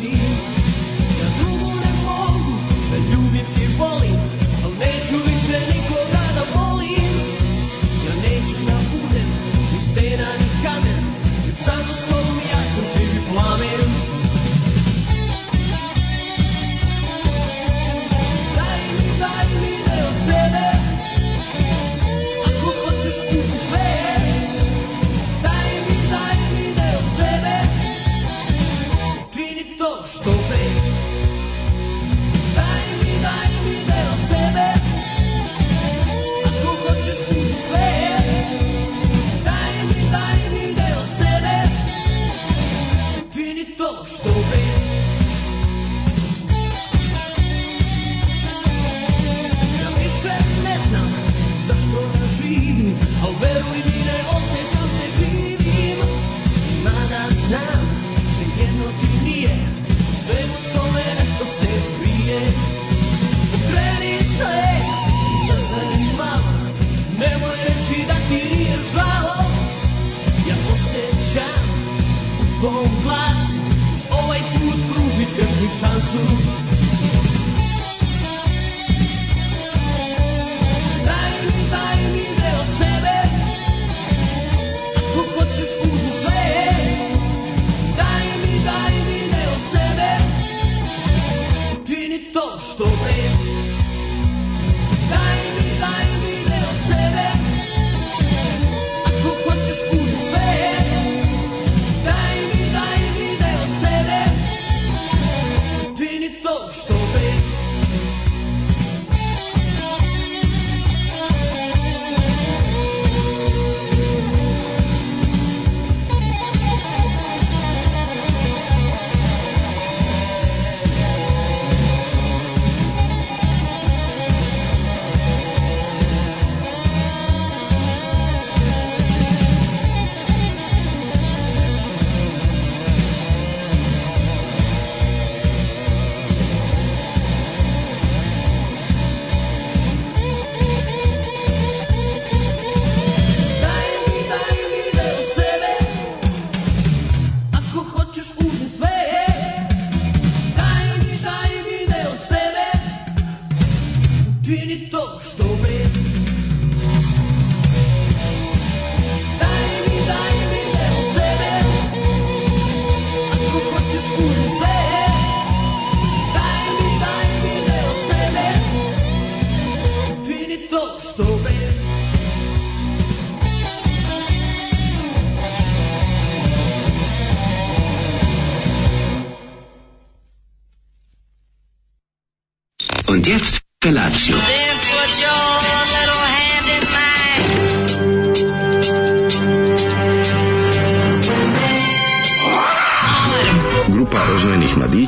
see.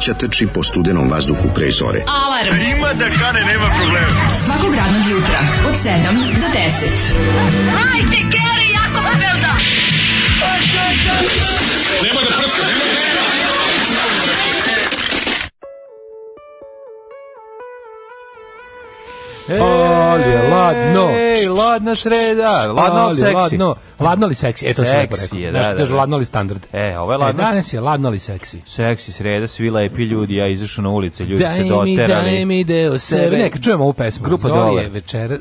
mladića trči po studenom vazduhu pre zore. Alarm! A ima da kane, nema problema. Svakog radnog jutra, od 7 do 10. Hajde, Keri, jako se da! Nema da prska, nema da Ali Ej, ladno. Ej, ladna sreda, ladno seksi. Ladno. Ladnali seksi? eto to sam lepo rekao. Je, da, Nešto, da, da. da. ladno standard. E, ovo je ladno. E, danas je ladno seksi. Seksi, sreda, svi lepi ljudi, ja izašao na ulicu, ljudi daj se doterali. Daj mi, daj mi deo sebe. Neka, čujemo ovu pesmu. Grupa Zoli dole. je večera,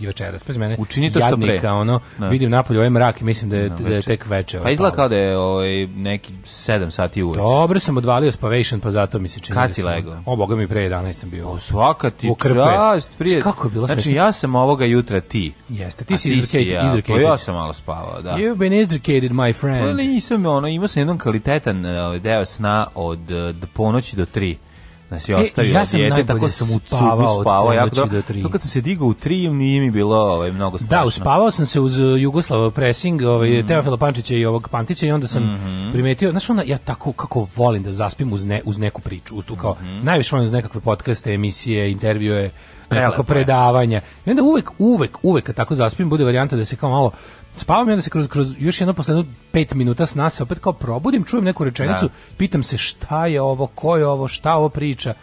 večera, pa mene, Učini to što pre. ono, no. Da. vidim napolje ovaj mrak i mislim da je, no, da je tek večer. Pa ovaj izgleda kao da je ovaj, neki 7 sati uveče. Dobro sam odvalio Spavation, pa zato mi se čini. Kad da si lego? O, boga mi pre 11 sam bio. O, svaka ti čast, prije. Kako je bilo Znači, ja sam ovoga jutra ti. Jeste, ti si izrkeđen. Pa ja sam malo spavao, da. You've been educated, my friend. Ali nisam, ono, imao sam jedan kvalitetan uh, deo sna od e, do ponoći do tri. Nas znači, je ostavio e, ja sam djete, tako sam u cugu spavao, spavao jako do, tri. To kad sam se digao u tri, nije mi bilo ovaj, mnogo da, strašno. Da, uspavao sam se uz e, Jugoslava pressing, ovaj, mm -hmm. Teo Filopančića i ovog Pantića i onda sam mm -hmm. primetio, znaš ona, ja tako kako volim da zaspim uz, ne, uz neku priču, uz tu kao, mm -hmm. najviše volim uz nekakve podcaste, emisije, intervjue, nekako predavanja. I onda uvek, uvek, uvek kad tako zaspim, bude varijanta da se kao malo Spavam i onda se kroz, kroz još jedno posledno pet minuta sna se opet kao probudim, čujem neku rečenicu, da. pitam se šta je ovo, ko je ovo, šta ovo priča.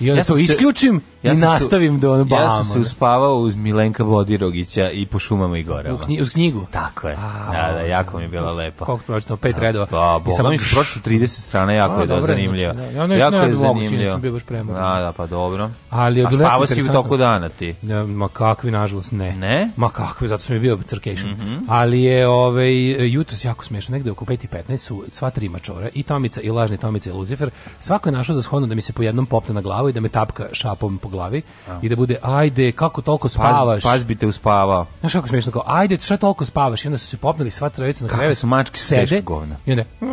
I onda ja to se... isključim Ja I nastavim do da ono Ja sam se uspavao uz Milenka Vodirogića i po šumama i gore. U, knji, uz knjigu? Tako je. A, da, da, jako mi je bila lepa. Koliko pročitao? Pet redova. Da, pa, bo, mi pš... pročitao 30 strana, jako a, je znači, da, zanimljivo. Da, ja jako je zanimljivo. Ja bio baš Da, da, pa dobro. Ali, a spavao si u toku dana ti? Ja, ma kakvi, nažalost, ne. Ne? Ma kakvi, zato sam je bio crkešan. Mm -hmm. Ali je ovaj, jutro jako smiješno, negde oko 5 i 15 su sva tri mačora, i Tomica, i Lažni Tomica, i Lucifer. Svako je našao za shodno da mi se po jednom popne na glavu i da me tapka šapom po glavi A. i da bude ajde kako toliko spavaš. Paz, paz bi te uspavao. Znaš kako smiješno kao ajde šta toliko spavaš i onda su se popnuli sva trojica na krevet. su mačke sede govna. I onda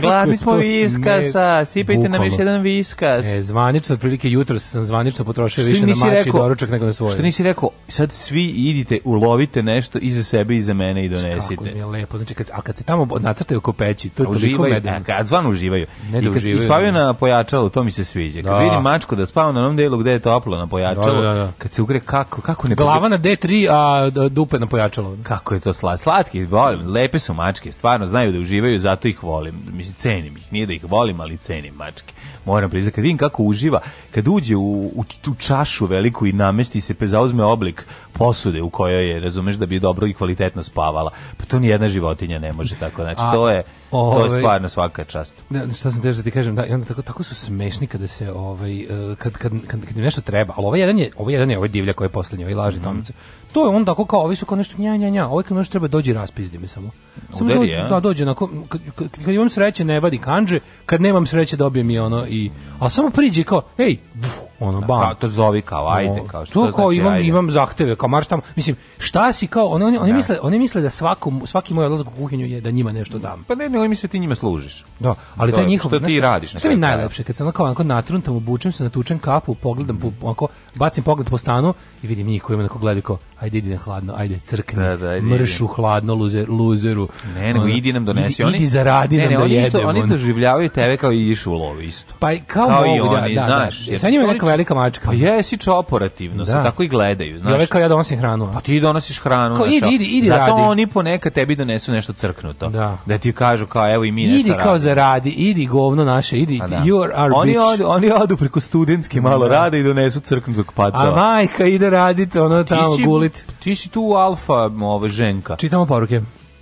Gladni smo viskasa, sipajte Bukalno. nam još jedan viskas. E, zvanično, otprilike jutro sam zvanično potrošio više na mači rekao, doručak nego na svoje. Što nisi rekao, sad svi idite, ulovite nešto iza sebe i za mene i donesite. Kako mi je lepo, znači, kad, a kad se tamo nacrtaju kopeći, to je toliko medeno. Kad zvan uživaju. Ne da uživaju. I spavaju na pojačalu, to mi se svi sviđa. Kad da. vidim mačku da spava na onom delu gde je toplo na pojačalu, da, da, da, kad se ugre kako kako ne Glava na D3, a dupe na pojačalu. Kako je to slat, slatki, volim, lepe su mačke, stvarno znaju da uživaju, zato ih volim. Mislim cenim ih, nije da ih volim, ali cenim mačke. Moram priznati kad vidim kako uživa, kad uđe u, u tu čašu veliku i namesti se, pe zauzme oblik posude u kojoj je, razumeš, da bi dobro i kvalitetno spavala. Pa to ni jedna životinja ne može tako, znači a, to je Ove, to je ovaj, stvarno svaka čast. Ne, da, šta sam teže da ti kažem, da, i onda tako, tako su smešni kada se, ovaj, e, kad, kad, kad, kad im nešto treba, ali ovaj jedan je, ovaj jedan je ovaj divlja koji je poslednji, ovaj laži mm -hmm. Tomica. To je on tako kao, ovi su kao nešto nja, nja, nja, ovaj kad nešto treba dođi raspizdi me samo. Samo Udari, do, da, dođe, onako, kad, kad, kad imam sreće ne vadi kanđe, kad nemam sreće dobijem i ono, i, a samo priđi kao, ej, vuh, ono da, bam. Kao, to zovi kao ajde, kao što to, kao znači, imam ajde. imam zahteve, kao marš tamo. Mislim, šta si kao oni oni, oni da. misle, oni misle da svaku svaki moj odlazak u kuhinju je da njima nešto dam. Pa ne, ne, oni misle da ti njima služiš. Da, ali to, taj njihov što ti radiš. Sve mi najlepše kad sam kao onako natruntam, obučem se, natučem kapu, pogledam mm. po, onako bacim pogled po stanu i vidim njih koji me neko gleda kao ajde idi na hladno, ajde crkni. Da, da, ajde, mršu hladno luzer, luzeru. Ne, nego idi nam donesi oni. Idi zaradi ne, nam da jedemo. Oni doživljavaju tebe kao i išu u lovu isto. Pa kao, kao mogu, i da- oni, znaš. Sa njima mačka, velika mačka. Pa jesi čoporativno, da. tako i gledaju, znaš. Ja rekao ja donosim hranu. Pa ti donosiš hranu, kao, idi, idi, idi, Zato radi. oni ponekad tebi donesu nešto crknuto. Da. da ti kažu kao evo i mi nešto Idi kao radi. zaradi, idi govno naše, idi, pa da. you are oni bitch. Odu, oni odu preko studentski malo da. rade i donesu crknutog kupaca. A majka ide raditi ono pa tamo ti gulit. Ti si tu alfa, ova ženka. Čitamo poruke.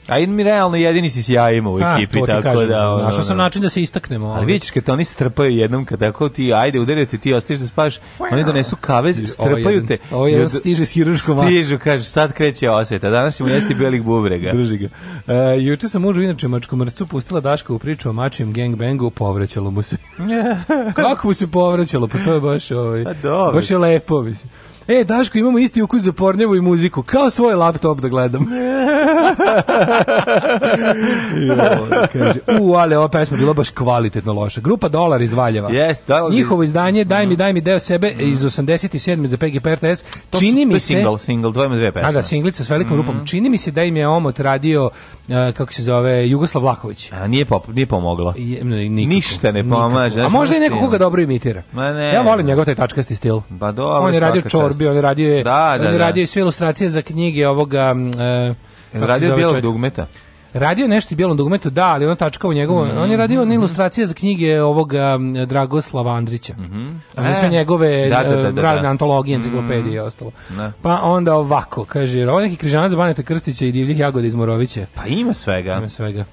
A i mi realno jedini si sjajimo u ekipi, A, tako kažem, da... Ono, našao sam način da se istaknemo. Ali, ali vidiš kad oni strpaju jednom, kad tako ti, ajde, udaraju ti, ti ostiš da spaš, oni donesu kave, strpaju ovo jedan, te. Ovo jedan od... stiže s hiruškom. Stižu, kažeš, sad kreće osveta, danas ćemo jesti belih bubrega. Drži ga. E, juče sam mužu, inače, mačku mrcu pustila Daška u priču o mačijem gangbangu, povraćalo mu se. Kako mu se povraćalo, pa to je baš, ovaj, pa baš je lepo, mislim. E, Daško, imamo isti ukus za pornjevu i muziku. Kao svoj laptop da gledam. jo, kaže, u, ali ova pesma bila baš kvalitetno loša. Grupa Dolar iz Valjeva. Yes, da, Njihovo izdanje, daj mi, mhm. daj mi deo sebe, mm. iz 87. za PGP RTS. To Čini su, mi se... Single, single, to dve pesme. A da, singlica s velikom mm. grupom. Mhm. Čini mi se da im je omot radio, uh, kako se zove, Jugoslav Laković. A nije, pop, nije pomoglo. Je, nikako, Ništa ne pomaže. A možda i neko koga dobro imitira. Ma ne. Ja volim njegov taj tačkasti stil. Ba pa dobro, On je radio čorbu borbi, on radio je, da, da, on da. je radio i sve ilustracije za knjige ovoga... Uh, radio je bijelog dugmeta. Radio nešto u bijelom dugmetu, da, ali ona tačka u njegovom, mm, on je radio mm, ilustracije za knjige ovoga Dragoslava Andrića. Mm -hmm. sve njegove da, da da, e, da, da, razne antologije, enciklopedije i mhm. ostalo. Ne. Pa onda ovako, kaže, ovo neki križanac Baneta Krstića i divljih jagoda iz Morovića. Pa ima svega. Ima svega.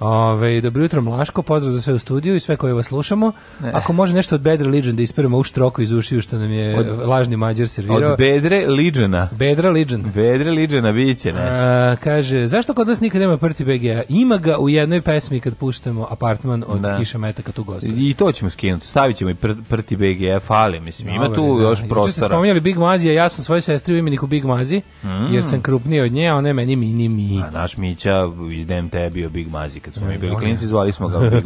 Ove, dobro jutro Mlaško, pozdrav za sve u studiju i sve koje vas slušamo. Ne. Ako može nešto od Bedre Legion da isperemo u štroku iz ušiju što nam je od, lažni mađar servirao. Od Bedre Legiona. Bedra Legion. Bedre Legiona, vidit će nešto. A, kaže, zašto kod nas nikad nema prti BGA? Ima ga u jednoj pesmi kad puštamo apartman od da. Kiša Metaka tu gostu. I to ćemo skinuti, stavit ćemo i pr prti BGA, fali, mislim, ima tu da. još prostora. Juče ste spominjali Big Mazi, ja sam svoje sestri u imeniku Big Mazi, mm. jer sam krupniji od nje, a ona je meni mini mi. A naš Mića iz DMT je bio Big Mazi kad smo mi bili klinci, zvali smo ga Big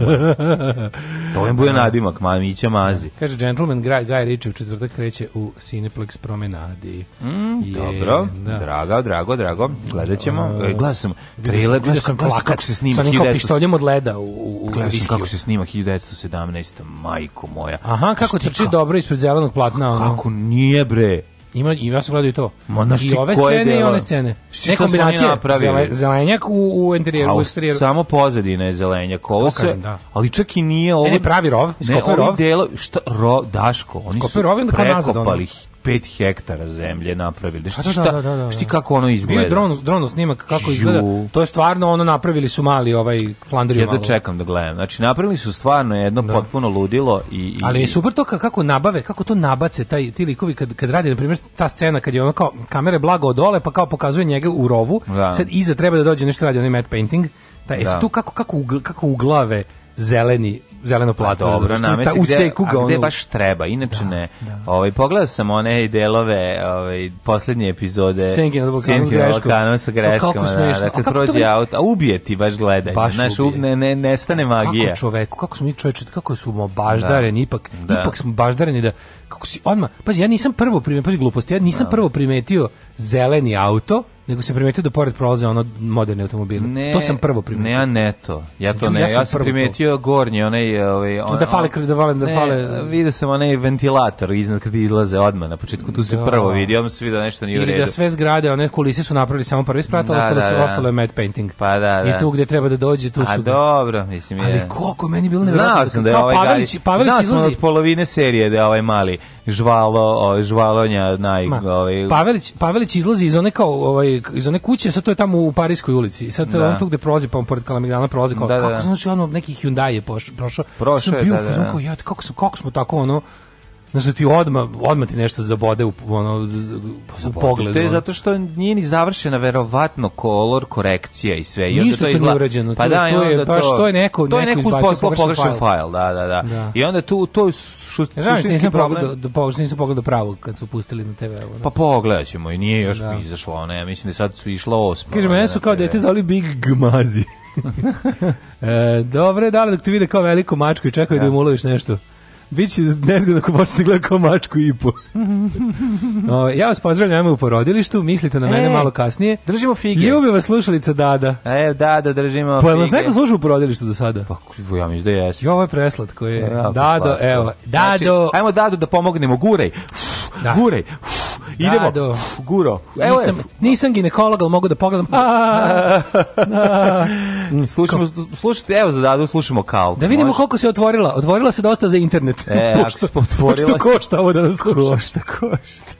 To je bio nadimak, mamića mazi. Kaže, Gentleman Guy, Guy Ritchie u četvrtak kreće u Cineplex promenadi. Mm, je, dobro, da. drago, drago, drago. Gledat ćemo. Uh, e, gledam sam, trailer, gledam sam, gledam kako se snima. Sam kao pištoljem od leda u, u Gledam sam kako se snima 1917. Majko moja. Aha, kako trči dobro ispred zelenog platna. Kako nije, bre. Ima i ja sam gledao i to. Monašti, I ove scene djela? i one scene. Šta ne kombinacije. Zele, zelenjak u, u interijeru, A, u exterijeru. Samo pozadina je zelenjak. Ovo se, kažem, da. Ali čak i nije ovo. Ne, ne pravi rov. Ne, ovi delo, šta, ro, Daško, oni Skopi su rov, prekopali 5 hektara zemlje napravili. Šta, pa da, šta, da, da, da, da šta da. kako ono izgleda? Bio dron, dron snimak kako Ju. izgleda. To je stvarno ono napravili su mali ovaj Flandriju ja da čekam da gledam. Znači napravili su stvarno jedno da. potpuno ludilo i, i Ali je super to kako nabave, kako to nabace taj ti likovi kad kad radi na primjer ta scena kad je ono kao kamere blago dole pa kao pokazuje njega u rovu. Da. Sad iza treba da dođe nešto radi onaj matte painting. Da, da. tu kako kako kako u glave zeleni zeleno plado pa dobro namesti u seku ga ono baš treba inače da, ne da. ovaj pogledao sam one delove ovaj poslednje epizode Senki na Balkanu greškom sa greškom kako da, da, smo da, kad prođe mi... auto a ubije ti baš gledanje znaš ubije. ne ne nestane magija kako čoveku kako smo mi čoveče kako smo baždareni da. ipak da. ipak smo baždareni da kako si odma pazi ja nisam prvo primetio pazi gluposti ja nisam da. prvo primetio zeleni auto nego se primetio da pored prolaze ono moderne automobile. Ne, to sam prvo primetio. Ne, ja ne to. Ja to ne, ja, sam, ja sam primetio to. gornji, onaj... Ovaj, on, da fale, da valim, da ne, fale... Vidio sam onaj ventilator iznad kada izlaze odmah na početku, tu se da. prvo vidio, odmah se vidio da nešto nije u redu. Ili da sve zgrade, one kulise su napravili samo prvi sprat, da, ostalo, da, da. ostalo je matte painting. Pa da, da. I tu gde treba da dođe, tu su... A dobro, mislim je... Ali koliko meni bilo nevratno. Znao da sam da je ovaj... Pavelić, Pavelić izlazi. Znao sam od polovine serije da je ovaj mali žvalo, ovaj, žvalonja naj, ovaj Pavelić, Pavelić izlazi iz one kao ovaj iz one kuće, sad to je tamo u Pariskoj ulici. Sad da. on tu gde prolazi pa on pored Kalamigdana prolazi kao da, da, kako da, znači ono neki Hyundai je prošao. Prošao je, da, da. da. Kako, ja, kako, kako smo tako ono Znaš da ti odma, odma ti nešto zabode u, ono, u pogledu. Te, zato što nije ni završena verovatno kolor, korekcija i sve. I onda to, izla... nije Pa da, je onda to, što je neko, to je neko, neko izbacio pogrešan fajl. Da, da, da, da. I onda tu, to je šu, ja, e, znaš, problem. Pogledao, da, pogledao, nisam pogledao pa pravo kad su pustili na TV. ovo. Pa pogledat ćemo i nije još da. izašlo. ona, ja mislim da sad su išla osma. Kaže, mene su kao dete zvali Big Gmazi. e, dobre, da li dok te vide kao veliku mačku i čekaju da, da im uloviš nešto. Biće nezgodno ako počnete da gledati kao mačku i po. no, ja vas pozdravljam u porodilištu, mislite na mene e, malo kasnije. Držimo fige. Ljubi vas slušalica Dada. E, Dada, držimo pa, fige. Pa vas neko sluša u porodilištu do sada? Pa, ja mislim da jesi. I ovo je preslatko je. Ja, e, pa, Dado, pa, evo. Pa. Znači, Dado. Znači, ajmo Dado da pomognemo, gurej. Da. Gurej. Da, Idemo. Dado. Guro. Evo nisam, nisam ginekolog, ali mogu da pogledam. Da. Mm, slušamo, slušajte, evo za Dadu, slušamo kao. Da vidimo Može? koliko se otvorila. Otvorila se dosta za internet. E, pošto, otvorila pošto košta ovo da nas sluša. Košta, košta.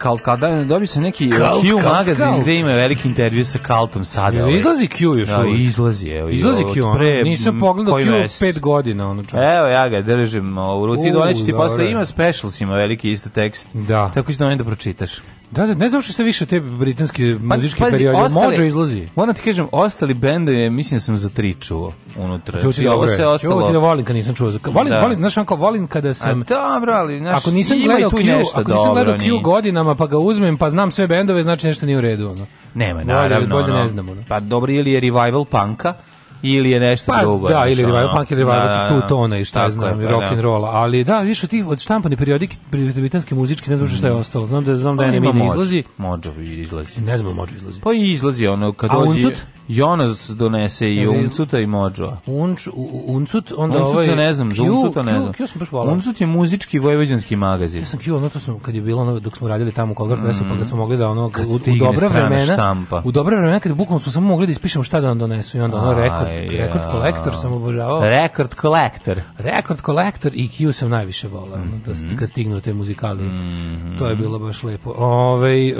Kalt, Kalt, da, dobi neki Q Kalt, magazin gde ima veliki intervju sa Kaltom sada. Jel, ovaj. izlazi Q još da, uvijek. Izlazi, evo. Izlazi Q, pre, nisam pogledao Q mesec. pet godina. Ono čak. Evo, ja ga držim u ruci, doleći ti posle, ima specials, ima veliki isto tekst. Da. Tako ću da da pročitaš. Da, da, ne znam što ste više te britanske pa, muzičke pa, periode, Mođo izlazi. Moram ti kažem, ostali bendovi, mislim da sam za tri čuo unutra. Čuo znači, ti dobro, ovo se ostalo. Ovo ti da volim kad nisam čuo. Volim, da. volim, znaš, onko, volim kada sam... A dobro, ali, znaš, ako nisam gledao tu Q, ako nisam gledao Q godinama, pa ga uzmem, pa znam sve bendove, znači nešto nije u redu, ono. Nema, naravno, bolje, bolje ono. ne znam, ono. Pa dobro, ili je revival panka, ili je nešto pa, drugo. Da, ili revival punk, ili revival da, da tu da, tona i šta znam, i pa da. rock and roll, ali da, više ti od štampane periodike britanske muzičke ne znam šta je mm. ostalo. Znam da znam da pa ne izlazi. Mođo izlazi. Ne znam mođo izlazi. Pa izlazi ono kad dođe. Jonas donese i Uncuta i Mođoa. Unč, uncut, onda uncut, ovaj... ne znam, za Uncuta ne znam. Q, Q sam baš volao. Uncut je muzički vojvođanski magazin. Ja sam Q, ono to sam, kad je bilo, ono, dok smo radili tamo u Kolgar Presu, mm. pa kad smo mogli da ono, kad u, u dobra vremena, štampa. u dobra vremena, kad bukvalno smo samo mogli da ispišemo šta da nam donesu i onda ono, rekord, rekord kolektor sam obožavao. Rekord kolektor. Rekord kolektor i Q sam najviše volao, mm da, mhm. kad stignu te muzikali. Mm To je bilo baš lepo. Ove, ovaj,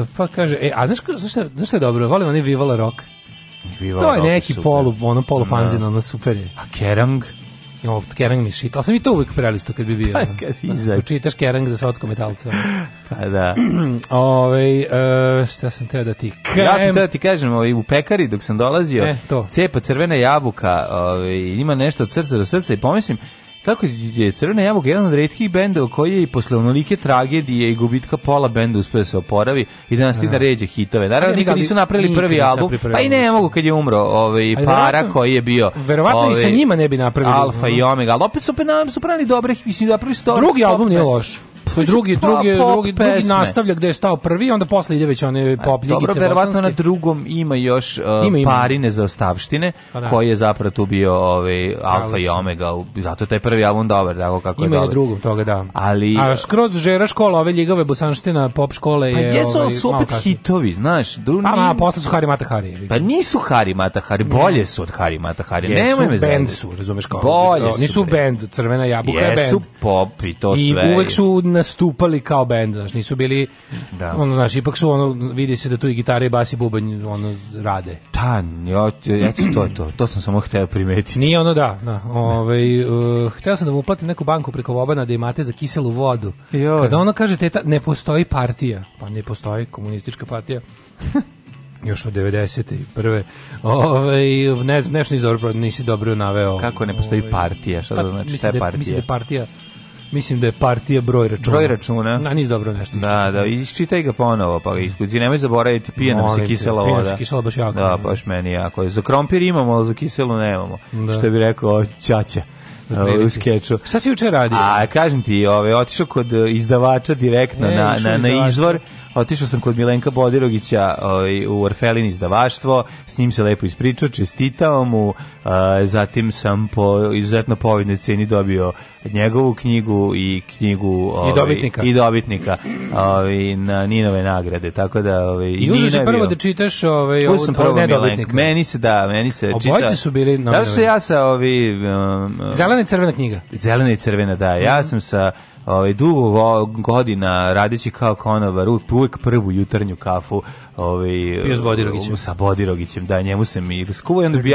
uh, pa kaže, e, a znaš, znaš, znaš, znaš, znaš, znaš, znaš, znaš, znaš, znaš, znaš, Viva to je neki super. polu, ono polu fanzin, da. ono super je. A Kerang? Imamo Kerang mi šit, ali sam i to uvijek prelisto kad bi bio. Pa, kad izaći. Učitaš da Kerang za sotsko metalce. pa da. Ove, e, šta sam teo da ti kažem? Ja sam teo da ti kažem, ovaj, u pekari dok sam dolazio, e, to. cepa crvena jabuka, ovaj, ima nešto od srca do srca i pomislim, kako je Crvena jabuka jedan od retkih benda koji je i posle onolike tragedije i gubitka pola benda uspio da se oporavi i da nas ti da ređe hitove. Naravno, nikad nisu napravili prvi album, pa i ne mogu kad je umro ovaj, para koji je bio... Verovatno ovaj, i sa ovaj, njima ne bi napravili. Alfa i Omega, ali opet su, su pravili dobre, mislim, da su Drugi album nije loš to je drugi, pa, drugi, drugi, drugi nastavlja gde je stao prvi, onda posle ide već one pop ljigice. Dobro, verovatno na drugom ima još uh, ima, ima. parine za ostavštine, pa da. koji je zapravo tu bio ovaj, alfa i omega, zato je taj prvi album dobar, tako kako ima je dobar. Ima na drugom toga, da. Ali, A skroz žera škola, ove ljigave bosanština, pop škole pa je... Pa jesu ovaj, su opet hitovi, znaš. Dru, pa, ma, posle su Hari Mata Pa nisu Hari Matahari, bolje su od Hari Matahari. Hari. Jesu, Nemoj me band su, razumeš kao. Bolje su. Nisu bend, crvena jabuka je bend. Jesu pop i to sve. I uvek su na nastupali kao bend, znači nisu bili da. ono, znači ipak su ono vidi se da tu i gitare i bas i bubanj ono rade. Ta, da, ja, eto to je to. To sam samo hteo primetiti. Nije ono da, da. Ovaj uh, hteo sam da mu uplatim neku banku preko Vobana da imate za kiselu vodu. Joj. Kada ono kaže teta ne postoji partija, pa ne postoji komunistička partija. još od 90. i prve. Ovaj ne znam, nešto nisi dobro, nisi dobro naveo. Kako ne postoji ovaj, partija, šta pa, da znači šta je da- partija? Mislim da partija mislim da je partija broj računa. Broj računa. Na, nisi dobro nešto. Da, da, iščitaj ga ponovo, pa ga iskuci. Nemoj zaboraviti, pije nam se kisela voda. Pije nam se kisela baš jako. Da, baš meni jako. Za krompir imamo, ali za kiselu nemamo. Da. Što bi rekao, čača u skeču. Šta si juče radio? A kažem ti, ove, ovaj, otišao kod izdavača direktno e, na na na izvor otišao sam kod Milenka Bodirogića ovaj, u Orfelin izdavaštvo, s njim se lepo ispričao, čestitao mu, a, eh, zatim sam po izuzetno povidnoj ceni dobio njegovu knjigu i knjigu ovi, i ovaj, dobitnika i dobitnika ovi, ovaj, na Ninove nagrade tako da ovi, i uzeo se prvo da čitaš ovaj ovu sam prvo Milenk, meni se da meni se Obojce čita Obojice su bili na da su ja sa ovi um, zelena i crvena knjiga zelena i crvena da ja mm -hmm. sam sa ovaj dugo godina radeći kao konovar uvijek prvu jutarnju kafu ovaj s Bodirogićem sa Bodirogićem da njemu se mi skuvo i onda bi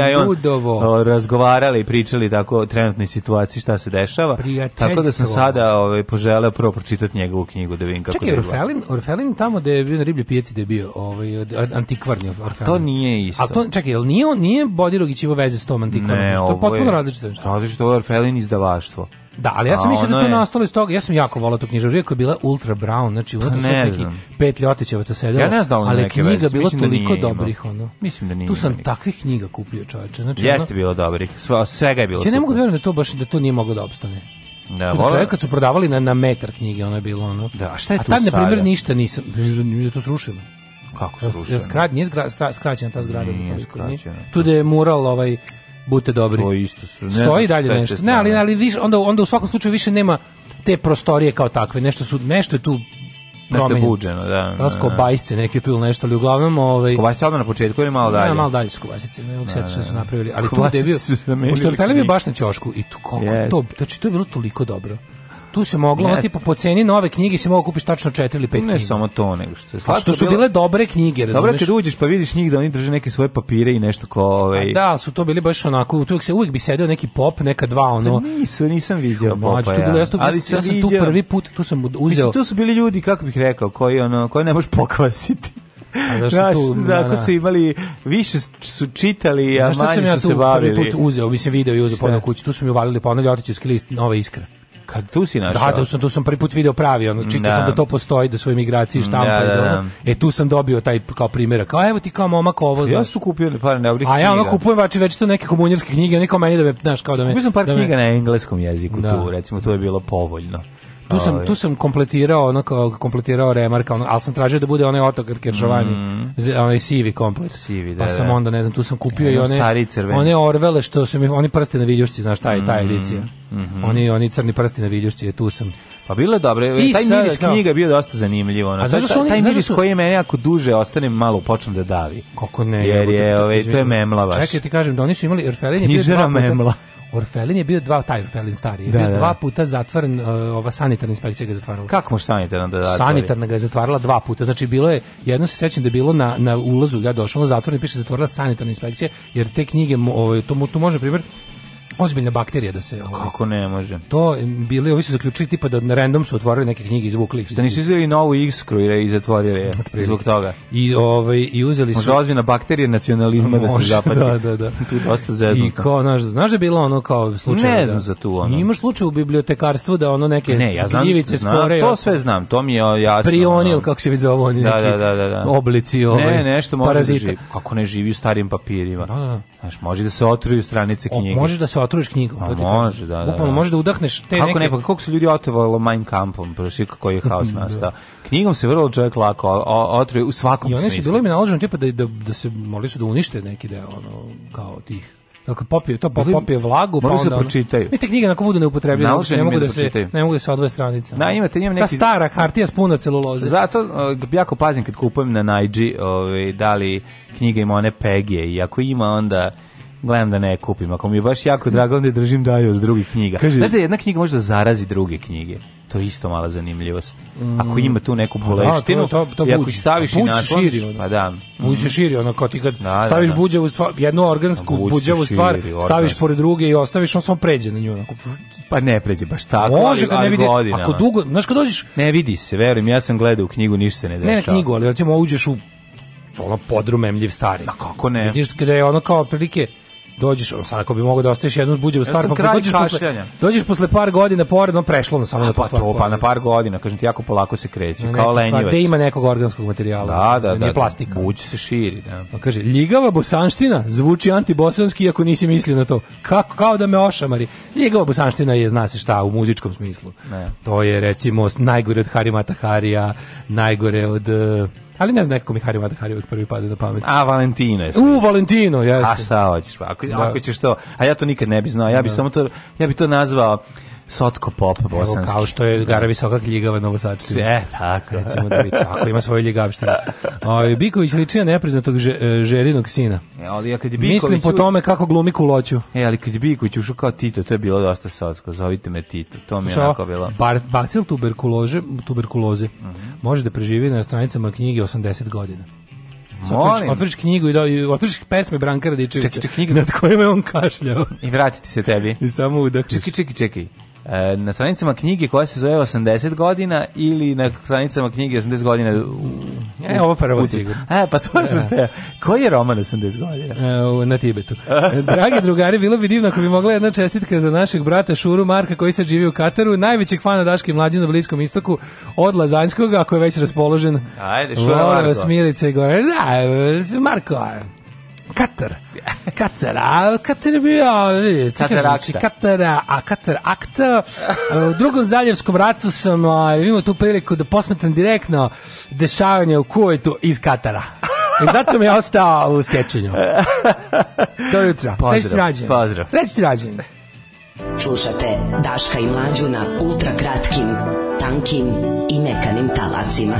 on razgovarali i pričali tako o trenutnoj situaciji šta se dešava tako da sam sada ovaj poželeo prvo pročitati njegovu knjigu da vidim kako Čekaj, da Orfelin, Orfelin tamo da je bio na riblje pijaci da je bio ovaj antikvarni Orfelin. To nije isto. A to čekaj, jel nije nije Bodirogić imao veze s tom antikvarnom? Ne, što je potpuno različito. Različito Orfelin izdavaštvo. Da, ali ja sam mislio da to je... nastalo iz toga. Ja sam jako volao tu knjižariju koja je bila ultra brown, znači unutra pa su neki pet ljotićevaca sedelo. Ja ne znam da ali knjiga bila da toliko dobrih ono. Mislim da nije. Tu sam takvih knjiga kupio, čoveče. Znači jeste bilo dobrih. Sve svega je bilo. Ja ne mogu da verujem da to baš da to nije moglo da opstane. Da, volim. Kad su prodavali na, na metar knjige, ono je bilo ono. Da, a šta je tu A tad, na primjer, ništa nisam, mi je to srušilo. Kako srušilo? Skrad, nije skraćena ta zgrada. Nije skraćena. Tu da je mural ovaj, budite dobri. To isto su. Ne Stoji dalje nešto. Ne, ali ali više onda onda u svakom slučaju više nema te prostorije kao takve. Nešto su nešto je tu Nešto je buđeno, da, da. Da, skobajsce neke tu ili nešto, ali uglavnom... Ovaj, skobajsce odmah na početku ili malo dalje? Ne, malo dalje skobajsce, ne mogu sjeti da, što da, su napravili. Ali tu gde je bio... Pošto je bio baš na čošku i tu koliko yes. to... Znači, to je bilo toliko dobro tu se moglo, ono tipa po ceni nove knjige se mogu kupiti tačno 4 ili 5 knjiga. Ne samo to, nego što je slatko. Što su bile dobre knjige, razumeš? Dobro, kad uđeš pa vidiš njih da oni drže neke svoje papire i nešto ko... Ovaj... Da, su to bili baš onako, uvijek, se, uvijek bi sedeo neki pop, neka dva ono... Da nisu, nisam vidio popa, ja. Bilo, ja, sam, Ali sam, ja sam tu prvi put, tu sam uzeo... Mislim, tu su bili ljudi, kako bih rekao, koji, ono, koji ne možeš pokvasiti. A zašto Znaš, tu, da, da ako da. su imali više su čitali, a manje su se bavili. Ja sam ja tu prvi put uzeo, mislim video i uzeo ponavno kući, tu su mi uvalili ponavlja otićevski list Nova iskra. Kad tu si našao? Da, tu sam, tu sam prvi put video pravi, ono, čitao da. sam da to postoji, da su emigraciji mm, štampa. Da, da, da. E, tu sam dobio taj kao primjerak. Kao, evo ti kao momak ovo, znaš. Ja sam kupio par neobrih knjiga. A ja ono kupujem, vači, već to neke komunjarske knjige, oni kao meni da me, znaš, kao da me... Kupio sam par da knjiga me... na engleskom jeziku da. tu, recimo, to je bilo povoljno. Tu sam, ovaj. tu sam kompletirao ono kao kompletirao remarka, ono, ali sam tražio da bude onaj otok Keršovani, mm. onaj sivi komplet. Sivi, da, pa da, sam da. onda, ne znam, tu sam kupio i one, stari crveni. one orvele što su mi, oni prsti na viljušci, znaš, taj, taj mhm, edicija. Mm -hmm. oni, oni crni prsti na viljušci, tu sam. Pa bilo je dobro. I taj sad, miris da. knjiga je bio dosta zanimljivo. Ono. A taj, su oni, taj miris su... koji je mene jako duže ostane malo počnem da davi. Kako ne? Jer je, ove, ovaj, to je memla baš. Čekaj, ti kažem da oni su imali, jer Felen je bio dva puta, memla. Orfelin je bio dva, taj Orfelin stari, je da, bio da. da. dva puta zatvoren, uh, ova sanitarna inspekcija ga je zatvarala. Kako može sanitarna da zatvori? Sanitarna ga je zatvarala dva puta, znači bilo je, jedno se sećam da je bilo na, na ulazu, ja došao na zatvoren, piše zatvorila sanitarna inspekcija, jer te knjige, ovaj to, mu to može, primer ozbiljna bakterija da se ovaj, kako ne može to bili ovi su zaključili tipa da na random su otvorili neke knjige i izvukli ih da nisu izveli novu iskru i zatvorili je zbog toga i ovaj i uzeli su možda ozbiljna bakterija nacionalizma može, da se zapati da da da tu dosta zeznuto i kao znaš znaš da je bilo ono kao slučaj ne da, za tu ono imaš slučaj u bibliotekarstvu da ono neke ne, ja znam, knjivice znam, spore to sve znam to mi je jasno prionil kako se vidi zove oni da, neki da, da, da, da. oblici ovaj ne nešto može da parazita. da živi kako ne živi u starim papirima da, da, da. Znaš, može da se otruju stranice knjige. O, možeš da se otruješ knjigom. A, može, da, da, Bukvalno, da. možeš da udahneš te kako neke... Ne, pa, kako su ljudi otrovalo Mein Kampom, prošli kako je haos nastao. Da. Knjigom se vrlo čovjek lako otruje u svakom smislu. I one su bilo im naloženo tipa da, da, da se molili su da unište neki deo ono, kao tih Dakle, popije, to pa popije vlagu, pa onda... se pročitaju. Mislim, knjige na budu neupotrebljene, znači, ne mogu da, da se, ne mogu da se odvoje stranica. Da, imate, imam neki... Ta stara hartija s puno celuloze. Zato uh, jako pazim kad kupujem na Najdži, ovaj, da li knjige ima one pegije i ako ima, onda gledam da ne kupim. Ako mi je baš jako drago, onda je držim dalje od drugih knjiga. Kaže, Znaš da jedna knjiga može da zarazi druge knjige? to isto mala zanimljivost. Mm. Ako ima tu neku boleštinu, da, to, to, to, to i ako staviš i naslon, širi, ono. pa da. Mm. Buđ se mhm. širi, ono, kao ti kad da, da staviš da, da. buđavu stvar, jednu organsku buđ buđavu stvar, širi, staviš pored druge i ostaviš, on samo pređe na nju. Onako. Pa ne pređe baš tako, Može, ali, ali ne vidi, godinama. Ako dugo, znaš kad dođeš... Ne vidi se, verujem, ja sam gledao u knjigu, ništa se ne dešava. Ne na knjigu, ali recimo uđeš u ono podrumemljiv stari. A kako ne? Vidiš kada je ono kao prilike dođeš, ono, sad ako bi mogao da ostaviš jednu buđevu stvar, ja pa dođeš posle, dođeš posle par godina poredno prešlo na samo na pa to, pa na par godina, kažem ti, jako polako se kreće, kao lenjivac. Da ima nekog organskog materijala, da, dakle, da, da, da, nije plastika. Buđ se širi, da. Pa kaže, ljigava bosanština zvuči antibosanski, ako nisi mislio na to. Kako, kao da me ošamari. Ljigava bosanština je, zna se šta, u muzičkom smislu. Ne. To je, recimo, najgore od Harimata Harija, najgore od... Uh, Ali ne znam nekako mi Hari Vada Hari uvijek prvi pada na pamet. A Valentino je. U Valentino, jeste. A šta hoćeš? Pa ako, da. ako ćeš to, a ja to nikad ne bi znao. Ja bi da. samo to ja bi to nazvao socko pop bosanski. Evo, kao što je da. Gara Visoka ljigava novosačka. E, tako. Recimo da vidi, ako ima svoju ljigavštinu. Ovaj, Biković liči na nepriznatog e, žerinog sina. E, ali ja kad je Biković... Mislim po tome kako glumi kuloću. E, ali kad je Biković ušao kao Tito, to je bilo dosta socko, zovite me Tito, to mi je onako bilo. Bar, bacil tuberkuloze, tuberkuloze. Mm -hmm. može da preživi na stranicama knjige 80 godina. Molim. Otvoriš knjigu i da otvoriš pesme Branka Radičevića. Čekaj, čekaj, knjigu nad kojima je on kašljao. I vratiti se tebi. I samo udahniš. Čekaj, čekaj, čekaj. E, na stranicama knjige koja se zove 80 godina ili na stranicama knjige 80 godina u, e, ovo prvo sigurno. E, pa to da. sam te. Koji je roman 80 godina? E, na Tibetu. E, dragi drugari, bilo bi divno ako bi mogla jedna čestitka za našeg brata Šuru Marka koji se živi u Kataru, najvećeg fana Daške mlađe na Bliskom istoku, od Lazanjskog, ako je već raspoložen. Ajde, Šura Marko. Vas, Milice, gore. Da, Marko. Katar. Katar, a Katar je bio, znači, Katar, a Katar akta. U drugom zaljevskom ratu sam a, imao tu priliku da posmetam direktno dešavanje u Kuvajtu iz Katara. I zato mi je ostao u sjećanju. Do jutra. Sreći ti rađen. Pozdrav. Sreći ti rađen. Slušate Daška i Mlađu na ultrakratkim, tankim i mekanim talasima.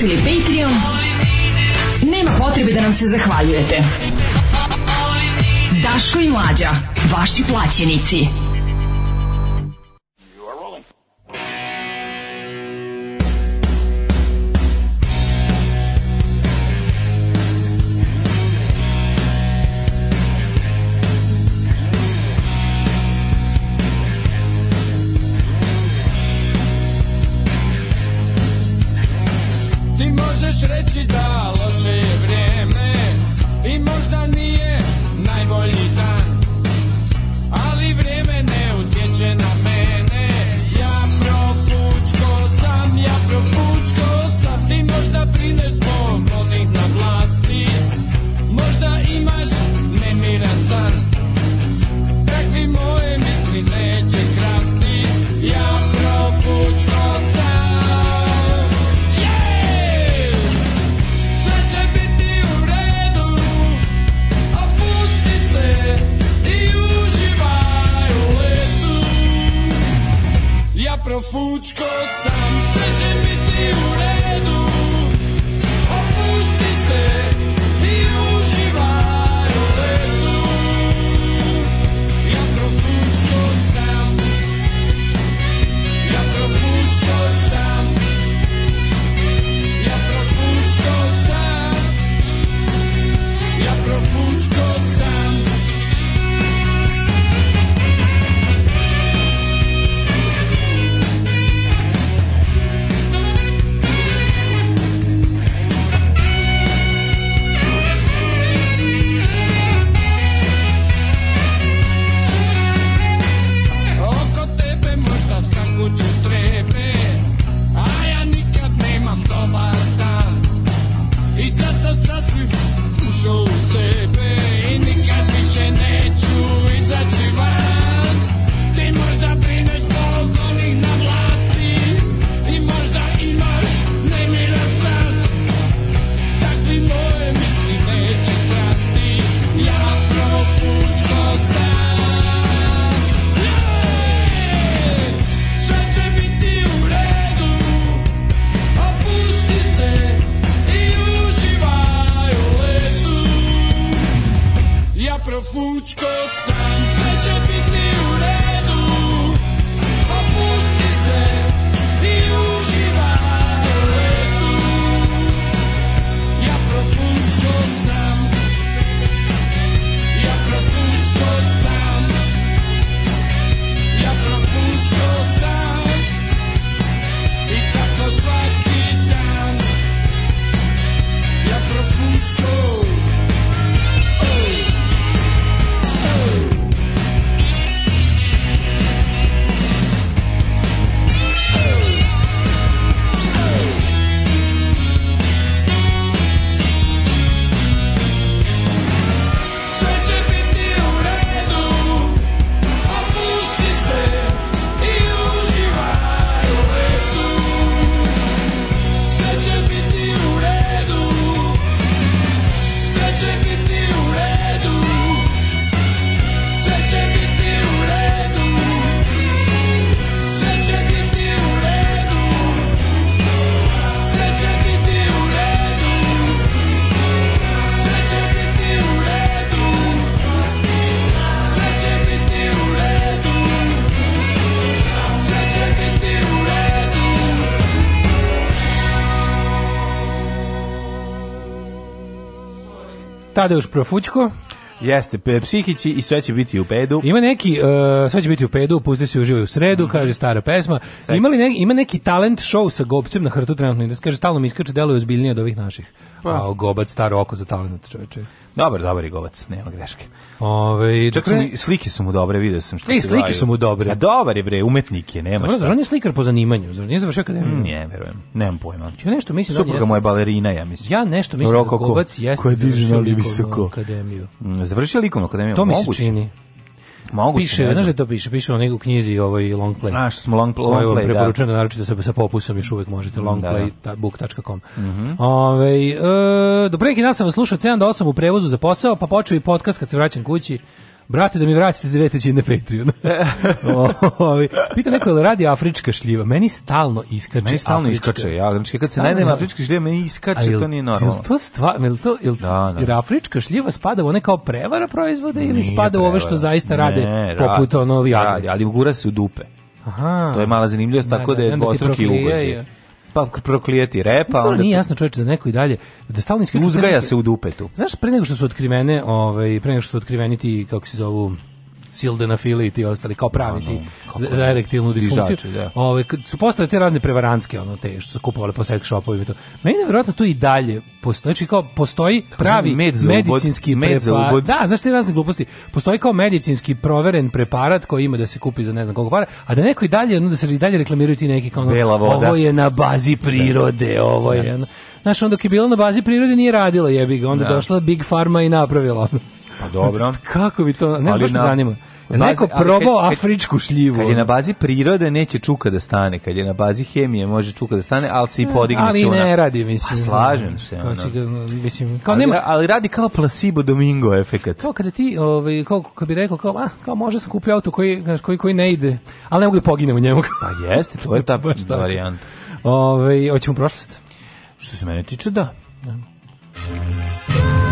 koristili Patreon, nema potrebe da nam se zahvaljujete. Daško i Mlađa, vaši plaćenici. Tadeuš Profućko. Jeste, psihići i sve će biti u pedu. Ima neki, uh, sve će biti u pedu, pusti se uživaj u sredu, mm -hmm. kaže stara pesma. Seći. Ima, li ne, ima neki talent show sa gobcem na hrtu trenutno i kaže stalno mi iskače, deluje ozbiljnije od ovih naših. Pa. A gobac staro oko za talent čoveče. Dobar, dobar Igovac, nema greške. Ove, Čak dakle, su mi, slike su mu dobre, vidio sam što. I slike su mu dobre. A dobar je bre, umetnik je, nema Dobro, šta. on je slikar po zanimanju, zar nije završio akademiju? Mm, ne, verujem. Nemam pojma. Znači, ja nešto mislim da Supruga da Supruga moja balerina, ja mislim. Ja nešto mislim da Rokoko, da Govac jeste završio likovnu akademiju. Mm, završio likovnu akademiju, To mi se čini. Moguće, piše, znaš da to piše, piše u nekoj knjizi ovoj long play. Znaš, smo long, long play, da. preporučujem da. da naročite se sa popusom, još uvek možete longplaybook.com. Da, da. Mm -hmm. e, do neki dan sam vas slušao 7 do 8 u prevozu za posao, pa počeo i podcast kad se vraćam kući brate, da mi vratite dve trećine Patreon. Pita neko, je radi afrička šljiva? Meni stalno iskače Meni stalno afrička. iskače, ja. Znači, kad se najdem afrička šljiva, meni iskače, jel, to nije normalno. Jel to stvar, jel to, jel, da, da. jer afrička šljiva spada u one kao prevara proizvode ili nije spada u ove što zaista rade, rad, poput ono, radi, ali gura se u dupe. Aha. To je mala zanimljivost, da, tako da, da je dvostruki ugođaj pa proklijeti repa Mislim, onda nije jasno čovjek da neko i dalje da stalno uzgaja neke, se u dupetu znaš pre nego što su otkrivene ovaj pre nego što su otkriveni ti kako se zovu sildenafili i ti ostali kao pravi ti za, za erektilnu disfunkciju. Da. Ove su postale te razne prevarantske ono te što su kupovali po sex shopovima to. Meni verovatno tu i dalje postoji, znači kao postoji pravi med za medicinski med preparat. Da, znaš te razne gluposti. Postoji kao medicinski proveren preparat koji ima da se kupi za ne znam koliko para, a da neko i dalje, no, da se i dalje reklamiraju ti neki kao ono, ovo je na bazi da. prirode, da. ovo je. Da. Znaš, onda dok je bilo na bazi prirode nije radilo jebi ga, onda da. došla Big Pharma i napravila ono. Pa dobro. Kako bi to, ne znam što na... zanima. Neko bazi, probao kad, afričku šljivu. Kad je na bazi prirode neće čuka da stane, kad je na bazi hemije može čuka da stane, ali se i eh, podigne ali čuna. Ali ne radi, mislim. Pa slažem se. Kao ono. si mislim, kao ali, nema... ali radi kao placebo domingo efekat. Kao kada ti, ovaj, kao, kao bi rekao, kao, a, kao može se kupio auto koji, koji, koji ne ide, ali ne mogu da poginem u njemu. pa jeste, to je ta baš ta varijanta. Ove, ovaj, hoćemo prošlost? Što se mene tiče, da. Ja. Da.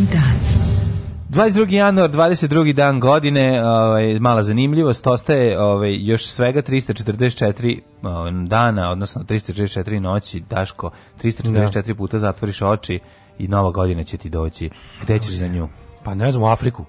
današnji dan. 22. januar, 22. dan godine, ovaj, mala zanimljivost, ostaje ovaj, još svega 344 ovaj, dana, odnosno 344 noći, Daško, 344 da. puta zatvoriš oči i nova godina će ti doći. Gde ćeš za nju? Pa ne znam, u Afriku.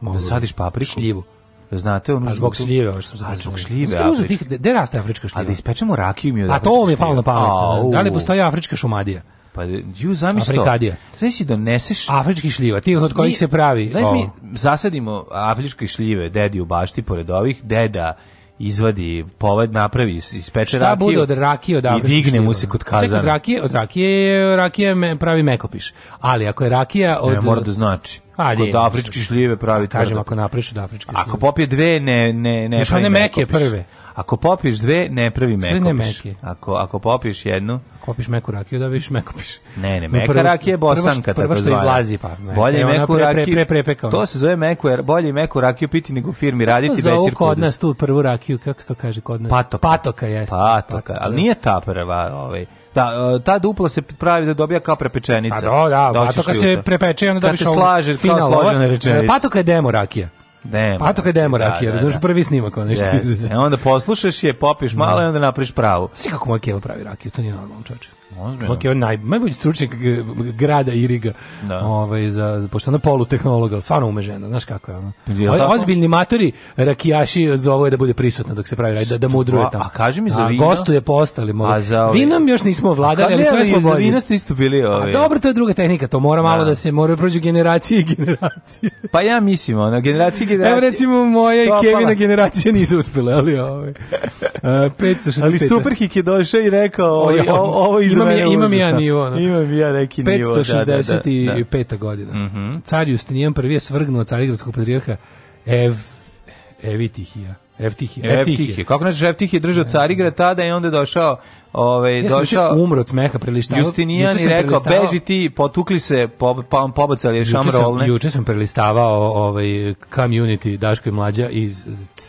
Da Mogu da sadiš papriku? Šljivu. Da znate, ono zbog šljive, ovo što znači. Zbog šljive. Skroz gde raste afrička šljiva? A da ispečemo rakiju mi od A to mi je palo na pamet. Da li postoji afrička šumadija? Pa ju zamisli Afrikadija. Znaš si da doneseš afrički šljiva, ti od kojih se pravi. Znaš mi zasadimo afričke šljive dedi u bašti pored ovih deda izvadi poved napravi ispeče rakiju. Šta bude od rakije od afričke I digne mu se kod kazana. Čekaj, od rakije, od rakije, rakije me pravi mekopiš. Ali ako je rakija od Ne mora da znači. A, kod afričke šljive pravi kažem ako napraviš od afričke šljive. Ako popije dve ne ne ne. Ne, ne meke prve. Ako popiješ dve, ne pravi mekopiš. Ako, ako popiješ jednu... Ako popiješ meku rakiju, da viš mekopiš. Ne, ne, meka rakija je bosanka, prvo, prvo što izlazi, pa. Meka, bolje meku rakiju... Pre, pre, pre, to se zove meku, jer bolje meku rakiju piti nego u firmi raditi večer kudus. kod nas tu prvu rakiju, kako se to kaže kod nas? Patoka. Patoka, jeste. Patoka, Patoka ali da. nije ta prva, ovaj... Da, e, ta dupla se pravi da dobija kao prepečenica. Pa A do, da, da patoka se prepeče i onda dobiš ovu. Kad se slaže, kao složena e, rečenica. Patoka je demo rakija. Demo. Pa to kad demo rakije, da, da, da. prvi snimak on što yes. E onda poslušaš je, popiš malo da. i onda napriš pravu. Svi kako moja keva pravi rakiju, to nije normalno čoče. Ozbiljno. Ok, on ovaj naj, najbolji stručnjak grada Iriga. Da. Ovaj za pošto na polu tehnologa, stvarno umežena, znaš kako je ona. O, ozbiljni matori rakijaši zovu je da bude prisutna dok se pravi raj, da da mudruje tamo. A kaži mi za vino. A gostuje po ostalim. Ovaj. Za ovaj... Vinom još nismo vladali, ali sve smo bolji. Vino ste isto bili ovaj. A dobro, to je druga tehnika, to mora malo da, da se mora prođu generacije i generacije. Pa ja mislim, ona generacije generacije. Evo recimo moja i Kevina generacija nisu uspeli, ali ovaj. E, uh, 565. Ali Superhik je došao i rekao, ovo, ovo iz imam, ja, imam ja nivo. Ono. Imam ja neki nivo. 565. Da, da, da. godina. Mm -hmm. Car Justinijan prvi je svrgnuo carigradskog patrijarha Ev, Evitihija. Evtihije. Eftihije. Kako naš da Evtihije držao Carigrad tada i onda je došao Ove, ovaj, ja sam došao, umro od smeha prelistavao. Justinijan je rekao, beži ti, potukli se, po, po, pobacali je šamrolne. Juče sam prelistavao ovaj, community Daško i Mlađa i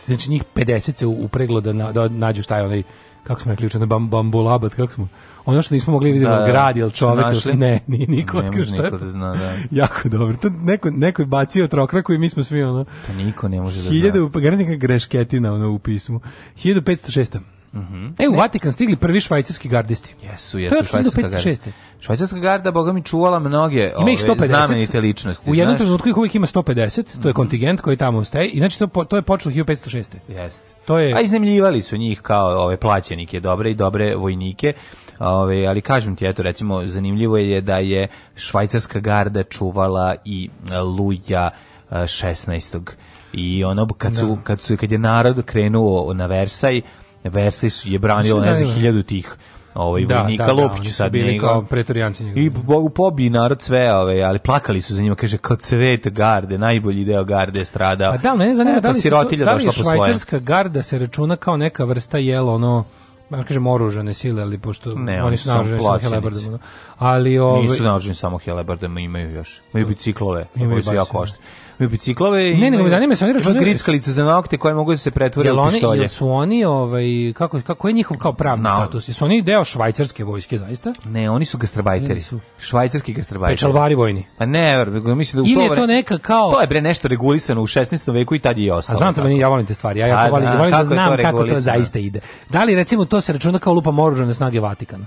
znači njih 50 se upreglo da, na, da nađu šta je onaj kako smo rekli učeno, bam, bambulabat, kako smo, ono što nismo mogli vidjeti da, da grad, jel čovek, jel, ne, nije niko otkrio šta je. Da zna, da. jako dobro, to neko, neko je bacio trokraku i mi smo svi, ono, to niko ne može da zna. Hiljada, pa, garantika grešketina, ono, u pismu. 1506. Mhm. E, u Vatikan stigli prvi švajcarski gardisti. Jesu, jesu švajcarski gardisti. Švajcarska garda, bogami čuvala mnoge ima ih 150, znamenite ličnosti. U jednom trenutku ih uvijek ima 150, to je mhm. kontingent koji tamo ustaje, i znači to, to je počelo 1506. Jeste. To je... A iznemljivali su njih kao ove plaćenike dobre i dobre vojnike, ove, ali kažem ti, eto, recimo, zanimljivo je da je švajcarska garda čuvala i Luja 16. E, I ono, kad, su, da. kad, su, kad je narod krenuo na Versaj, Versailles je branilo da ne znam hiljadu tih ovaj da, vojnika da, Lopiću da, sad bili njega. kao pretorijanci njega. I Bogu pobi narod sve, ove, ali plakali su za njima, kaže kao cvet garde, najbolji deo garde je stradao. A da, ne zanima e, da pa li, se, da li je švajcarska garda se računa kao neka vrsta jelo ono ja kažem oružane sile, ali pošto ne, oni su naoružani samo helebardom. Ali ove... Nisu ovaj- naoružani samo helebardom, imaju još. Imaju biciklove, imaju koji su jako da. oštri biciklove i ne, nego me zanima samo oni računaju grickalice za nokte koje mogu da se pretvore u pištolje. Jel su oni ovaj kako kako je njihov kao pravni no. status? Jesu oni deo švajcarske vojske zaista? Ne, oni su gastarbajteri. Su. Švajcarski gastarbajteri. Pečalvari vojni. Pa ne, mislim da u to Ili je to neka kao To je bre nešto regulisano u 16. veku i tad je ostalo. A znam to meni ja volim te stvari. Ja pa ja volim, volim da, da znam kako to zaista ide. Da li recimo to se računa kao lupa oružane snage Vatikana?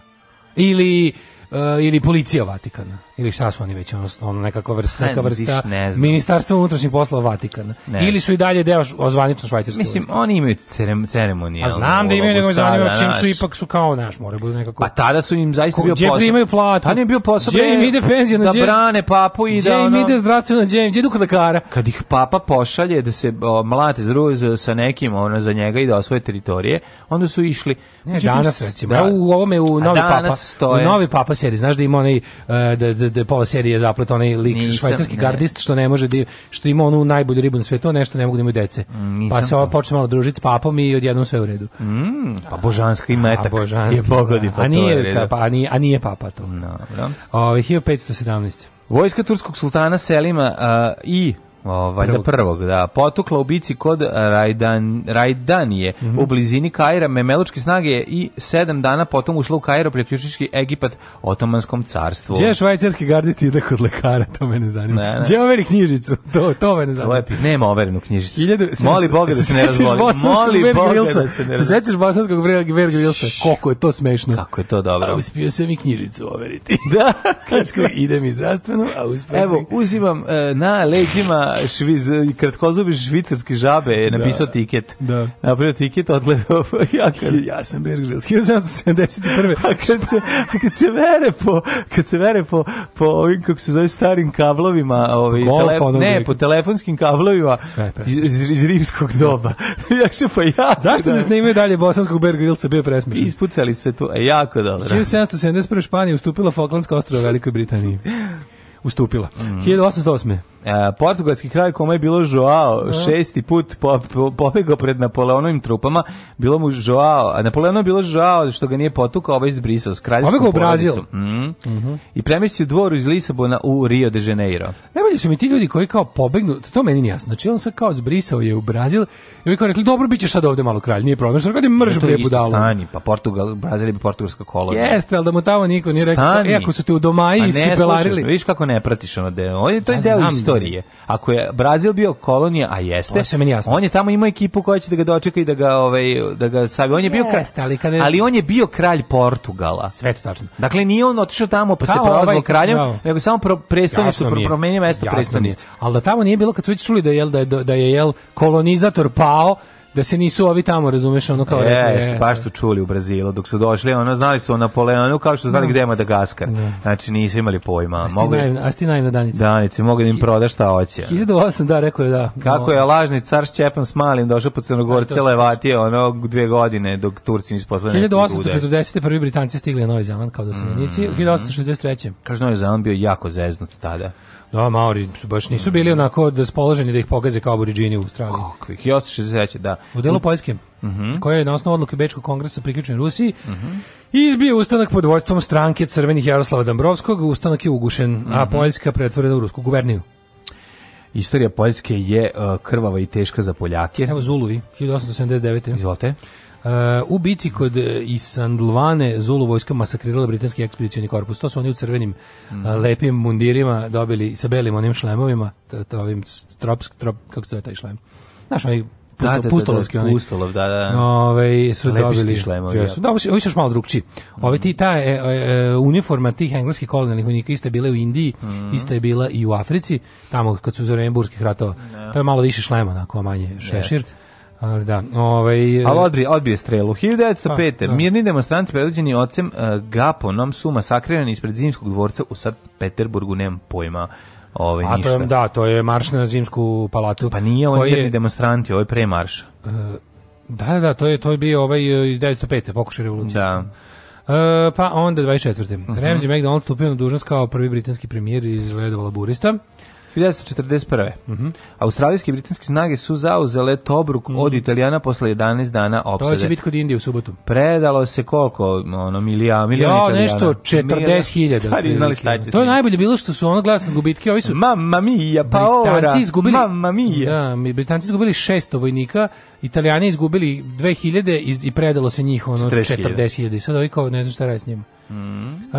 Ili uh, ili policija Vatikana? ili šta su oni već, osnovno nekakva vrsta, neka vrsta ne ministarstva unutrašnjih poslova Vatikana. Ne. Ili su i dalje deo zvanično švajcarske Mislim, vojske. oni imaju cerem, ceremonije. A znam da imaju nego zanima čim su ipak su kao naš, moraju budu nekako... Pa tada su im zaista bio posao. Gdje imaju platu. Tada im bio posao. Gdje im ide penzija na Da brane papu i da ono... Gdje im ide zdravstveno, gdje im idu kod lekara. Kad ih papa pošalje da se o, mlate zruze sa nekim ono, za njega i da osvoje teritorije, onda su išli... Ne, danas recimo. Da, u ovome, u novi papa. U novi papa seri, znaš da ima onaj... E, da, da, da, da je pola serije zaplet onaj lik Nisam, švajcarski ne. gardist što ne može da što ima onu najbolju ribu na svetu, nešto ne mogu da imaju dece. Mm, pa nisam pa se ona počne malo družiti s papom i odjednom sve u redu. Mm, pa božanski pa, metak a, božanski, je pogodi da. pa a nije, to pa, a, nije, a nije papa to. No, no. 1517. Vojska turskog sultana Selima uh, i Ovaj, valjda prvog, da, potukla u bici kod Rajdan, Rajdanije mm -hmm. u blizini Kaira, memelučke snage i sedam dana potom ušla u Kairo priključiški Egipat otomanskom carstvu. Gdje je švajcarski gardist ide kod lekara, to mene zanima. Gdje overi knjižicu, to, to mene zanima. Lepi, nema overenu knjižicu. Iljedu, se, Moli Boga da se ne razvoli. Moli Boga da se ne razboli. Se sećaš bosanskog Verga Vilsa? Koliko je to smešno. Kako je to dobro. A uspio sam i knjižicu overiti. Da. Kačko, idem i zdravstveno, a uspio Evo, uzimam uh, na leđima da, šviz, kratkozubi švicarski žabe je napisao da, tiket. Da. Napravio tiket, odgledao. ja, kad, ja sam Bergljus, 1771. A kad se, a kad se vere po, kad se vere po, po ovim, kako se zove, starim kablovima, ovi, ovaj, telef, ne, po telefonskim kablovima iz, iz, rimskog doba. ja pa ja. Zašto ne snimaju dalje bosanskog Bergljulca, bio presmišan? Ispucali se tu, e, jako dobro. 1771. Španija ustupila Falklandska ostrava Velikoj Britaniji. Ustupila. Mm. 1808 portugalski kralj kome je bilo Joao da. šesti put pobegao pred Napoleonovim trupama, bilo mu Joao, a Napoleonu je bilo Joao što ga nije potukao, ovaj izbrisao s kraljevskom u Brazil. Mm. Mm -hmm. I premjestio dvoru iz Lisabona u Rio de Janeiro. Najbolje su mi ti ljudi koji kao pobegnu, to meni nije jasno. Znači on se kao zbrisao je u Brazil i mi kao rekli, dobro, bit ćeš sad ovde malo kralj, nije problem. Što znači, kad je mržu prije budalo. Stani, pa Portugal, Brazil je portugalska kolona. Jeste, ali da mu tamo niko nije rekao, e, ako su te u domaji pa isipelarili. Viš kako ne pratiš ono da deo. On to ja je deo istorije. Ako je Brazil bio kolonija, a jeste, je meni jasno. on je tamo ima ekipu koja će da ga dočeka i da ga, ovaj, da ga savi. On je bio kralj, ali, je... ali on je bio kralj Portugala. Sve to tačno. Dakle, nije on otišao tamo pa Kao se prozvao ovaj, kraljem, znao. nego samo pro, prestonicu, pro, da promenio mesto prestonice. Ali da tamo nije bilo, kad su vi čuli da je, da, je da je jel, kolonizator pao, da se nisu ovi tamo, razumeš, ono kao... je, rekli, e, baš su čuli u Brazilu, dok su došli, ono, znali su o Napoleonu, kao što znali no. Da. gde je Madagaskar. No. Da. Znači, nisu imali pojma. A mogu, sti najna danica. Danice, mogu da im proda šta hoće. 1008, da, rekao je, da. Kako je lažni car Šćepan s malim došao po Crnogorce, levatio, ono, dve godine, dok Turci nisu poslali 1840. prvi Britanci stigli na Novi Zeland kao da se mm. 1863. Kaže, Novi Zeland bio jako zeznut tada. Da, Maori su baš nisu bili onako raspoloženi da ih pogaze kao aboriđini u Australiji. Kako ih, još se seća, da. U delu poljskim, mhm. mm -hmm. koja je na osnovu odluke Bečkog kongresa priključen Rusiji, mm -hmm. izbio ustanak pod vojstvom stranke crvenih Jaroslava Dambrovskog, ustanak je ugušen, mm -hmm. a mhm. Poljska pretvorena u rusku guverniju. Istorija Poljske je uh, krvava i teška za Poljake. Evo Zuluvi, 1879. Izvolite. Uh, u bici kod eh, Isandlvane Zulu vojska masakrirala britanski ekspedicioni korpus. To su oni u crvenim eh, mm. uh, lepim mundirima dobili sa belim onim šlemovima, to, to ovim trops, trop, kako se zove taj šlem? Znaš, onaj Pusto, da, da, pustolovski da, da, pustolov, da, da. Ove, ovaj, su dobili. Šlemovi, Da, ovi su, još malo drugčiji. Mm. Ove ti, ta e, e, e, uniforma tih engleskih kolonijalnih vojnika ista je bila u Indiji, mm -hmm. je bila i u Africi, tamo kad su za vreme burskih ratova. No. Da. To je malo više šlema, onako manje šešir. Yes. Ali da, ovaj e, Ali odbije, odbije strelu 1905. A, da. Mirni demonstranti predvođeni ocem uh, Gaponom su masakrirani ispred zimskog dvorca u Sankt Peterburgu, nemam pojma. Ove, ovaj, A to je, da, to je marš na zimsku palatu. Pa nije on je... demonstranti, ovo je marš. Uh, e, da, da, da, to je, to je bio ovaj iz 1905. pokušaj revolucije. Da. Uh, pa onda 24. Uh -huh. Ramsey MacDonald stupio na dužnost kao prvi britanski premijer iz Ledovala Burista. 1941. Mm -hmm. Australijske i britanske snage su zauzele Tobruk mm -hmm. od Italijana posle 11 dana opsade. To će biti kod Indije u subotu. Predalo se koliko, ono, milija, milijon jo, nešto, 40.000. To je najbolje bilo što su ono glasno gubitke. Ovi su... Mamma mia, pa ora. Britanci Mamma mia. Da, Britanci izgubili 600 vojnika, Italijani izgubili 2000 i, i predalo se njih ono 40.000. 40 I sad ovi kao, ne znam šta radi s njima. Mm.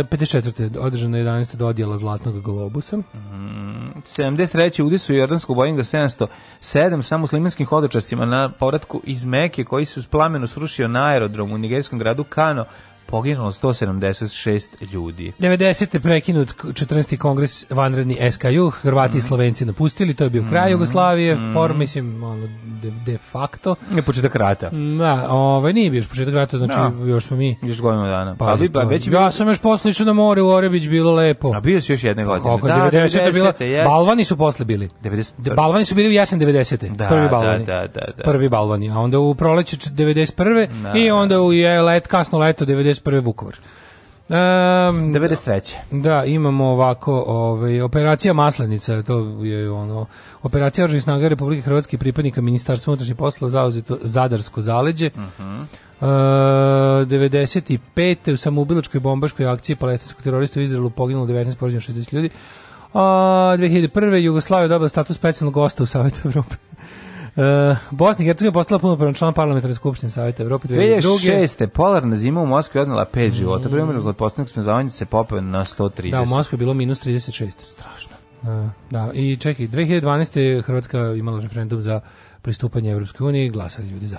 E, 54. održano 11. dodjela Zlatnog globusa. Mm. Mm-hmm. 73. udisu Jordanskog Boeinga 707 sa muslimanskim hodočastima na povratku iz Meke koji se s plamenu srušio na aerodromu u nigerijskom gradu Kano poginulo 176 ljudi. 90. prekinut 14. kongres vanredni SKU, Hrvati mm. i mhm. Slovenci napustili, to je bio kraj mm. Jugoslavije, mm. for, mislim, ono, de, de facto. Je početak rata. Da, ovaj, nije bio još početak rata, znači no. Da. još smo mi. Još godinu dana. Pa, ali, pa, već ja sam još posle na more u Orebić, bilo lepo. A bio si još jedne godine. Kako, da, 90. 90 bila, yes. Balvani su posle bili. 90. Balvani su bili u jesen 90. Da, prvi da, balvani. Da, da, da, da. Prvi balvani, a onda u proleće 91. Da, I da, onda u je, let, kasno leto 90 91. Vukovar. Um, ehm, 93. Ehm, da, imamo ovako, ovaj, operacija Maslenica, to je ono, operacija Oružnih snaga Republike Hrvatske i pripadnika Ministarstva unutrašnjih poslova zauzeto Zadarsko zaleđe. Uh -huh. Uh, 95. u samoubilačkoj bombaškoj akciji palestinskog terorista u Izraelu poginulo 19 porođeno 60 ljudi. A uh, 2001. Jugoslavija dobila status specijalnog gosta u Savetu Evrope. Uh, Bosna i Hercegovina postala punopravan član parlamentarne skupštine Saveta Evrope 2006. Polarna zima u Moskvi odnala 5 mm. života. Primjer, kod posljednog smrzavanja se popeo na 130. Da, u Moskvi bilo minus 36. Strašno. Uh, da, i čekaj, 2012. Hrvatska imala referendum za pristupanje Evropskoj uniji, glasali ljudi za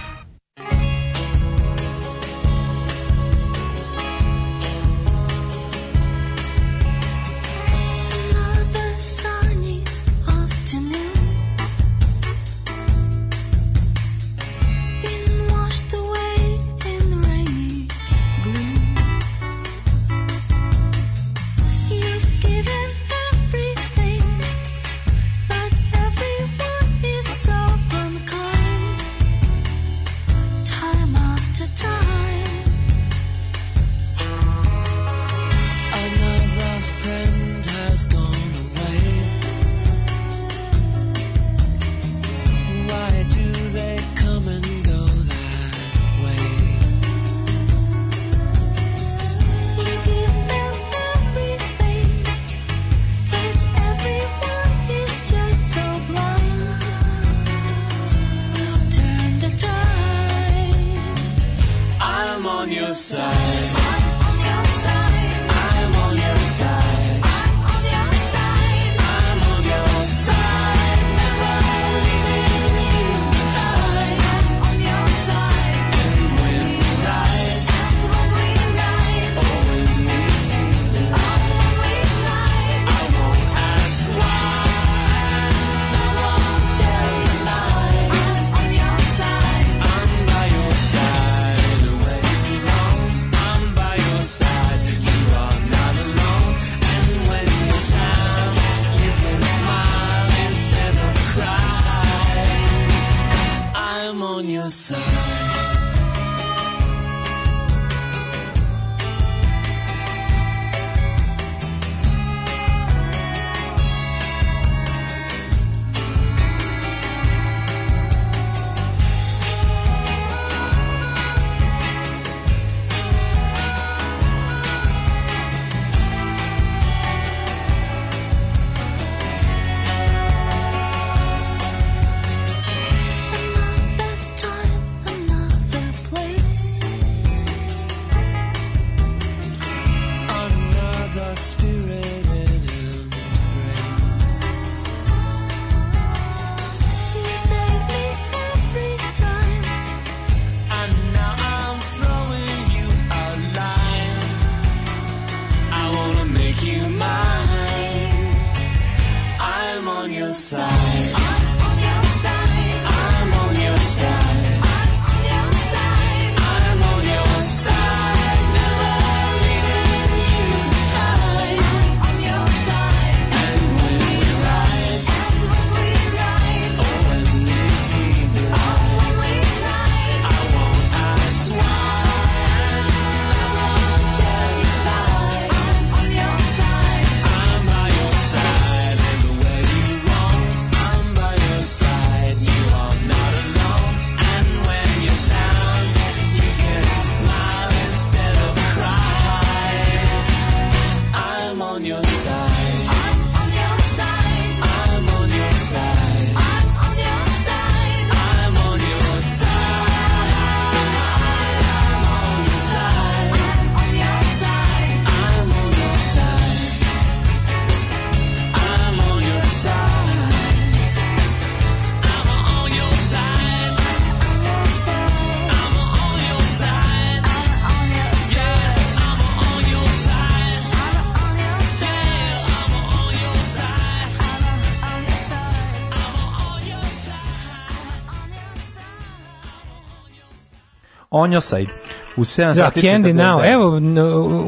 on Onjoside u 7 da, sati. Candy Now. Evo,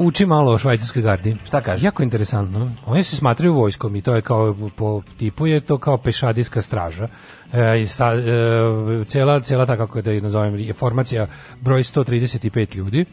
uči malo o švajcarskoj gardi. Šta kaže? Jako interesantno. Oni se smatraju vojskom i to je kao po tipu je to kao pešadijska straža. E, i sa, e, cela, cela ta, kako da je nazovem, je formacija broj 135 ljudi.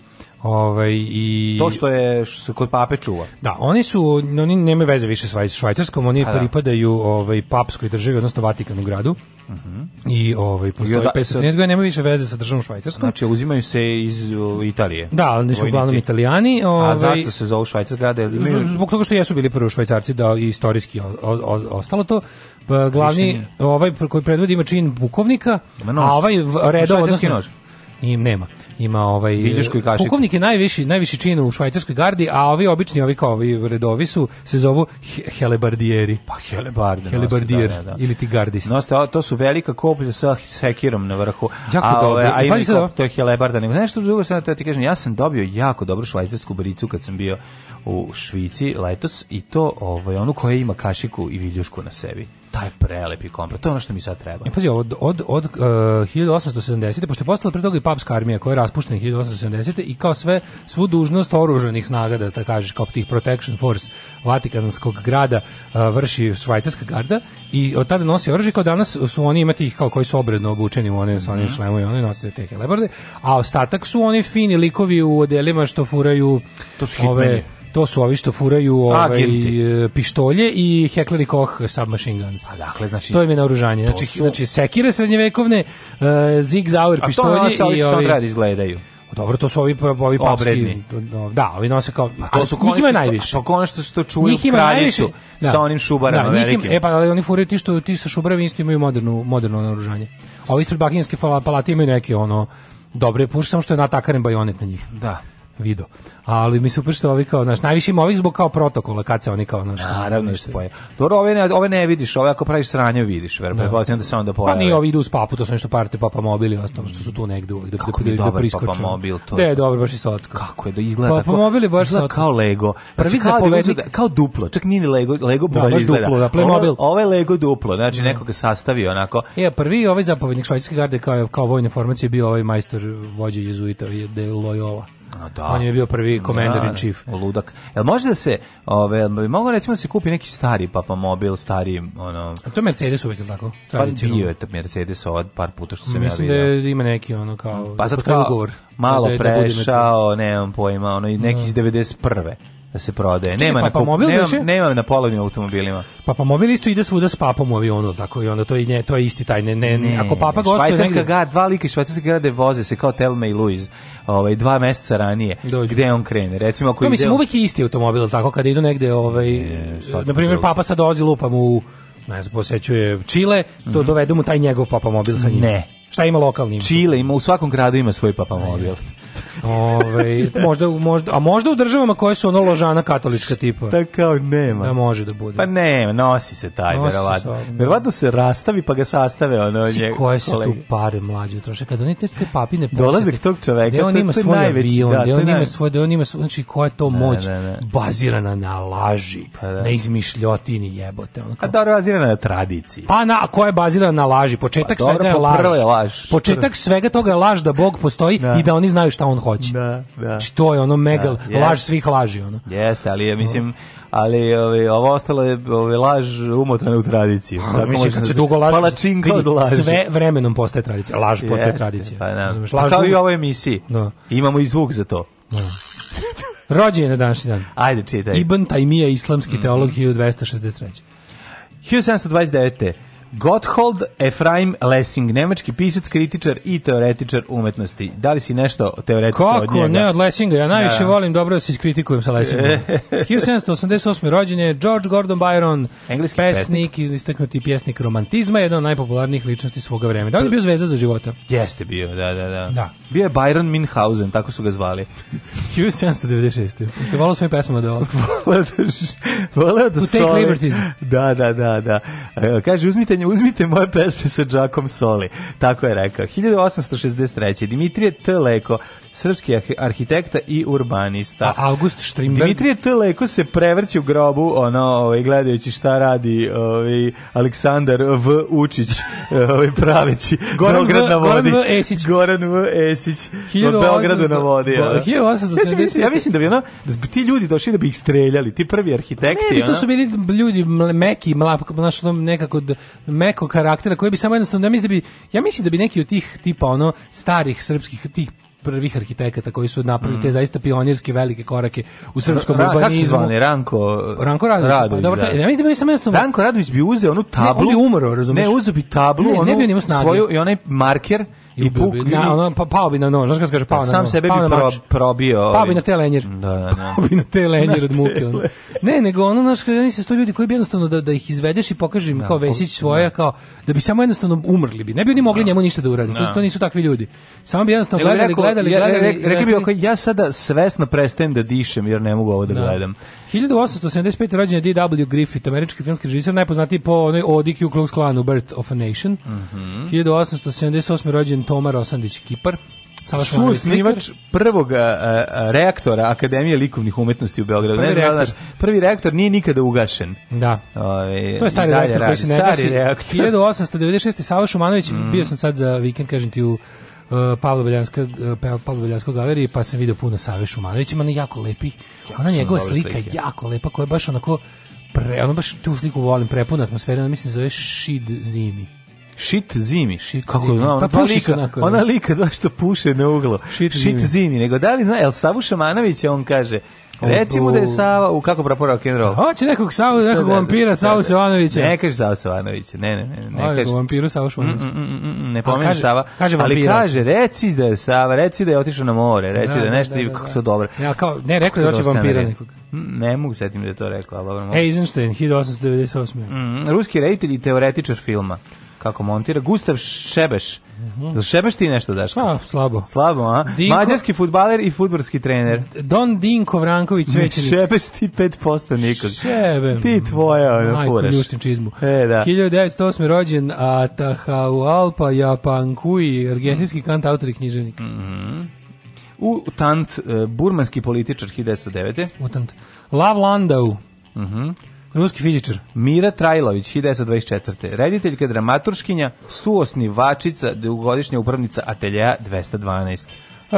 Ovaj i to što je što kod pape čuva. Da, oni su oni nemaju veze više sa švajcarskom, oni A, pa da. pripadaju da. ovaj papskoj državi, odnosno Vatikanu gradu. Mm -hmm. I ovaj postoji I od, 513 nema više veze sa državom Švajcarskom. Znači uzimaju se iz uh, Italije. Da, ali su uglavnom Italijani, ovaj, A zašto se zovu Švajcarska da, da, da, Zbog toga što jesu bili prvi Švajcarci da istorijski o, o, o, ostalo to pa, glavni ovaj koji predvodi ima čin bukovnika, a ovaj redov odnosno nož. I nema ima ovaj Bilješko i Pukovnik je najviši najviši čin u švajcarskoj gardi, a ovi obični ovi kao ovi redovi su se zovu helebardieri. Pa helebarde. Helebardier da, da, da, ili ti gardist. No, to, to su velika koplja sa sekirom na vrhu. Jako a, dobro. A, a kop, to je helebarda. Nego nešto drugo sad da ti kažem, ja sam dobio jako dobru švajcarsku bricu kad sam bio u Švici letos i to ovaj, onu koja ima kašiku i viljušku na sebi taj prelepi komplet, to je ono što mi sad treba. Ja, e, pazi, od, od, od e, uh, 1870. pošto je postala pre toga i papska armija koja je raspuštena 1870. i kao sve, svu dužnost oruženih snaga, da ta kažeš, kao tih protection force Vatikanskog grada uh, vrši švajcarska garda i od tada nosi oružje, kao danas su oni imati ih kao koji su obredno obučeni u one mm -hmm. sa onim mhm. šlemu i oni nose te helebarde, a ostatak su oni fini likovi u odelima što furaju to su hitmeni. ove To su ovi što furaju ove, ovaj, pištolje i Heckler Koch submachine guns. Pa dakle, znači... To im je naoružanje. Znači, su... znači sekire srednjevekovne, uh, zig zauer pištolje i... A to ono i ovi... izgledaju. Pa dobro, to su ovi pa- ovi papski. Da, ovi nose kao a pa to su njih ima najviše. Pa konačno što čuju njih kraljicu da. sa onim šubarama da, velikim. Im, e pa da, ali oni furaju ti što ti sa šubarama isto imaju modernu moderno naoružanje. Ovi ispred Buckinghamske palate imaju neke ono dobre puše samo što je natakaren bajonet na njih. Da video. Ali mi super što ovi kao, znaš, najviše ima ovih zbog kao protokola, kad se oni kao, znaš, naravno što poje. Dobro, ove ne, ove ne vidiš, ove ako praviš sranje vidiš, ver, no. Da. da se onda pa pojave. Pa ni ovi idu s papu, to su nešto parte papa mobil i ostalo što su tu negde uvek da Kako da, da, da priskoče. Papa mobil to. Da je dobro baš i slatko. Kako je da izgleda papa tako. Papa mobil je baš izgleda kao Lego. Prvi znači, zapovednik kao, da kao duplo, čak nije Lego, Lego da, bolje izgleda. Duplo, da, Playmobil. Ovo je Lego duplo, znači da. nekoga sastavi onako. Ja, e, prvi ovaj zapovednik švajcarske garde kao kao vojne formacije bio ovaj majstor vođe jezuita je de Loyola. No, da. On je bio prvi komandar da, in chief. Ludak. Jel može da se, ove, mogu recimo da se kupi neki stari papa mobil, stari, ono... A to je Mercedes uvijek, tako? Pa bio je to Mercedes od par puta što se Mislim ja Mislim da ima neki, ono, kao... Pa sad kao, ugovor, malo da prešao, nemam pojma, ono, neki da. iz 91 da se prodaje. Nema, Čekaj, pa, na, mobil nema, nema na polovnim automobilima. Pa pa mobil isto ide svuda s papom u avionu, tako i onda to je, to je isti taj ne, ne, ne ako papa gostuje negde. Švajcarska ga dva lika švajcarske grade da voze se kao Telma i Louise, ovaj dva meseca ranije. Dođu. Gde on krene? Recimo ako no, pa ide. mislim uvek je isti automobil, tako kada idu negde ovaj e, na primjer papa sad dolazi lupam u ne znam, posećuje Čile, to mm -hmm. mu taj njegov papa mobil sa njim. Ne. Šta ima lokalni? Čile ima, u svakom gradu ima svoj papa mobil. Ajde. Ove, ovaj, možda, možda, a možda u državama koje su ono ložana katolička tipa. Šta kao nema. Da može da bude. Pa nema, nosi se taj, nosi verovatno. Se, verovatno se rastavi pa ga sastave ono nje. Koje se tu pare mlađe troše kada oni te, te papine posete. Dolazak tog čoveka, da, to, on ima svoj avion, da, on ima svoj, da on ima svoj, znači koja je to moć ne, ne, ne. bazirana na laži, pa da. na izmišljotini jebote. Ono pa kao. A da, bazirana na tradiciji. Pa na, koja je bazirana na laži, početak pa, dobro, svega je laž. laž. Početak da. svega toga je laž da Bog postoji da. i da oni znaju šta on hoće. Da, da. Znači, to je ono megal, da, laž svih laži. Ono. Jeste, ali ja mislim, ali ovi, ovaj, ovo ostalo je ove, ovaj, laž umotane u tradiciju. A, pa, tako mislim, kad se dugo laže, palačinka vidi, od laži. Sve vremenom postaje tradicija. Laž postaje tradicija. Pa, da. Znači, laž Kao i u ovoj emisiji. Da. Imamo i zvuk za to. Da. Rođen je na današnji dan. Ajde, čitaj. Ibn Tajmija, islamski mm. teolog 1263. 1729. Gotthold Efraim Lessing, nemački pisac, kritičar i teoretičar umetnosti. Da li si nešto teoretisao od njega? Kako ne od Lessinga? Ja najviše da. volim dobro da se iskritikujem sa Lessingom. 1788. rođenje, George Gordon Byron, Engleski pesnik, pesnik. istaknuti pjesnik romantizma, jedna od najpopularnijih ličnosti svoga vremena. Da li je bio zvezda za života? Jeste bio, da, da, da. da. Bio je Byron Minhausen, tako su ga zvali. 1796. Pošto volao svojim pesmama da ovo. volao da, volao da Take Liberties. Da, da, da, da. E, kaže, uzmite pitanja, uzmite moje pesme sa Đakom Soli. Tako je rekao. 1863. Dimitrije T. Leko, srpski arhitekta i urbanista. A August Strindberg. Dimitrije T. Leko se prevrće u grobu, ono, ovaj, gledajući šta radi ovaj, Aleksandar V. Učić, ovaj, praveći Beograd na vodi. Goran V. Esić. Goran V. Esić u Beogradu na vodi. Bo, ja. ja, mislim, ja mislim da bi ono, da bi ti ljudi došli da bi ih streljali, ti prvi arhitekti. Ne, bi, to su bili ljudi meki, mlap, znaš, ono, nekako meko karaktera, koji bi samo jednostavno, ja mislim da bi, ja mislim da bi neki od tih tipa, ono, starih srpskih, tih prvih arhitekata koji su napravili mm. te zaista pionirske velike korake u srpskom Ra, urbanizmu. Kako se zvane? Ranko, Ranko Radović. Radović pa dobro, da. Ja mislim da sam jednostavno... Ranko Radović bi uzeo onu tablu. Ne, on bi umro, razumiješ? Ne, uzeo bi tablu, ne, ne bi on svoju i onaj marker I, puk, bi, na, ono, pa, pao bi na nož, znaš kada se kaže, pao pa na Sam sebe bi pro, probio. Pao bi na te lenjer. Da, da, da. Pao bi na te lenjer od muke. Ono. Ne, nego ono, znaš, kada oni se sto ljudi koji bi jednostavno da, da ih izvedeš i pokaži im da, kao Vesić svoja, da. kao, da bi samo jednostavno umrli bi. Ne bi oni mogli da. njemu ništa da uradi. To, to nisu takvi ljudi. Samo bi jednostavno gledali, gledali, gledali. Rekli bi, ja sada svesno prestajem da dišem jer ne mogu ovo da gledam. 1875. rođen je D.W. Griffith, američki filmski režisar, najpoznatiji po onoj odi Ku Klux Klanu, Birth of a Nation. Mm -hmm. 1878. rođen Toma Rosandić, Kipar. Su snimač prvog a, a, reaktora Akademije likovnih umetnosti u Beogradu. Prvi, ne znam, da reaktor. Znaš, prvi reaktor nije nikada ugašen. Da. Ove, ovaj, to je stari reaktor radi. koji se ne gasi. 1896. Sava Šumanović, mm. bio sam sad za vikend, kažem ti, u E, Pavlo Beljanska e, Pavlo Beljanskog galerije pa sam video puno Save Šumanović ima jako lepih ona njegova slika slike. jako lepa koja je baš onako pre, ona baš tu sliku volim prepuna atmosfera mislim zove Shit zimi Shit zimi. shit. Kako zimi. Ona, pa puši lika, onako, ona da. lika da što puše na uglu. Shit, šit zimi. zimi. Nego da li zna, El Savu Šamanovića on kaže, Recimo da je Sava, u kako prapora rock and Hoće nekog Savu, nekog vampira Savu Šovanovića. Ne kaže Savu Šovanovića. Ne, ne, ne, ne kaže. vampiru Savu mm, mm, Šovanovića. Mm, ne pa pomenu Sava. Kaže ali kaže reci da je Sava, reci da je otišao na more, reci da, da je da, nešto da, i kako se dobro. Ja kao ne rekao da hoće vampira nekog. Ne mogu setim da je to rekao, al dobro. Eisenstein 1898. Ruski reditelj i teoretičar filma kako montira. Gustav Šebeš. Mhm. Za Šebeš ti nešto daš? Pa, slabo. Slabo, a? Dinko... Mađarski futbaler i futbolski trener. Don Dinko Vranković Svećenić. Šebeš ti 5% nikog. Šebe. Ti tvoja, ono, furaš. Majko čizmu. E, da. 1908. rođen Atahualpa Japankui, argentinski mhm. kant, autor i književnik. Mm -hmm. U Tant, e, burmanski političar 1909. U Tant. Lav Landau. Mhm. Mm Ruski fizičar. Mira Trajlović, 1924. Rediteljka, dramaturškinja, suosnivačica, dugogodišnja upravnica Ateljeja 212. Uh,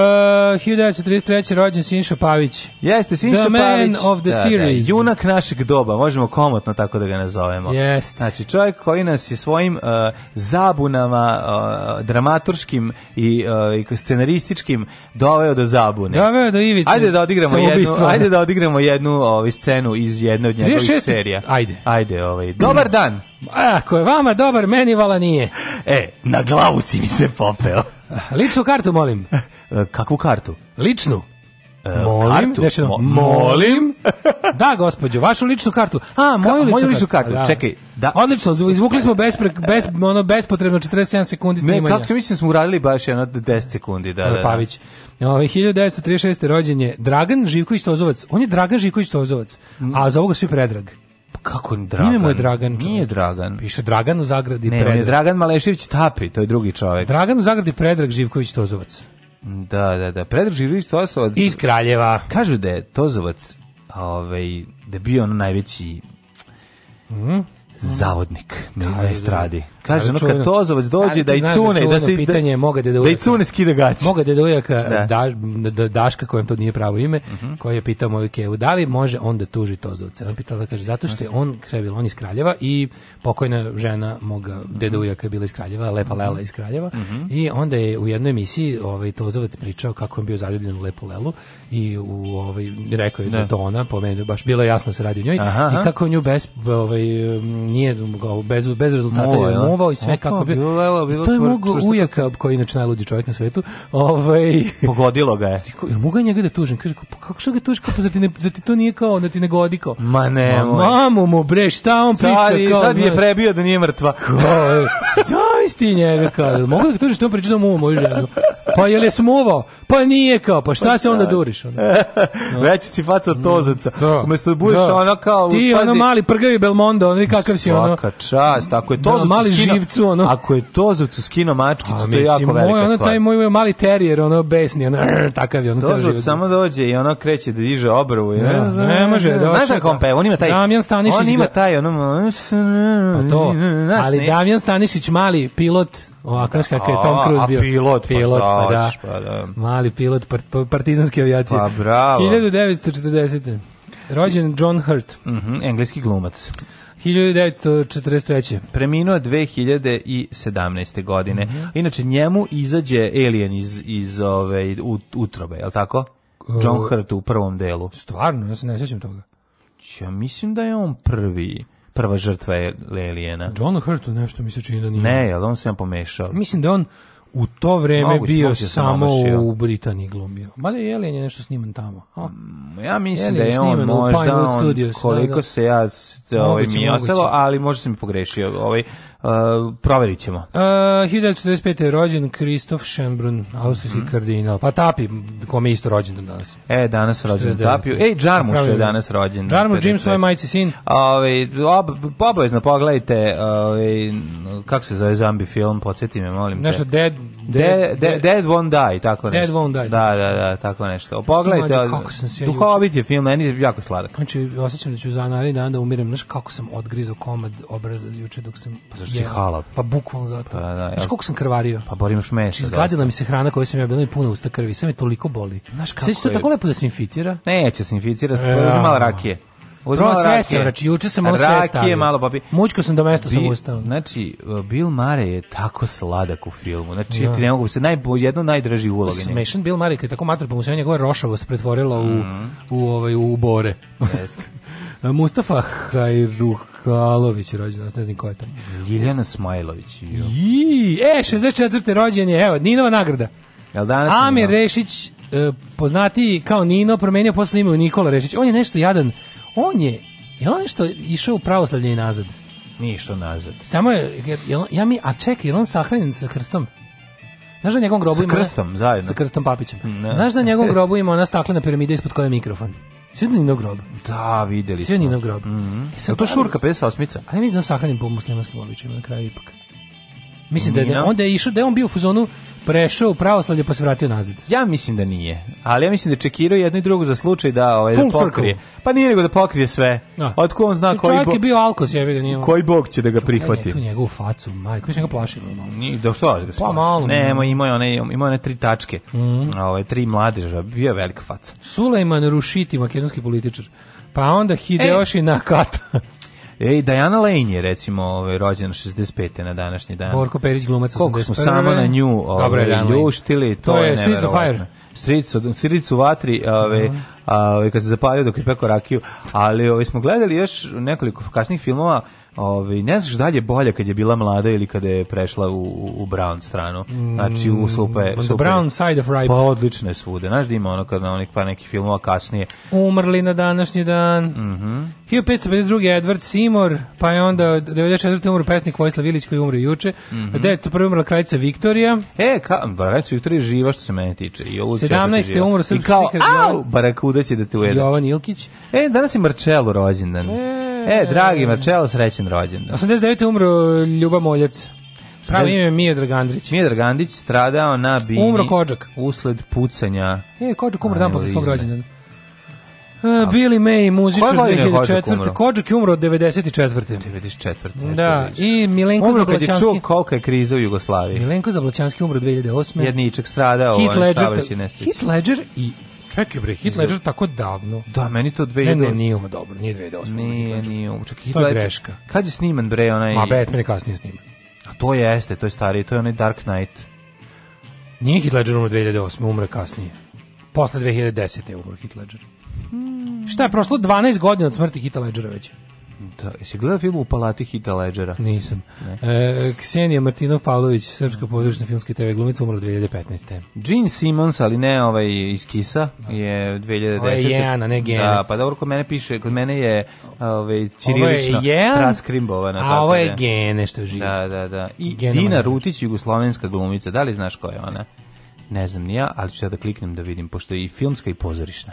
eh, 1933. rođen Sinša Pavić. Jeste, Sinša Pavić. man of the da, da series. Da, junak našeg doba, možemo komotno tako da ga nazovemo. Jeste. Znači, čovjek koji nas je svojim uh, zabunama uh, dramaturškim i, uh, scenarističkim doveo do zabune. Doveo do ivice. Ajde da odigramo jednu, ajde da odigramo jednu ovaj, scenu iz jedne od njegovih serija. Ajde. Ajde, ovaj. Dobar dan. Ako je vama dobar, meni vala nije. E, na glavu si mi se popeo. Ličnu kartu, molim. Eh, kakvu kartu? Ličnu. E, molim, kartu? Mo molim. da, gospođo, vašu ličnu kartu. A, moju, Ka, ličnu, moju ličnu kartu. kartu. Da. Čekaj, da. Odlično, izvukli smo besprek, bez, ono, bespotrebno 47 sekundi snimanja. Ne, kako se mislim da smo uradili baš jedno 10 sekundi, da, da, da. Pavić. Ove, 1936. rođen je Dragan Živković Tozovac. On je Dragan Živković Tozovac, mm. a za ovoga svi predrag. Kako Dragan? Ime mu je Dragan. Čovjek. Nije Dragan. Piše Dragan u zagradi ne, Predrag. Ne, Dragan Malešević Tapi, to je drugi čovjek. Dragan u zagradi Predrag Živković Tozovac. Da, da, da. Predrag Živković Tozovac. Iz Kraljeva. Kažu da je Tozovac ovaj, da bio ono najveći mm. zavodnik na estradi. Da? Kaže, ono kad Tozovac dođe da, da, da-, da i cune, da se pitanje može da da i cune skida gaće. Moga da ujaka da. Daška kojem to nije pravo ime, mhm. koji je pitao moju Kevu da li može on da tuži Tozovca. On pitao da kaže zato što je on Krebil, on iz Kraljeva i pokojna žena moga mhm. deda je bila iz Kraljeva, Lepa Lela iz Kraljeva mhm. i onda je u jednoj emisiji ovaj Tozovac pričao kako je bio zaljubljen u Lepu Lelu i u ovaj rekao je da to ona, pomenuo baš bilo jasno se radi o njoj i kako nju bez ovaj nije bez bez rezultata je, preračunavao i sve kako bi. Bilo, bilo, to je mogu ujaka, koji inače najludi čovjek na svetu. Ovaj pogodilo ga je. Jel mogu ja njega da tužim? Kaže pa kako što ga tužiš kako pa zati ne zati to nije kao, da ti ne godi Ma ne, Ma, mamo mu bre, šta on priča sad, kao? Sad znaš, je prebio da nije mrtva. E, Zavesti njega kao. Mogu da tužiš što on priča da mu moju ženu. Pa je li smuvao? Pa nije kao, pa šta pa se onda da. duriš? Ono? No. Veći si faca od mm, tozovca. Da. Umesto da budeš da. ona kao... Ti pazi, ono mali prgavi Belmondo, ono kakav si ono... Svaka čast, ako je da, tozovcu da, mali skino, živcu, ono... Ako je tozovcu skino mačkicu, to je jako moj, velika ono, stvar. Taj moj mali terijer, ono besni, ono, rr, takav je, ono Tozovac život. samo dođe i ono kreće da diže obrvu. Ja. ne, ne, ne može, da Znaš kako on peva, on ima taj... Damjan Stanišić... On ima taj, ono... Pa to, ali Damjan Stanišić, mali pilot Ovakav kakav je Tom Cruise bio. A pilot, pilot pa, pa da, pa da. Mali pilot part, partizanske avijacije. Pa bravo. 1940. Rođen John Hurt. Mm -hmm, engleski glumac. 1943. Preminuo 2017. godine. Mm -hmm. Inače, njemu izađe Alien iz, iz ove, ovaj, ut, utrobe, je li tako? John Hurt u prvom delu. Stvarno, ja se ne sjećam toga. Ja mislim da je on prvi prva žrtva je Lelijena. John Hurtu nešto mi se čini da nije. Ne, jel on se ja pomešao. Mislim da on u to vreme Moguć, bio da samo u Britaniji glumio. Mada je Jelen je nešto sniman tamo. A? Mm, ja mislim Jelen da je on možda, on, Studios, koliko da, da. se ja ovaj, mi ostalo, ali možda sam mi pogrešio. Ovaj, Uh, proverit Uh, 1945. je rođen Kristof Schembrun, austrijski mm kardinal. Pa Tapi, kome je isto rođen danas. E, danas rođen Tapiju. Ej, Jarmuš je danas rođen. Jarmuš, Jim, svoje majci sin. Ove, ovaj, ob, obavezno pogledajte, ove, ovaj, kako se zove zombi film, podsjeti me, molim te. Nešto Dead... Dead, dead, dead, dead Won't Die, tako nešto. Dead Won't Die. Da, da, da, tako nešto. Pogledajte, duhovit je film, meni je jako sladak. Znači, osjećam da ću za naredni dan da umirem, znaš kako sam odgrizao komad obraza juče dok sam... Pa si halab. Pa bukvalno zato. Pa, da, Znaš koliko sam krvario? Pa borim još mesa. Znači, Izgladila mi se hrana koju sam ja bila i puno usta krvi. Sve me toliko boli. Znaš kako Sve to tako lepo da se inficira? Neće se inficirati, e, uzmala da. rakije. Uzmala sve sam, znači, juče sam ovo sve stavio. Rakije, malo papi. Mučko sam do mesta Bi, sam ustao. Znači, uh, Bill Murray je tako sladak u filmu. Znači, ja. ti ne mogu se, naj, jedno najdraži uloga. Smešan Bill Murray, kada je tako matar, pa mu se njegova rošavost pretvorila u, mm. u, ovaj, u bore. Jeste. Mustafa Hajruh Mihalović rođen, ne znam ko je taj. Ljiljana Smajlović. I, e, 64. rođen je, evo, Ninova nagrada. Jel danas Amir Nino? Rešić, e, poznati kao Nino, promenio posle ime u Nikola Rešić. On je nešto jadan. On je, je on nešto išao u pravoslavlje i nazad? Nije što nazad. Samo je, je on, ja mi, a čekaj, je on sahranjen sa krstom? Znaš da njegovom grobu ima... Sa krstom, zajedno. Sa krstom Papićem. Ne. Da. Znaš da njegovom grobu ima ona staklena piramida ispod koje je mikrofon? Sjedinjenog grob. Da, videli smo. Sjedinjenog groba. Mm e to Šurka 58-ica? Ali mislim da sahranjen po muslimanskim običajima na kraju ipak. Mislim da je, onda je išao, da je on bio u fuzonu, prešao u pravoslavlje pa se vratio nazad. Ja mislim da nije, ali ja mislim da je čekirao jedno i drugo za slučaj da, ovaj, da pokrije. Circle. Pa nije nego da pokrije sve. No. Da. Otko on zna to koji bog... je bio alkos, ja vidim. Nije... Koji bog će da ga prihvati? Ne, tu njegovu facu, majko, više ga plašilo. Ni, da što? Da pa malo. Ne, ima, ima, one, ima one tri tačke, mm. ove, tri mladeža, bio je velika faca. Sulejman Rušiti, makedonski političar. Pa onda e, Hideoshi e. Nakata. Ej, Diana Lane je recimo ovaj rođena 65. na današnji dan. Borko Perić glumac 81. Koliko smo samo na nju ovaj, ljuštili, to, to je, je Streets of Fire. Streets, Streets u vatri, ovaj, uh ovaj, kad se zapalio dok je peko rakiju, ali ovaj, smo gledali još nekoliko kasnih filmova Ovaj ne znaš da bolje kad je bila mlada ili kada je prešla u u brown stranu. Mm, znači u super on super. brown side of ripe. Pa odlične je svude. Znaš da ima ono kad na onih pa nekih filmova kasnije. Umrli na današnji dan. Mhm. Mm 1552 Edward Seymour, pa je onda 94. umro pesnik Vojislav Ilić koji umre juče. Mm -hmm. 91. umrla kraljica Viktorija. E, ka, kraljica Viktorija živa što se mene tiče. I ovo 17. umro srpski kao, au, barakuda će da te ujede. Jovan Ilkić. E, danas je Marcello rođendan. E, E, dragi Marčelo, srećen rođendan. 89. umro Ljuba Moljac. Pravo ime je Mije Dragandrić. Mije Dragandrić stradao na bini. Umro Kođak. Usled pucanja. E, Kođak umro dan posle svog rođendana. Uh, Billy May, muzičar 2004. Kođak je umro od 94. 94. Da, i Milenko umro Zablačanski. Umro kad je čuo kolika je kriza u Jugoslaviji. Milenko Zablačanski umro 2008. Jedničak stradao. Hit ovaj Ledger, Hit Ledger i Čekaj bre, Heath Ledger tako davno. Da, meni to 2000. Ne, ne, nije ovo dobro, nije 2008. Nije, nije ovo. Čekaj, Heath Ledger. greška. Kad je sniman bre onaj? Ma Batman je kasnije sniman. A to jeste, to je stariji, to je onaj Dark Knight. Nije Hit Ledger umro 2008, umre kasnije. Posle 2010. je umro Heath Ledger. Hmm. Šta je prošlo 12 godina od smrti Hit Ledgera već? Da, jesi gledao film u palati Hita Ledgera? Nisam. E, Ksenija Martinov Pavlović, srpska područna filmske TV glumica, umrla 2015. Gene Simmons, ali ne ovaj iz Kisa, da. je 2010. Ovo je Jana, ne Gena. Da, pa dobro, kod mene piše, kod mene je ovaj, Čirilično ovo je Jan, transkrimbovana. A ovo je da- Gene što živi. Da, da, da. I Gena Dina Manager. Rutić, jugoslovenska glumica, da li znaš ko je ona? Ne znam ni ja, ali ću ja da kliknem da vidim, pošto je i filmska i pozorišna.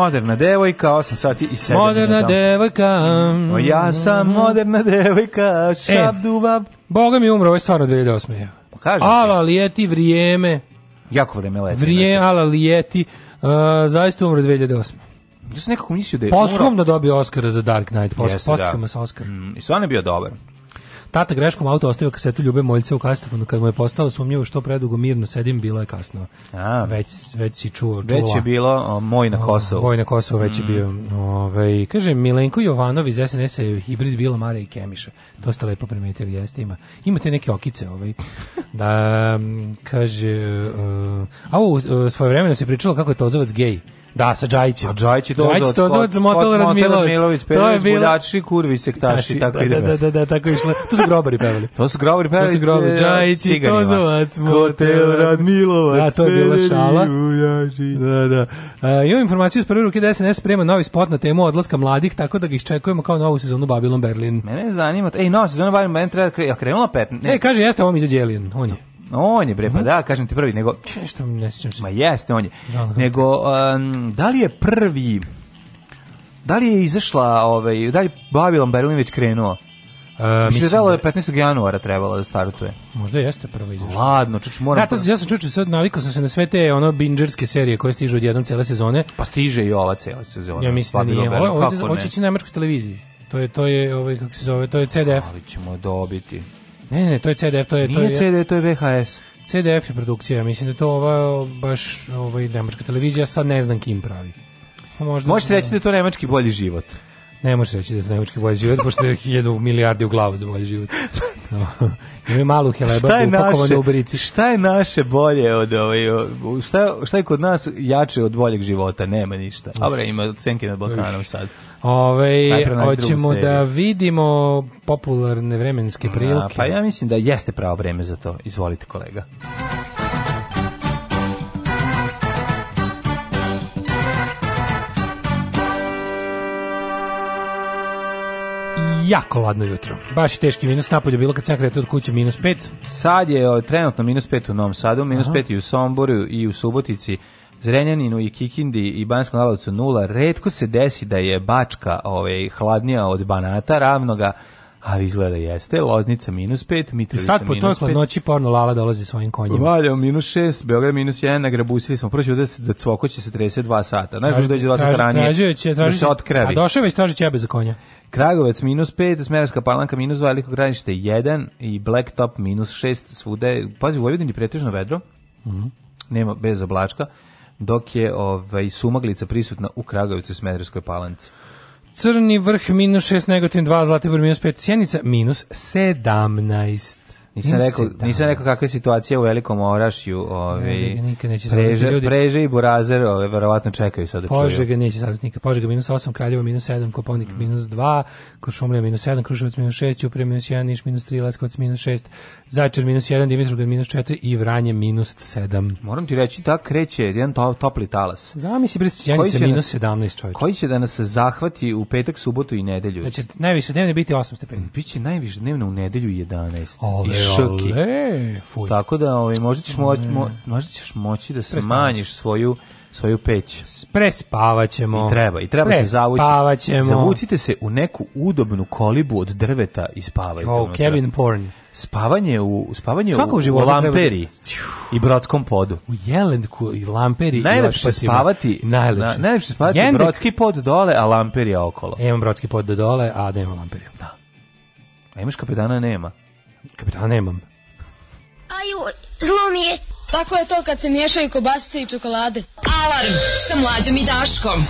Moderna devojka, 8 sati i 7 Moderna devojka. O, ja sam mm. moderna devojka, šabdubab. E, Boga mi umro, ovo je stvarno 2008. Pa kažem Ala lijeti vrijeme. Jako vrijeme leti. Vrije, znači. ala lijeti. Uh, zaista umro 2008. Ja sam nekako mislio da je... da dobio Oscara za Dark Knight, posthumno da. sa Oscar. Mm, I stvarno je bio dobar. Tata greškom auto ostavio kasetu Ljube Moljca u kastofonu, kad mu je postalo sumnjivo što predugo mirno sedim, bilo je kasno. A, već, već si čuo, čuva. Već je bilo o, moj na Kosovo. moj na Kosovo već mm. je bio. Ove, ovaj, kaže, Milenko Jovanov iz SNS-a je hibrid Bila Mare i Kemiša. To ste lepo primetili, jeste, ima. Imate neke okice, ovaj. da, kaže, uh, a u e, svoje vremena se pričalo kako je Tozovac gej. Da, sa Džajićem. A Džajić je Džajić to zove za Radmilović. Radmilović to je bilo Buljači, kurvi, sektaši, tako da, ide. Da, da, da, da, tako išlo. To su grobari pevali. to su grobari pevali. To su grobari. E, Džajić i to zove Zmotal Radmilovac. Da, to je bila šala. Da, da. Uh, imam informaciju iz prve ruke da SNS sprema novi spot na temu odlaska mladih, tako da ga iščekujemo kao novu sezonu Babylon Berlin. Mene zanima, ej, nova sezona Babylon Berlin treba da krenula 15. Ej, kaže jeste ovom izađelin, on je. On je bre, pa mhm. da, kažem ti prvi, nego... Što ne sećam se. Ma jeste, on je. Da, da, da. Nego, um, da li je prvi... Da li je izašla, ovaj, da li Babylon Berlin već krenuo? Uh, mislim da je 15. januara trebalo da startuje. Možda jeste prva izašla. Ladno, čuč, moram. Ja, to ja sam čuč, sad navikao sam se na sve te ono bingerske serije koje stižu odjednom cele sezone. Pa stiže i ova cela sezona. Ja mislim da nije. Ovo, ovo, će na nemačkoj televiziji. To je, to je, ovaj, kako se zove, to je CDF. Ali ćemo dobiti. Ne, ne, to je CDF, to je... Nije to je, CD, to je VHS. CDF je produkcija, mislim da to ova baš ovaj, nemačka televizija, sad ne znam kim pravi. Možda, Možeš reći da je to nemački bolji život. Ne možeš reći da su nemački bolji život, pošto je jedu milijardi u glavu za bolji život. No. Imaju malu heleba upakovanu u brici. Šta je naše bolje od ovaj, šta, šta je kod nas jače od boljeg života? Nema ništa. Dobre, ima senke nad Balkanom sad. Ove, ovaj, hoćemo da vidimo popularne vremenske prilike. A, pa ja mislim da jeste pravo vreme za to. Izvolite kolega. jako ladno jutro. Baš teški minus, napolje bilo kad sam kretao od kuće minus 5. Sad je o, trenutno minus 5 u Novom Sadu, minus Aha. 5 i u Somboru i u Subotici. Zrenjaninu i Kikindi i Banskom Lalovcu nula. Redko se desi da je Bačka ove, ovaj, hladnija od Banata ravnoga, ali izgleda jeste. Loznica minus 5, Mitrovica minus 5. I sad po toj hladnoći porno Lala dolazi svojim konjima. Valjao minus 6, Beograd minus 1, nagrabusili smo. Prvo ću da, da cvoko će se 32 sata. Znaš da dođe 2 sata ranije tražio će, tražio da se otkrevi. A došao je već traži ćebe za konja. Kragovec minus 5, Smerarska palanka minus 2, Veliko granište 1 i Blacktop minus 6 svude. Pazi, u Vojvodini pretežno vedro, mm -hmm. nema bez oblačka, dok je ovaj, sumaglica prisutna u Kragovicu i Smerarskoj palanci. Crni vrh minus 6, Negotin 2, Zlatibor minus 5, Sjenica minus 17. Nisam rekao, da. nisam rekao kakva je situacija u Velikom Orašju, ovaj. Nikad neće preže, preže i Burazer, ove verovatno čekaju sad da čuju. Požega neće saznati nikad. Požega minus 8, Kraljevo minus 7, Koponik mm. minus 2, Košumlija minus 7, Kruševac minus 6, Ćuprija minus 1, Niš minus 3, Leskovac minus 6, Začer minus 1, Dimitrovgrad minus 4 i Vranje minus 7. Moram ti reći, da kreće jedan to, topli talas. Zamisli bre sjenice minus 17 čovjek. Koji će da nas zahvati u petak, subotu i nedelju? Znači najviše dnevne biti 8 stepeni. Biće najviše dnevno u nedelju 11. Ove, ški. Tako da ovaj, možda, ćeš moći, mo, možda ćeš moći da smanjiš svoju svoju peć. Prespavaćemo. I treba, i treba se zavući. Prespavaćemo. Zavucite se u neku udobnu kolibu od drveta i spavajte. Oh, cabin porn spavanje u spavanje Svako u, u lamperi da- i brodskom podu. U jelendku i lamperi najlepše i spavati. Najlepše. Na, najlepše spavati Jendek... brodski pod dole, a lamperi okolo. Imam brodski pod dole, a nema da lamperi. Da. A imaš kapetana nema. Kapitana nemam. Ajoj, zlo mi je. Tako je to kad se miješaju kobasice i čokolade. Alarm sa mlađom i Daškom.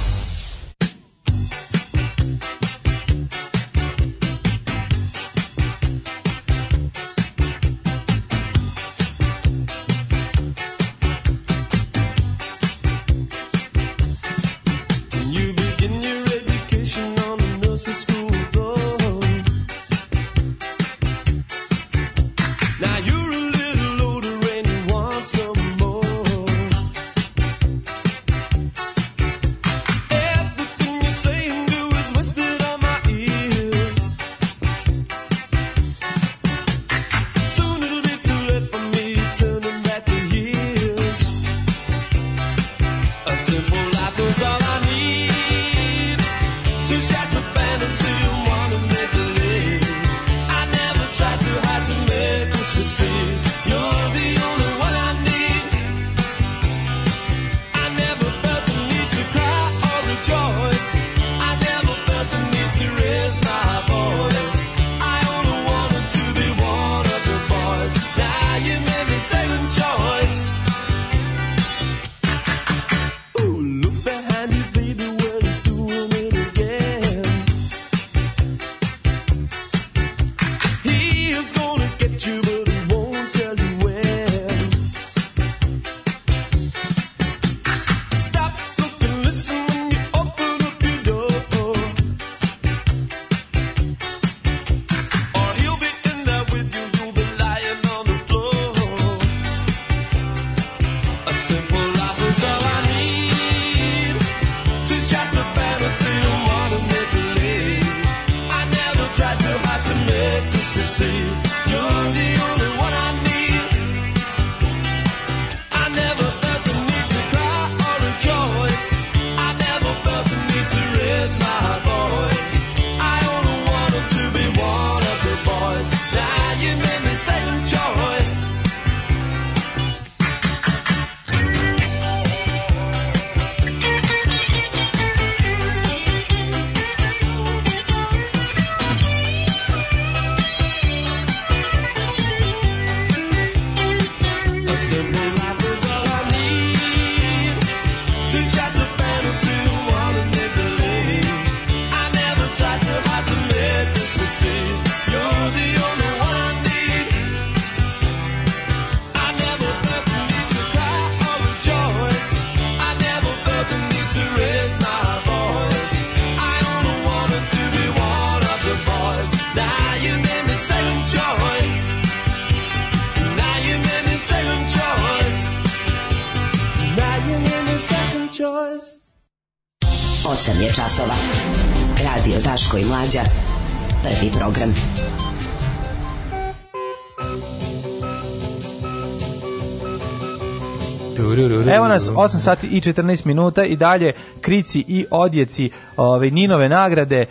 8 sati i 14 minuta i dalje krici i odjeci ove, ovaj, Ninove nagrade. E,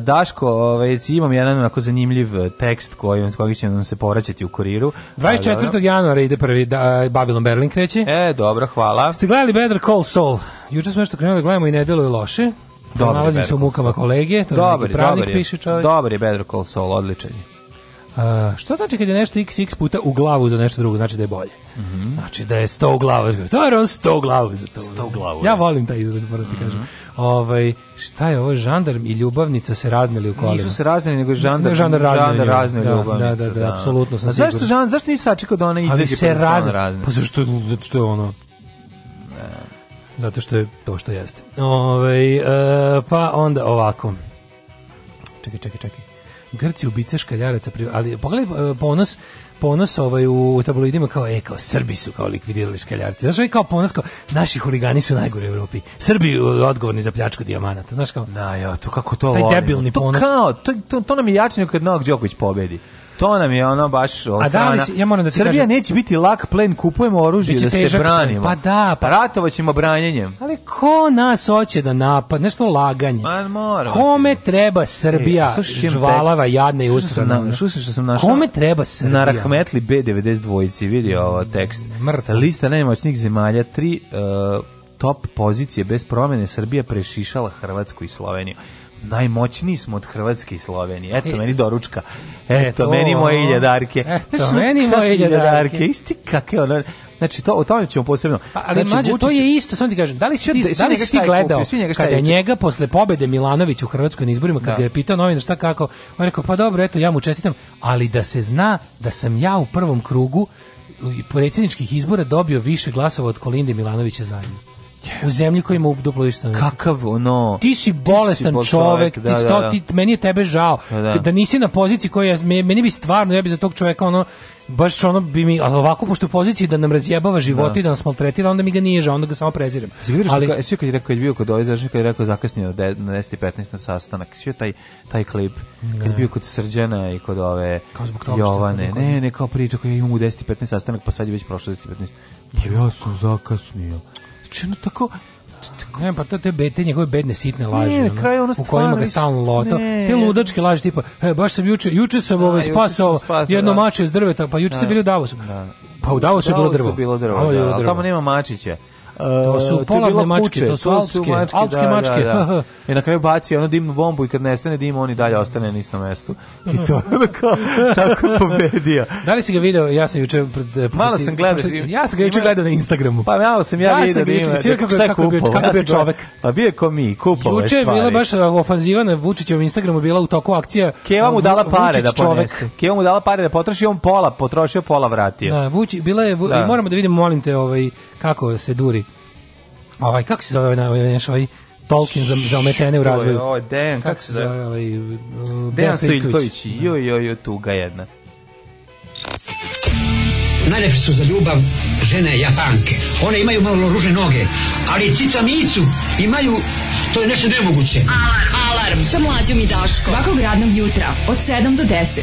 Daško, ove, ovaj, imam jedan onako zanimljiv e, tekst koji, koji će nam se povraćati u kuriru. 24. januara ide prvi da, Babylon Berlin kreće. E, dobro, hvala. Ste gledali Better Call Saul? Juče smo nešto krenuli da gledamo i nedelo deluje loše. Dobar nalazim se u mukama kolege, to dobar, je pravnik dobar je, piše čovjek. Dobar je Better Call Saul, odličan je. Uh, šta znači kad je nešto xx puta u glavu za nešto drugo, znači da je bolje. Mm -hmm. Znači da je 100 u glavu. To je on 100 u glavu za to. 100 u glavu. Ja da. volim taj izraz, moram ti mm -hmm. kažem. Ovaj, šta je ovo, žandarm i ljubavnica se razneli u kolima. Nisu se razneli, nego je žandarm, ne, žandar, žandar razne da, ljubavnica. Da, da, da, da, apsolutno sam A zašto, Žandarm, zašto nisi sačekao da ona izađe? Ali se pa da razne, pa zašto, što je ono, zato što je to što jeste. Ovaj, e, pa onda ovako. Čekaj, čekaj, čekaj. Grci ubice škaljaraca, ali pogledaj e, ponos ponos ovaj u tabloidima kao e kao Srbi su kao likvidirali škaljarce. Znaš, ovaj kao ponos kao naši huligani su najgore u Evropi. Srbi e, odgovorni za pljačku dijamanata. Znaš kao. Da, ja, to kako to. Taj debilni to ponos. Kao, to, to, to nam je jače kad Novak Đoković pobedi. To nam je ono baš... A da li si, ja moram da ti Srbija kažem... neće biti lak plen, kupujemo oružje da se branimo. Pa da, pa... Ratovaćemo branjenjem. Ali ko nas hoće da napad? Nešto laganje. Pa mora. Kome si. treba e, Srbija, e, slušaj, žvalava, jadna i usrana? Slušaj što sam našao. Kome treba Srbija? Na Rahmetli B92 dvojici, vidi ovo tekst. Mrtva. Lista najmoćnijih zemalja, tri... Uh, top pozicije bez promene Srbija prešišala Hrvatsku i Sloveniju najmoćniji smo od Hrvatske i Slovenije. Eto, e, meni doručka. Eto, Eto meni moje iljadarke. Eto, znači, meni moje iljadarke. Isti kakve ono... Znači to o tome ćemo posebno. Pa, ali znači, mađo, to je isto, samo ti kažem. Da li si ti, da, da li si ti gledao kupio, kada je njega posle pobede Milanović u hrvatskim izborima kad da. je pitao novinar šta kako, on je rekao pa dobro, eto ja mu čestitam, ali da se zna da sam ja u prvom krugu i predsjedničkih izbora dobio više glasova od Kolinde Milanovića zajedno u zemlji koja ima duplo više Kakav ono... Ti si bolestan ti si čovek, čovek da, ti sto, da, da. Ti, meni je tebe žao. Da, da. da nisi na poziciji koja... Meni bi stvarno, ja bi za tog čoveka ono baš ono bi mi, ali ovako pošto u poziciji da nam razjebava život da. i da nas maltretira, onda mi ga nije žao, onda ga samo prezirem. Ali jesi kad je rekao kad je bio kod ovih kad je rekao zakasnio na 10.15 na sastanak, sve taj taj klip kad je bio kod Srđana i kod ove kao zbog toga Jovane. Ne, ne, kao priča koja imam u 10.15 sastanak, pa sad je već prošlo 10 15. Pa ja sam zakasnio. Znači, ono tako, tako. Ne, pa te, bete, te njegove bedne sitne laži, ne, ono, ono u kojima ga stalno loto. Ne, te ludačke laži, tipa, e, baš sam juče, juče sam da, ovaj, spasao jedno da. mače iz drveta, pa juče ste da. bili u Davosu. Da. Pa u Davosu je bilo drvo. Bilo drvo, da, ali tamo nema mačića to su eh, polavne mačke, kuće, to su alpske, mačke, alpske da, mačke. Da, da. I na kraju baci ono dimnu bombu i kad nestane dim, oni dalje ostane na istom mestu. I to je kao, tako pobedio. Da li si ga video? Ja sam juče... Pred, eh, Malo sam gledao. Ja sam ga juče gledao na Instagramu. Pa malo sam ja, ja vidio da ima. Da- šta je kako, kako, kako, bio, kako bio čovek? Pa bio je ko mi, kupao Juče je bila baš eh, ofanziva na Vučićevom Instagramu, bila u toku akcija Keva mu dala pare da ponese. Keva mu dala pare da potroši, on pola, potrošio, pola vratio. Da, Vuči, bila je, da. moramo da vidimo, molim te, ovaj, kako se duri. Ovaj, kako se zove ovaj, ovaj, ovaj Tolkien za, za ometene u razvoju. Ovo, ovaj Dejan, kako se zove? Ovaj, uh, Dejan Stojković, da. joj, joj, joj, tuga jedna. Najlepše su za ljubav žene Japanke. One imaju malo ruže noge, ali cica micu imaju, to je nešto nemoguće. Alarm, alarm, sa mlađom i Daškom. Svakog radnog jutra, od 7 do 10.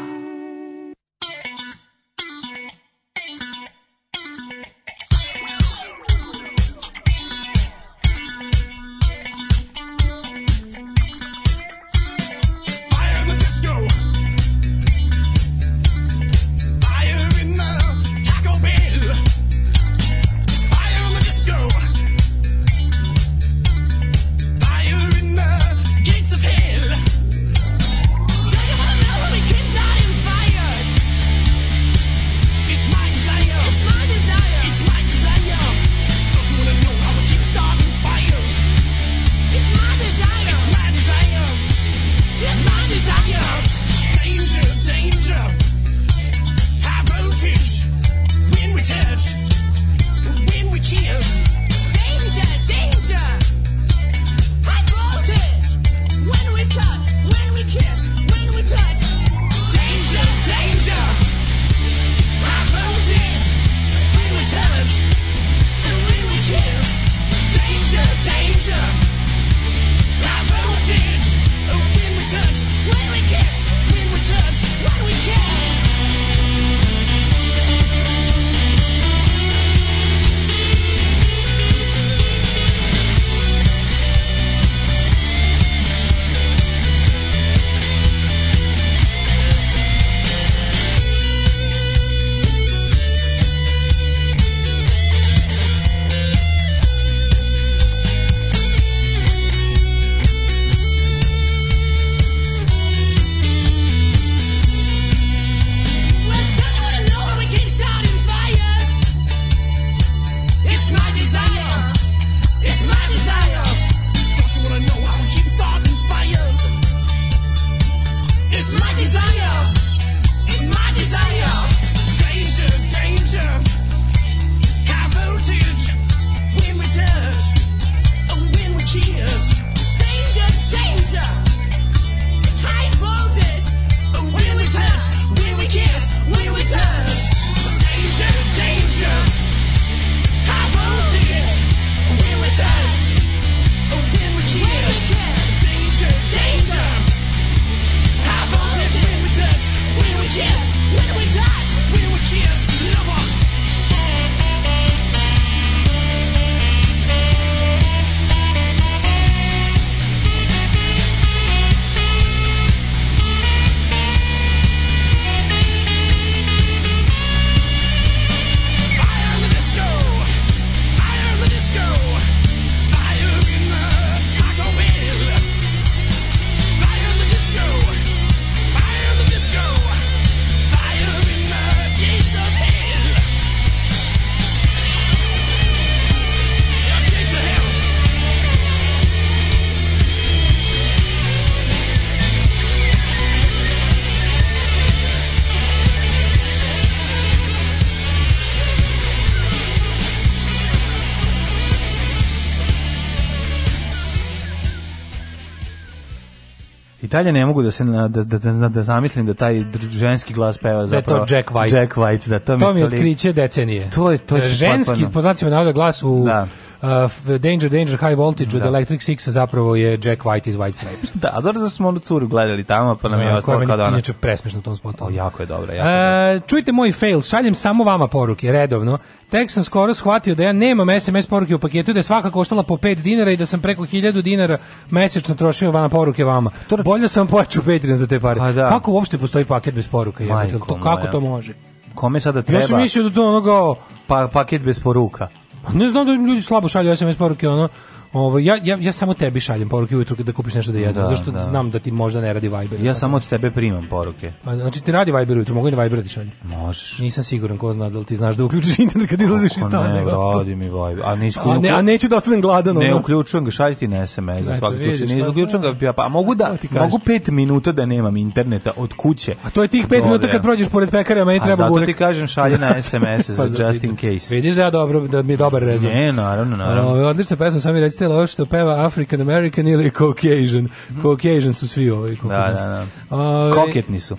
dalje ne mogu da se da, da, da, da, da zamislim da taj ženski glas peva da zapravo. Da to Jack White. Jack White, da to, to mi je To mi je otkriće decenije. To je to je ženski, po na navoda glas u da uh, Danger, Danger, High Voltage da. Electric Six zapravo je Jack White iz White Stripes. da, a dobro da smo onu curu gledali tamo, pa nam je uh, ostalo kao da ona... Inače, presmešno u tom spotu. O, jako je dobro. Jako uh, e, dobro. čujte moj fail, šaljem samo vama poruke, redovno. Tek sam skoro shvatio da ja nemam SMS poruke u paketu, da je svaka koštala po 5 dinara i da sam preko 1000 dinara mesečno trošio na poruke vama. Bolje sam pojačao Patreon za te pare. Pa da. Kako uopšte postoji paket bez poruka? Majko, to, kako moja. to može? Kome sada treba? Ja sam mislio da to onoga... Pa, paket bez poruka. Pa ne znam da ljudi slabo šalju SMS poruke, ono, Ovo, ja, ja, ja samo tebi šaljem poruke ujutru da kupiš nešto da jedem, da, zašto da. znam da ti možda ne radi Viber. Ja samo od tebe primam poruke. A, pa, znači ti radi Viber ujutru, mogu i na Viber da ti šaljem? Možeš. Nisam siguran ko zna da li ti znaš da uključiš internet kad izlaziš iz stana. Ne, radi mi Viber. A, ne, isključu... a, ne, a neću da ostanem gladan. Ne, ono. uključujem ga, ti na SMS za svaki slučaj. Ne uključujem pa ga, ja, pa mogu da, mogu pet minuta da nemam interneta od kuće. A to je tih pet minuta kad prođeš pored pekare, a meni treba burek. A zato ti kažem šalje na SMS pa za just in case. Vidiš da ja dobro, da mi je dobar rezon. Ne, naravno, naravno. Odlična pesma, sami recite Stella ovo što da peva African American ili Caucasian. Caucasian su svi ovi. Da, da, da, da. Ove, Koketni su.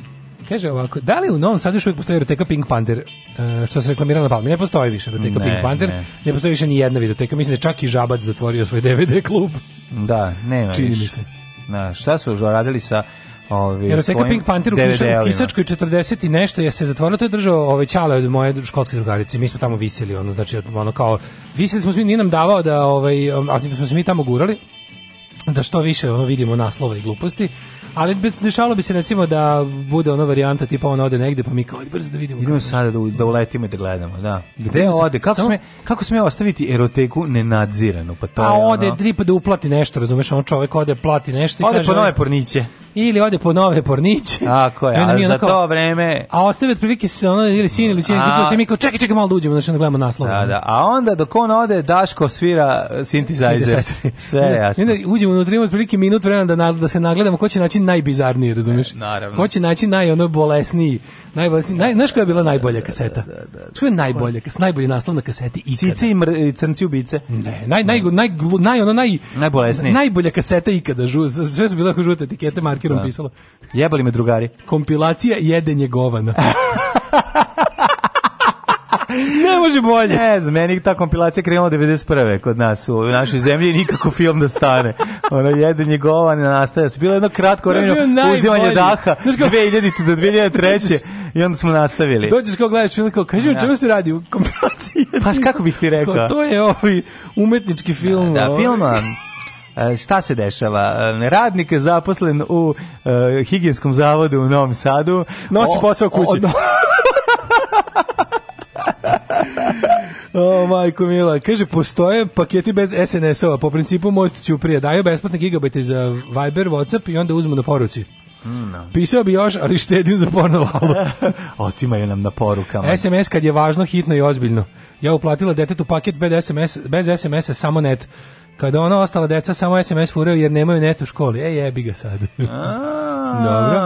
Kaže ovako, da li u Novom Sadu još uvijek postoji eroteka Pink Panther, e, što se reklamira na palmi? Ne postoji više eroteka Pink Panther, ne. ne. postoji više ni jedna videoteka. Mislim da čak i Žabac zatvorio svoj DVD klub. Da, nema Čini više. mi se. Na, da, šta su radili sa Ovi, Eroteka Pink Panther u Kisačkoj 40 i nešto je se zatvorila, to je držao ovaj Ćale od moje školske drugarice, mi smo tamo visili, ono, znači, ono kao, visili smo, nije nam davao da, ovaj, um, ali smo se mi tamo gurali, da što više ono vidimo naslova i gluposti, ali dešalo bi se recimo da bude ona varijanta tipa ona ode negde pa mi kao brzo da vidimo. Idemo sada da, da uletimo i da gledamo, da. da Gde ode? Kako Samo... sme kako sme ostaviti eroteku nenadziranu? Pa to A pa je, ode ono... Pa da uplati nešto, razumeš, on čovek ode plati nešto i ode kaže. Ode po nove porniće ili ode po nove porniće. Tako je, ali za to vreme... A ostave otprilike se ono, ili sin ili sin, a... se mi kao, čekaj, čekaj, malo da uđemo, znači da gledamo naslov. Da, da, a onda dok on ode, Daško svira synthesizer. Sve jasno. Onda uđemo unutra, imamo otprilike minut vremena da, da se nagledamo ko će naći najbizarniji, razumiješ? E, naravno. Ko će naći naj ono bolesniji Najbolje, naj, znaš koja je bila najbolja da, da, kaseta? Da, da, da. Koja je najbolja, kas, najbolji naslov na kaseti ikada? Cici i mr, crnci ubice. Ne, naj, naj, naj, naj, ono, naj, Najbolesnije. Najbolja kaseta ikada, žu, sve su bila žute etikete markerom da. pisalo. Jebali me drugari. Kompilacija jedenje govana. ne može bolje. Ne znam, meni ta kompilacija krenula 91. kod nas u našoj zemlji nikako film da stane. Ono jedan je govan nastaje da Se bilo jedno kratko vremena uzimanje daha 2000 do 2003. I onda smo nastavili. Dođeš kao gledaš film kao kaži o da. čemu se radi u kompilaciji. Pa kako bih ti rekao? Kao, to je ovaj umetnički film. Da, da ovaj. filman. šta se dešava? Radnik je zaposlen u uh, higijenskom zavodu u Novom Sadu. Nosi posao kući. O, o, o, majko mila. Kaže, postoje paketi bez SNS-ova. Po principu Most ću prije. Daju besplatne gigabajte za Viber, Whatsapp i onda uzmu na poruci. No. Hmm, da. Pisao bi još, ali štedim za porno Otimaju nam na porukama. SMS kad je važno, hitno i ozbiljno. Ja uplatila detetu paket bez SMS, a bez SMS-a, samo net. Kada ona ostala deca samo SMS furaju jer nemaju net u školi. E, jebi ga sad. Dobro.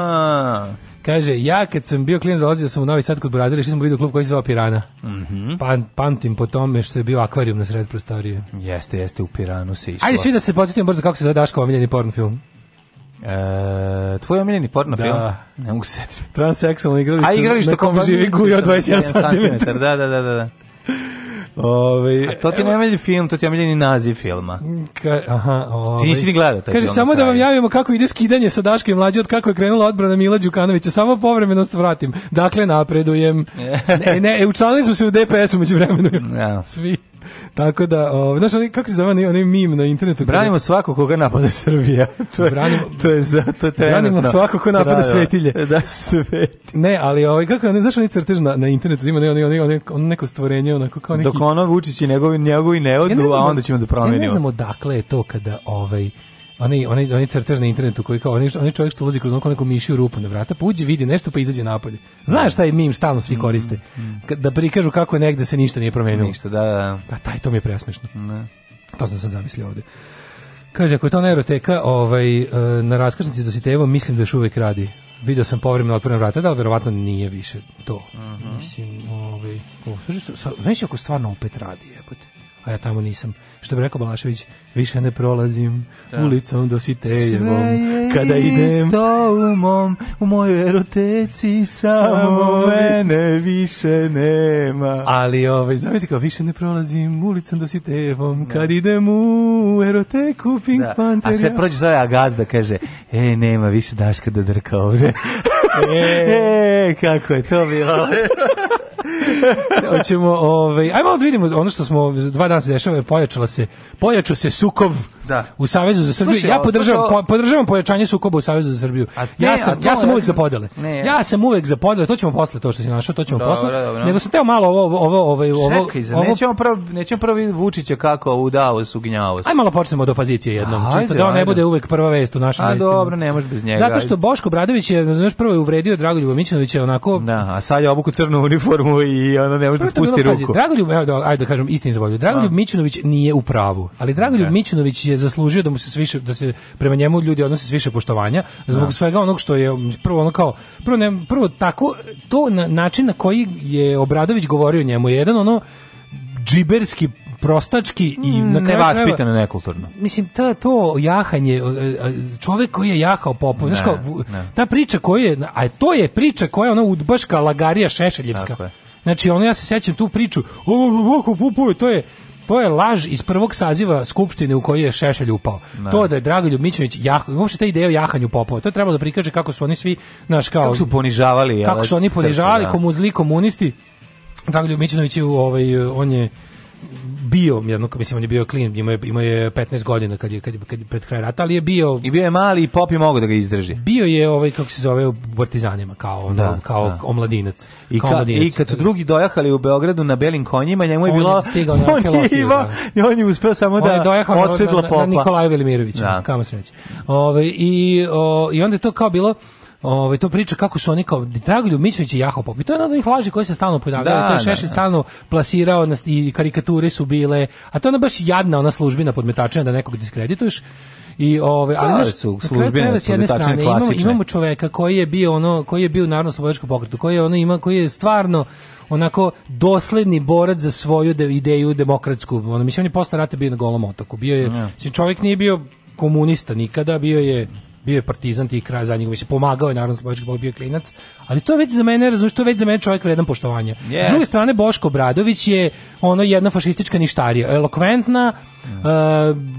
Kaže, ja kad sam bio klinac dolazio sam u Novi Sad kod Burazira, što sam vidio klub koji se zvao Pirana. Mm -hmm. Pan, pamtim po tome što je bio akvarijum na sred prostorije. Jeste, jeste, u Piranu se išlo. Ajde svi da se podsjetimo brzo kako se zove Daško omiljeni porno film. E, tvoj omiljeni porno da. film? Ne mogu se setiti. Transeksualno igralište. A igralište kom živi guja 21 cm. Da, da, da, da. Ove, ovaj, A to ti ne film, to ti je omiljeni naziv filma. Ka, aha, ove. Ovaj. Ti nisi ni gledao taj Kaže, samo da vam javimo kako ide skidanje sa Daške mlađe od kako je krenula odbrana Mila Đukanovića. Samo povremeno se vratim. Dakle, napredujem. ne, ne, učlanili smo se u DPS umeđu vremenu. Ja. Svi. Tako da, o, znaš, onaj, kako se zove onaj, onaj mim na internetu? Branimo kada... svako koga napade Srbija. to je, branimo, to je, za, to je Branimo svako koga napade Bravo. svetilje. Da, svetilje. Ne, ali ovaj, kako, ne, znaš onaj crtež na, na internetu, ima ne, onaj, onaj, onaj, on neko stvorenje, onako kao neki... Dok ono Vučić i njegovi, njegovi ne odu, ja ne znam, a onda ćemo da promenimo. Ja ne znam odakle je to kada ovaj oni oni oni crtež na internetu koji kao, oni onaj čovjek što ulazi kroz onako neku mišiju rupu na vrata, pa uđe, vidi nešto pa izađe napolje. Znaš šta da. je mim stalno svi mm, koriste? Mm. Da prikažu kako je negde se ništa nije promenilo. Ništa, da, da. Pa taj, to mi je presmešno. Ne. To sam sad zamislio ovde. Kaže, ako je to neuroteka, ovaj, e, na raskrsnici za Sitevo, mislim da još uvek radi. Video sam povremeno otvorena vrata, da, ali verovatno nije više to. Uh mhm. -huh. Mislim, ovaj, o, znaš, ako stvarno opet radi, jebote a ja tamo nisam. Što bi rekao Balašević, više ne prolazim da. ulicom do Sitejevom, kada idem. Sve u mom, u mojoj eroteci, samo, samo mene više nema. Ali, ovaj, zamisli kao, više ne prolazim ulicom do Sitejevom, da. kad idem u eroteku da. Pink da. Pantera. A se prođe zove Agazda, kaže, e, nema više Daška da drka ovde. e, e, kako je to bilo. Hoćemo, ovaj, ajmo da vidimo ono što smo dva dana se dešava, pojačala se, pojačao se sukov da. u Savezu za Srbiju. Slušaj, ja podržavam slušaj, po, podržavam pojačanje sukoba u Savezu za Srbiju. ne, ja sam ja sam uvek za podele. Ne, ja. ja sam uvek za podele, to ćemo posle to što si našao, to ćemo dobro, posle. Dobro. Nego sam teo malo ovo ovo ovo ovaj- ovo. Čekaj, ovo, nećemo prvo nećemo prvo Vučića kako udao su Gnjavos. Aj malo počnemo od opozicije jednom, ajde, čisto da on ne bude uvek prva vest u našem našim A dobro, ne možeš bez njega. Zato što Boško Bradović je znaš prvo je uvredio Dragoljuba Mićunovića onako. Da, a sad je obuku crnu uniformu i ona ne može da spusti ruku. Dragoljub, ajde da kažem istin za Dragoljub da. Mićunović nije u pravu, ali Dragoljub da. Mićunović je zaslužio da mu se sviše da se prema njemu ljudi odnose s više poštovanja zbog da. svega onog što je prvo ono kao prvo ne, prvo tako to na, način na koji je Obradović govorio njemu je jedan ono džiberski prostački i mm, na kraju nevaspitano nekulturno. Mislim ta to jahanje e, e, čovjek koji je jahao popu, znači ta priča koja je a to je priča koja je ona udbaška lagarija šešeljevska. Znači ono ja se sećam tu priču, ovo Voko Pupovi, to je to je laž iz prvog saziva skupštine u kojoj je Šešelj upao. Ne. Da. To da je Dragoljub Mićević jah, uopšte ta ideja o jahanju popova, to je trebalo da prikaže kako su oni svi, naš kao... Kako su ponižavali. Kako su oni ponižavali, da. komu zli komunisti. Dragoljub Mićević je, ovaj, on je bio, jedno, mislim, on je bio klin, imao je, imao je 15 godina kad je, kad je, kad je pred kraj rata, ali je bio... I bio je mali i pop je mogao da ga izdrži. Bio je, ovaj, kako se zove, u Partizanima, kao, ono, da, kao da. omladinac. I, kao ka, I kad su drugi dojahali u Beogradu na belim konjima, njemu je on bilo... Je stigao on je ima, da. I on je uspeo samo da odsedla popa. Na, na, na Nikolaju Velimirovića, da. kamo sreće. Ove, i, o, I onda je to kao bilo Ovaj to priča kako su oni kao Dragoljub Mićović i Jaho Popović. To je jedna njih laži koje se stalno ponavljaju. Da, to je da, Šešelj da. stalno plasirao nas i karikature su bile. A to je ona baš jadna ona službina podmetačena da nekog diskredituješ. I ove ali da, znaš, su službene s jedne strane imamo, imamo čoveka koji je bio ono koji je bio u narodno slobodičkom pokretu, koji je ono ima koji je stvarno onako dosledni borac za svoju de, ideju demokratsku. Ono mislim on je posle rata bio na golom otoku. Bio je, ja. čovjek nije bio komunista nikada, bio je bio je partizan tih kraja zadnjih, mislim, pomagao je naravno Slobodački blok, bio je klinac, Ali to je već za mene, razumiješ, to je već za mene čovjek vredan poštovanja. Yes. S druge strane, Boško Bradović je ono jedna fašistička ništarija, elokventna, Uh,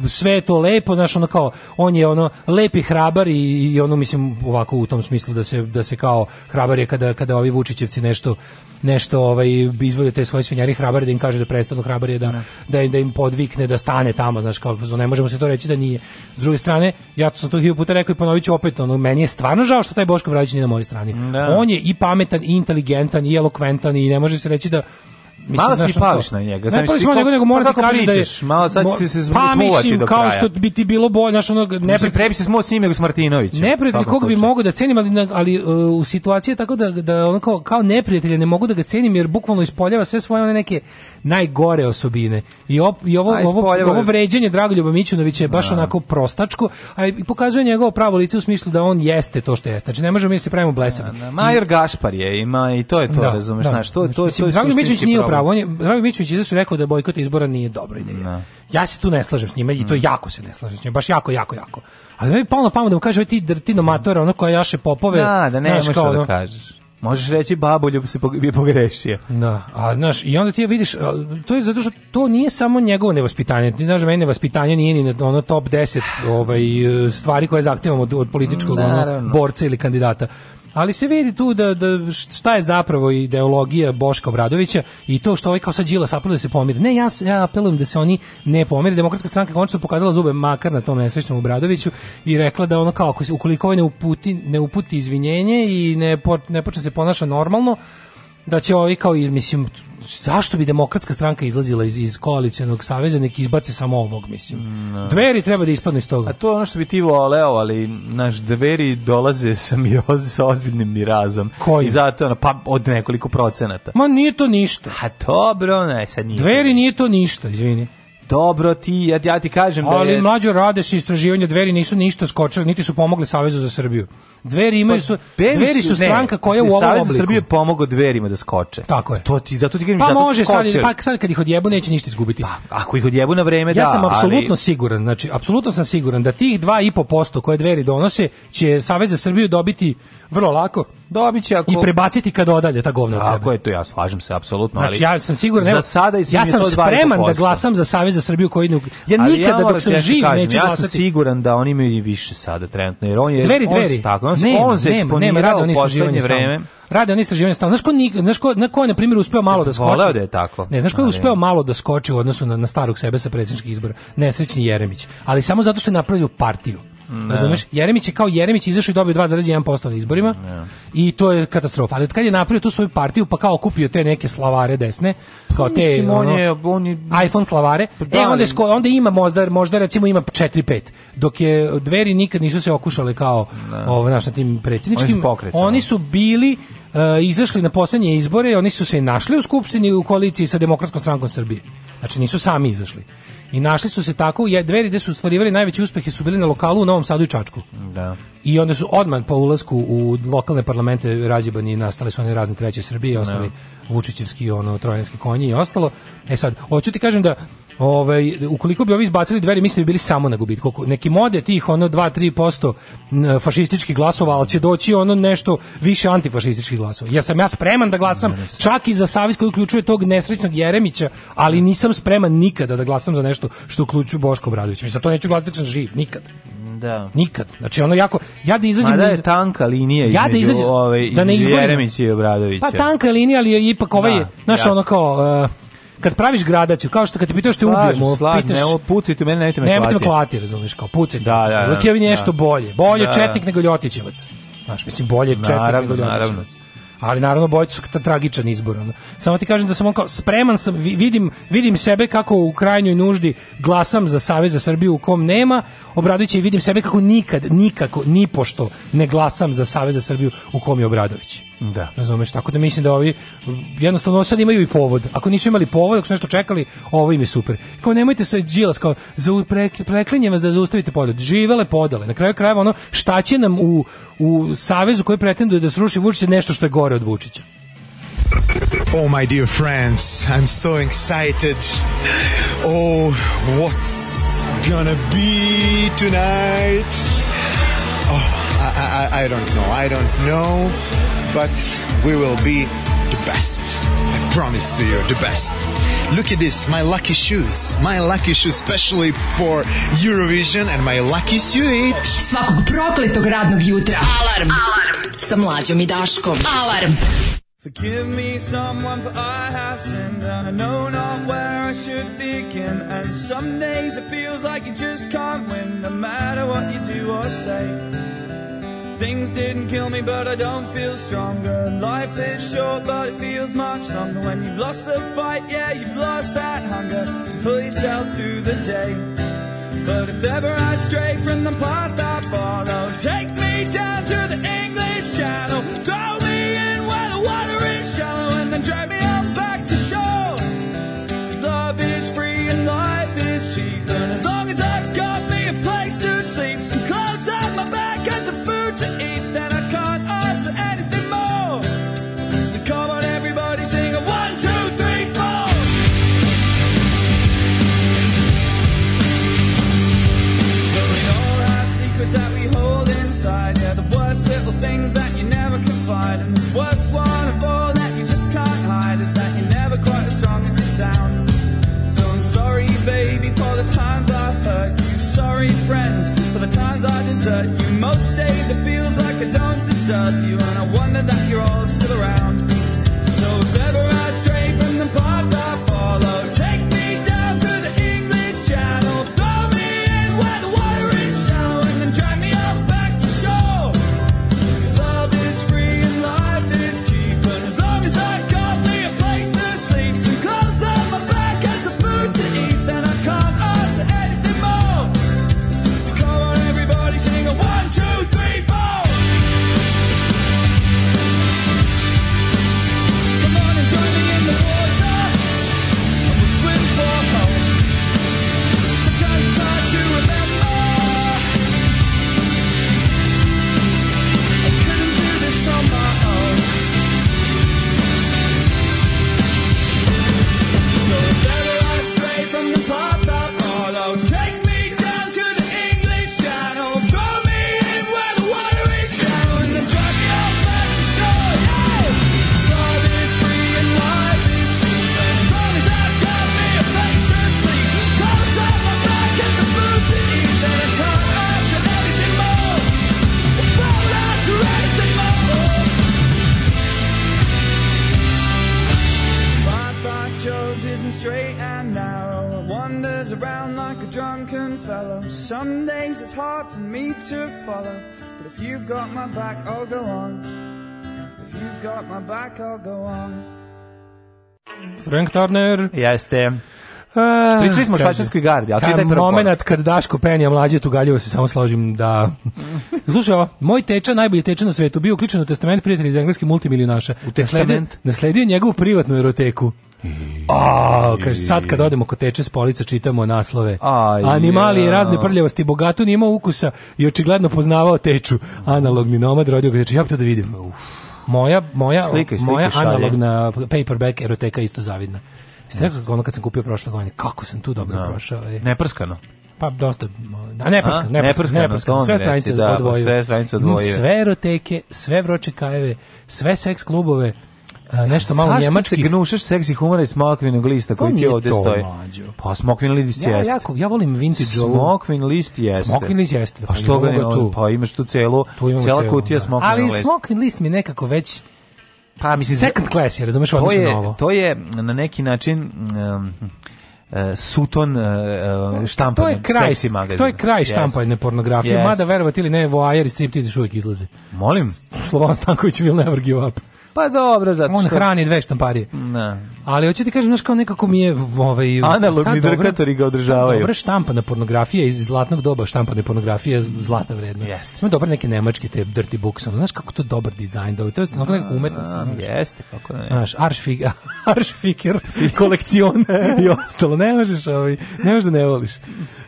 sve to lepo, znaš, ono kao on je ono lepi hrabar i, i ono mislim ovako u tom smislu da se da se kao hrabar je kada kada ovi Vučićevci nešto nešto ovaj izvode te svoje svinjari hrabare da im kaže da prestanu je da, da, im, da im podvikne da stane tamo znači kao ne možemo se to reći da nije s druge strane ja to sam to hiljadu puta rekao i ponoviću opet ono meni je stvarno žao što taj Boško Bradović nije na mojoj strani da on je i pametan i inteligentan i elokventan i ne može se reći da Mislim, malo si znaš, pališ na njega. Znači, Ne pališ malo njega, nego moram pa ti kažem da je... Malo sad ćete se smuvati pa, do kraja. Pa mislim, kao što bi ti bilo bolje, znaš, ono... Ne mislim, prebi se smuo s njim, nego s Martinovićem. Neprijatelj kog bi mogo da cenim, ali, ali uh, u situaciji tako da, da ono kao, kao neprijatelja ne mogu da ga cenim, jer bukvalno ispoljava sve svoje one neke najgore osobine. I, op, i ovo, ovo, ovo vređenje Dragoljuba Mićunovića je baš a. Da. onako prostačko, a i pokazuje njegovo pravo lice u smislu da on jeste to što jeste. Znači, ne možemo mi da se pravimo blesavi. Da, Majer Gašpar je, ima i to je to, razumeš, znaš, to, to, to, to, to, to, to, to, pravu. On je, Drago Mićović izašao rekao da bojkot izbora nije dobra ideja. Ne. Da. Ja se tu ne slažem s njima i to mm. jako se ne slažem s njima, baš jako, jako, jako. Ali me bi palo na pamet da mu kaže, ti, ti nomatora, ono koja jaše popove. Da, da ne znaš, kao, da kažeš. Možeš reći baboljub se je pogrešio. Da, a znaš, i onda ti je vidiš, to je zato što to nije samo njegovo nevaspitanje. Ti znaš, meni nevaspitanje nije ni ono top 10 ovaj, stvari koje zahtevamo od, od političkog ono, borca ili kandidata ali se vidi tu da, da šta je zapravo ideologija Boška Obradovića i to što ovaj kao sad Đila sapilo da se pomire. Ne, ja, ja apelujem da se oni ne pomire. Demokratska stranka konačno pokazala zube makar na tom nesrećnom Obradoviću i rekla da ono kao, ukoliko ovaj ne uputi, ne uputi izvinjenje i ne, po, ne počne se ponaša normalno, da će ovi kao, mislim, zašto bi demokratska stranka izlazila iz, iz koalicijenog saveza, nek izbace samo ovog, mislim. No. Dveri treba da ispadnu iz toga. A to je ono što bi ti voleo, ali naš dveri dolaze sa, mioz, sa ozbiljnim mirazom. Koji? I zato, ono, pa od nekoliko procenata. Ma nije to ništa. A to, bro, ne, sad nije. Dveri to nije to ništa, izvini. Dobro ti, ja, ja ti kažem Ali da Ali je... mlađo Radeš i istraživanje dveri nisu ništa skočili, niti su pomogli Savezu za Srbiju. Dveri imaju pa, su, pa, dveri su, stranka ne, koja u ovom Savez obliku. Srbije pomogao dverima da skoče. Tako je. To ti, zato ti kažem, pa zato može, sad, pa sad kad ih odjebu neće ništa izgubiti. Pa, ako ih odjebu na vreme, ja da. Ja sam apsolutno ali... siguran, znači, apsolutno sam siguran da tih 2,5% koje dveri donose će Savez za Srbiju dobiti vrlo lako dobit će ako... i prebaciti kad odalje ta govna od sebe. Ako je to, ja slažem se, apsolutno. Znači, ja sam siguran, za sada ja sam spreman da glasam za Savez za Srbiju koji ne... Ja ali nikada ja dok sam živ kažem, neću ja glasati. Ja sam siguran da oni imaju i više sada trenutno, jer on je... Dveri, dveri. On, tako, on, nema, on se eksponirao u poslednje vreme. Rade oni istraživanje stalno. Znaš ko, znaš ko, na ko na primjer uspeo malo da skoči? Voleo da je tako. Ne, znaš ko je uspeo malo da skoči u odnosu na, na starog sebe sa predsjedničkih izbora? Nesrećni Jeremić. Ali samo zato što je napravio partiju. Ne. Razumeš? Jeremić je kao Jeremić izašao i dobio 2,1% na izborima. Ne. I to je katastrofa. Ali kad je napravio tu svoju partiju, pa kao kupio te neke slavare desne, kao te Mislim, ono, on je, on je... iPhone slavare, e, da, e, onda, je, onda ima možda, možda recimo ima 4-5. Dok je dveri nikad nisu se okušale kao ovo, da. naš, na tim predsjedničkim. Oni su, oni su bili uh, izašli na poslednje izbore, oni su se našli u Skupštini u koaliciji sa Demokratskom strankom Srbije. Znači nisu sami izašli. I našli su se tako, je, dveri gde su ostvarivali najveći uspehe su bili na lokalu u Novom Sadu i Čačku. Da. I onda su odman po ulasku u lokalne parlamente razjebani i nastale su one razne treće Srbije i da. ostali Vučićevski, ono, trojanski konji i ostalo. E sad, hoću ti kažem da ovaj, ukoliko bi ovi izbacili dveri, mislim da bi bili samo na gubitku. Neki mode tih ono 2-3% fašistički glasova, ali će doći ono nešto više antifašističkih glasova. Ja sam ja spreman da glasam čak i za savez koji uključuje tog nesrećnog Jeremića, ali nisam spreman nikada da glasam za nešto što uključuje Boško Obradović. Mislim, to neću glasati, da sam živ, nikad. Da. Nikad. Znači ono jako ja da izađem Ma da je tanka linija ja da izađem ovaj da ne izgovorim Jeremić i Obradović. Pa tanka linija, ali je ipak ovaj, da, znaš, ono kao uh, kad praviš gradaciju, kao što kad te pitaš što ubijemo, slažem, pitaš, ne, ovo pucajte mene, nemojte me nemojte klati. me klati, razumiješ, kao pucajte. Da, da, da. Uvijek je da, da. nešto bolje. Bolje da, četnik nego Ljotićevac. Znaš, mislim, bolje četnik nego Ljotićevac. Naravno ali naravno Bojci su tragičan izbor. Ono. Samo ti kažem da sam on kao, spreman sam, vidim, vidim sebe kako u krajnjoj nuždi glasam za Savez za Srbiju u kom nema, Obradović i vidim sebe kako nikad, nikako, ni pošto ne glasam za Savez za Srbiju u kom je Obradović. Da. Razumeš, tako da mislim da ovi jednostavno sad imaju i povod. Ako nisu imali povod, ako su nešto čekali, ovo im je super. Kao nemojte sa džilas, kao za pre, preklinjem vas da zaustavite podele. Živele podale. Na kraju krajeva ono šta će nam u, u savezu koji pretenduje da sruši Vučić nešto što je gore gore od Vučića. Oh, my dear friends, I'm so excited. Oh, what's gonna be tonight? Oh, I, I, I don't know. I don't know. But we will be the best. I promise to you, the best. Look at this, my lucky shoes. My lucky shoes, specially for Eurovision and my lucky suit. Svakog prokletog radnog jutra. Alarm. Alarm. Sa mlađom i Daškom. Alarm. Forgive me, someone, for I have sinned, and I know not where I should begin. And some days it feels like you just can't win, no matter what you do or say. Things didn't kill me, but I don't feel stronger. Life is short, but it feels much longer. When you've lost the fight, yeah, you've lost that hunger to pull yourself through the day. But if ever I stray from the path I follow, take me down to the English Channel. you. Most days it feels like I don't deserve you, and I wonder that you're all still around. Some days it's hard for me to follow, but if you've got my back, I'll go on. If you've got my back, I'll go on. Frank Turner. Jeste. A, Pričali smo o švajcarskoj gardi, ali čitaj prvo. Moment kad Daško penja mlađe tugaljivo se samo složim da... Slušaj, moj teča, najbolji teča na svetu, bio uključen u testament prijatelja iz engleske multimilionaša. U testament? Nasledio njegovu privatnu eroteku. A, kaže, sad kad odemo kod teče s polica čitamo naslove. Animali i razne prljavosti, bogatu nije ukusa i očigledno poznavao teču. Analogni nomad rodio ga, znači, ja bi to da vidim. Moja, moja, slika, slika, moja analogna paperback eroteka isto zavidna. Jeste kako ono kad sam kupio prošle godine, kako sam tu dobro da. prošao. Je. Neprskano. Pa dosta, da, ne prskano, ne prskano, ne prskano, da, sve stranice da, odvojio. Sve stranice odvojio. Sve eroteke, sve vroče kajeve, sve seks klubove, a, nešto malo Saš njemačkih. se gnušaš seksi humora iz smokvinog lista pa koji ti ovde stoji? Mlađo. Pa smokvin list ja, jeste. Ja, jako, ja volim vintage smokvin ovu. Smokvin list jeste. Smokvin list jeste. Da, pa što pa ga ne, tu? pa imaš tu celu, tu cela kutija da. smokvin list. Ali smokvin list mi nekako već Pa mislim second class je, razumeš, to je, na To je na neki način um, uh, Suton uh, e, e, štampan to je kraj, magazin. To je kraj štampanje yes. pornografije, yes. mada verovati ili ne, voajer i striptiz još uvijek izlaze. Molim? Slovan Stanković will never give up. Pa dobro, zato što... On hrani dve štamparije. Da. Ali hoću ti kažem, znaš kao nekako mi je... Ovaj, Analogni drkatori ga održavaju. Dobra štampana pornografija iz zlatnog doba štampane pornografije zlata vredna. Jeste. Ima dobre neke nemačke te dirty books, ono, znaš kako to dobar dizajn, da to je no, neka umetnost. No, jeste, kako ne. Znaš, aršfiker, aršfiker, kolekcion i ostalo. Ne možeš, ovaj, ne možeš da ne voliš.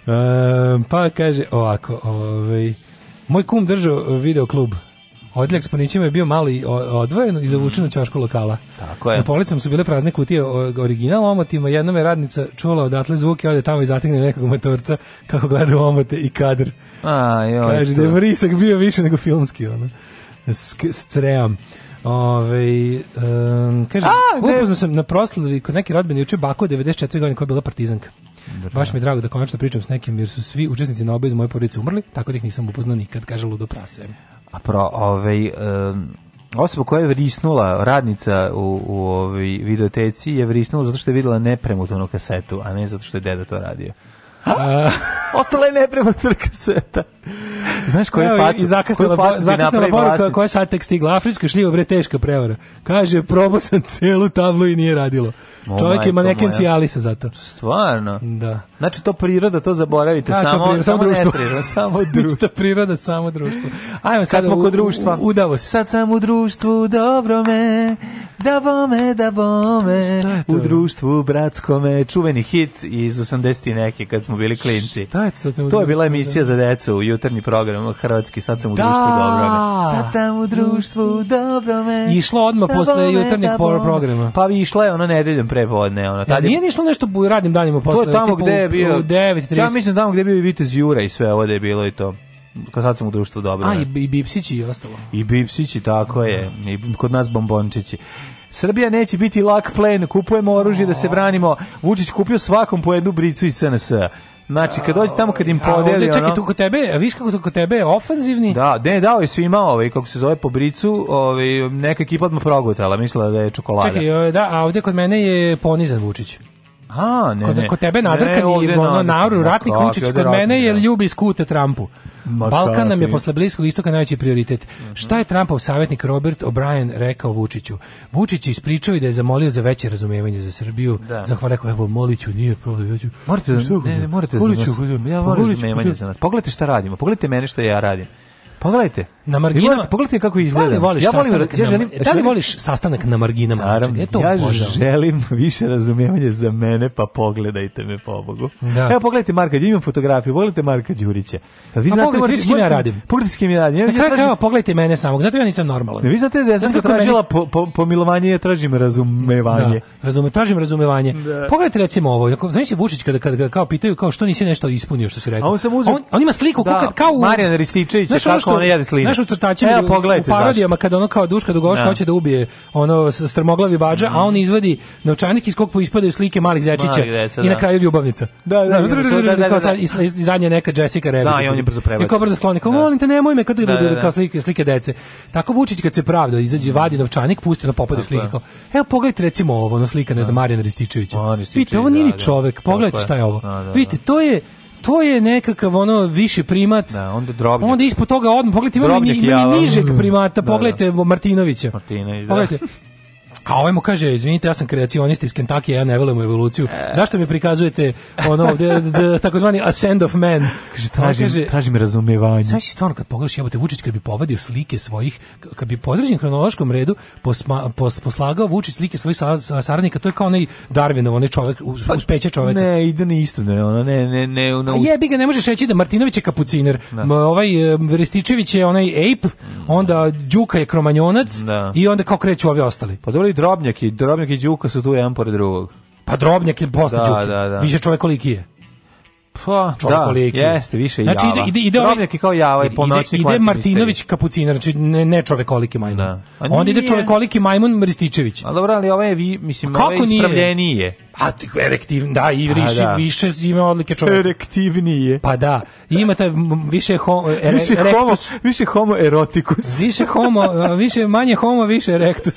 Um, pa kaže ovako, ovaj, moj kum držao video klub Odljak s je bio mali odvojen i zavučen u ćošku lokala. Tako je. Na policama su bile prazne kutije original omotima, Jedna je radnica čula odatle zvuke, ode tamo i zategne nekog motorca kako gleda omote i kadr. A, joj, Kaže da je Vrisak bio više nego filmski, ono. Scream. Ove, um, kaže, upoznao sam na proslavi kod neke rodbine juče Baku 94 godine koja je bila partizanka. Drna. Baš mi je drago da konačno pričam s nekim jer su svi učesnici na oba iz moje porodice umrli, tako da ih nisam upoznao nikad, kaže Ludo Prase. A pro, ovaj, um, osoba koja je vrisnula, radnica u, u ovaj videoteci je vrisnula zato što je videla nepremutanu kasetu, a ne zato što je deda to radio. A, Ostala je nepremotna kaseta. Znaš koju facu, zakasnila, koju facu zakasnila poruka koja sad tek stigla. Afrička šljiva, bre, teška prevara. Kaže, probao sam celu tablu i nije radilo. O Čovjek ima nekem cijalisa za Stvarno? Da. Znači to priroda, to zaboravite. Tako, samo, priroda, samo, samo društvo. samo znači, društvo. priroda, samo društvo. Ajmo sad, sad smo kod društva. U, udavo se. Sad sam u društvu, dobro me, Da bome, da bome, u društvu bratskome, čuveni hit iz 80 neke kad smo bili klinci. Šta je to? Sam to je bila emisija da? za decu, u jutarnji program hrvatski, sad sam u da. društvu dobrome. Sad sam u društvu dobrome. Išlo odmah da posle bome, jutarnjeg da programa. Pa bi išla je ono nedeljom vodne. Ono, tad ja, nije nišlo nešto u radnim danima posle. To je tamo gde je bio. U 9.30. Ja mislim tamo gde je bio i Vitez Jura i sve ovde da je bilo i to sad sam u društvu dobro. A, i, Bipsići i ostalo. I Bipsići, tako je. I kod nas bombončići. Srbija neće biti lak plen, kupujemo oružje da se branimo. Vučić kupio svakom po jednu bricu iz SNS. Znači, kad dođe tamo kad im podeli... A ovdje, čekaj, tu kod tebe, viš kako tu kod tebe je ofanzivni? Da, ne, dao je svima, ovaj, kako se zove, po bricu, ovaj, neka ekipa odmah progutala, mislila da je čokolada. Čekaj, da, a ovde kod mene je ponizan Vučić. A, ne, kod, ne. Kod tebe nadrkan i ono, nauru, ratnik Vučić, kod mene je ljubi skute Trumpu. Ma Balkan nam je posle Bliskog istoka najveći prioritet. Uh mhm. -huh. Šta je Trumpov savjetnik Robert O'Brien rekao Vučiću? Vučić ispričao i da je zamolio za veće razumevanje za Srbiju. Da. Zahvala rekao, evo, moliću, nije problem, ja ću... Morate da, ne, ne, morate za nas. Ja moram razumevanje da za nas. Pogledajte šta radimo, pogledajte mene šta ja radim. Pogledajte. Na marginama. Pogledajte kako izgleda. Da li voliš ja volim, sastanak, ja želim, da li voliš sastanak na marginama? Naravno, ja, to ja želim više razumijevanja za mene, pa pogledajte me pobogu. Da. Evo pogledajte Marka, ja imam fotografiju, pogledajte Marka Đurića. Kad da vi pa znate pogledajte, s kim ja radim. Pogledajte s kim ja radim. Ja, ja tražim... pogledajte mene samog, zato ja nisam normalan. Vi znate da ja sam tražila meni... po, po, pomilovanje, ja tražim razumevanje. Da, razume, tražim razumevanje. Da. Pogledajte recimo ovo, znači Vučić kada, kada kao pitaju kao što nisi nešto ispunio što si rekao. A on, sam uzem... on, on, ima sliku da, kao, kao u... Marijan Rističević, što ona jede sline. Znaš u crtačima, Evo, u parodijama, zašto. kada ono kao Duška Dugoška da. hoće da ubije ono strmoglavi bađa, mm. a on mhm. izvadi novčanik iz kog ispadaju slike malih zečića i na da. kraju ljubavnica. Da, da, da. da I zadnje neka Jessica Rabbit. Da, i on je brzo prebaci. I kao brzo skloni, kao molim te, nemoj me, kada bude kao slike, slike dece. Tako Vučić kad se pravda, izađe, vadi mhm. novčanik, pusti na popade slike. Evo, pogledajte recimo ovo, ono slika, ne znam, Marijana Rističevića. Vidite, ovo nije ni čovek, pogledajte šta je ovo. Vidite, to je to je nekakav ono viši primat. Da, onda drobnjak. Onda ispod toga odmah pogledajte imamo ni, nižeg primata, pogledajte da, da. Martinovića. Martinović, da. Pogledajte. A ovaj mu kaže, izvinite, ja sam kreacionista iz Kentakija, ja ne velim u evoluciju. E... Zašto mi prikazujete ono ovdje, takozvani ascend of man? Kaže, tražim, kaže, tražim razumevanje. Znaš si stvarno, kad pogledaš, jebote, Vučić kad bi povadio slike svojih, kad bi po hronološkom redu posma, pos, poslagao Vučić slike svojih saradnika, to je kao onaj Darwinov, onaj čovek, uz, pa, uspeće čovek. Ne, ide ni isto, ne, ono, ne, ne, ne. Ono, pa uz... Jebi ga, ne možeš reći da Martinović je kapuciner, da. ovaj Verističević je onaj ape, onda Đuka je kromanjonac da. i onda kao kreću ovi ostali. Pa dobro, i Drobnjak i Drobnjak i Đuka su tu jedan pored drugog. Pa Drobnjak je posle da, Đuki. Da, da. Više čovjek koliki je. Pa, da, jeste, više znači, java. Znači, ide, ide, ide ovaj kao java je ponoćni Ide, ide Martinović kapucina, znači ne, ne čovekoliki majmun. Da. Onda ide čovekoliki majmun Rističević. A dobro, ali ovo ovaj je, vi, mislim, ovo ovaj je ispravljenije. A, pa, erektivni, da, i riši, da. više ima odlike čoveka. Erektivnije. Pa da, ima taj e, e, više, homo, er, više homo, više homo erotikus. Više homo, više, manje homo, više erektus.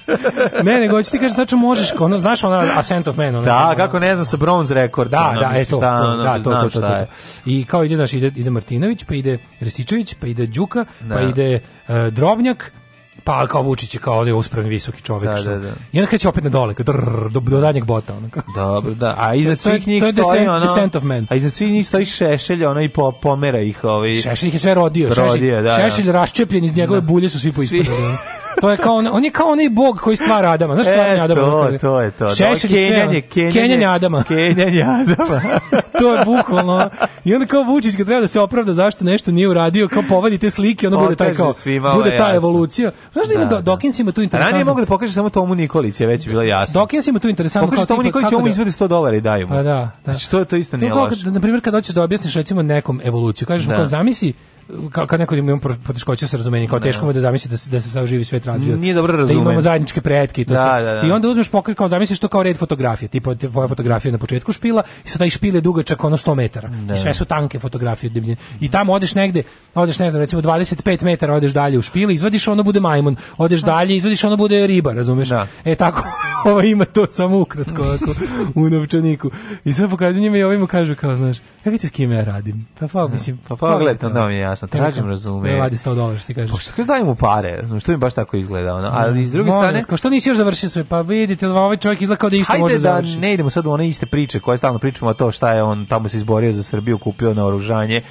Ne, nego, hoću ti kažeš, znači možeš, ono, znaš ona Ascent of Man. Ona, da, kako ne znam, sa Bronze Record. Da, da, eto, da, to, to, to, tako da I kao ide, znaš, ide, ide Martinović, pa ide Rističević, pa ide Đuka, pa da. pa ide uh, Drobnjak, Pa kao Vučić je kao onaj uspravni visoki čovjek da, što. Da, da. I onda kreće opet na dole, drr, do, do danjeg bota onako. Dobro, da. A iza svih njih stoji descent, ono. Descent of Man. A iza svih njih stoji Šešelj, ono i po, pomera ih, ovi... Šešelj ih je sve rodio, rodio Šešelj. Da, da, šešelj raščepljen iz njegove da. bulje su svi poispali. to je kao on, on je kao onaj bog koji stvara Adama. Znaš stvara e, Adama? To, kada? to je to. Da, šešelj Kenjanje, Kenjanje, Kenjanje Adama. Kenjanje Adama. to je bukvalno. I onda kao Vučić kad treba da se opravda zašto nešto nije uradio, kao povadi te slike, ono bude taj kao bude ta evolucija. Znaš da ima da, Dokins da. da ima tu interesantno. Ranije mogu da pokaže samo Tomu Nikolića, već je bilo jasno. Dokins ima tu interesantno Pokaže Tomu Nikolića, on izvadi 100 dolara i daju mu. Pa da, da. Znači to to isto nije loše. Na primjer kad hoćeš da objasniš recimo nekom evoluciju, kažeš mu da. kao zamisli kao, kao neko da poteškoće sa razumenjem, kao da. teško mu je da zamisli da se, da se sad živi svet razvio. Nije dobro da razumen. Da imamo zajedničke pretke i to da, sve. Da, da. I onda uzmeš pokret kao zamisliš to kao red fotografije, tipa tvoja fotografija na početku špila i sad taj špil je dugačak ono 100 metara. Da. I sve su tanke fotografije debljine. I tamo odeš negde, odeš ne znam, recimo 25 metara odeš dalje u špil, izvadiš ono bude majmun, odeš dalje, izvadiš ono bude riba, razumeš? Da. E tako, ovo ima to samo ukratko ako, u novčaniku. I sve pokazuju njima i ovima kažu kao, znaš, ja e, vidite s kim ja radim. Pa, pa, da. mislim, pa, pa, pa, pa, pa, pa, pa, pa, pa, jasno, tražim razume. Ne vadi 100 dolara, što ti kažeš. Pa što daj mu pare, što mi baš tako izgleda, ona. ali iz druge strane... Ko, što nisi još završio sve, pa vidite, da ovaj čovjek izlako kao da isto može da završiti. ne idemo sad u one iste priče koje stalno pričamo, a to šta je on tamo se izborio za Srbiju, kupio na oružanje,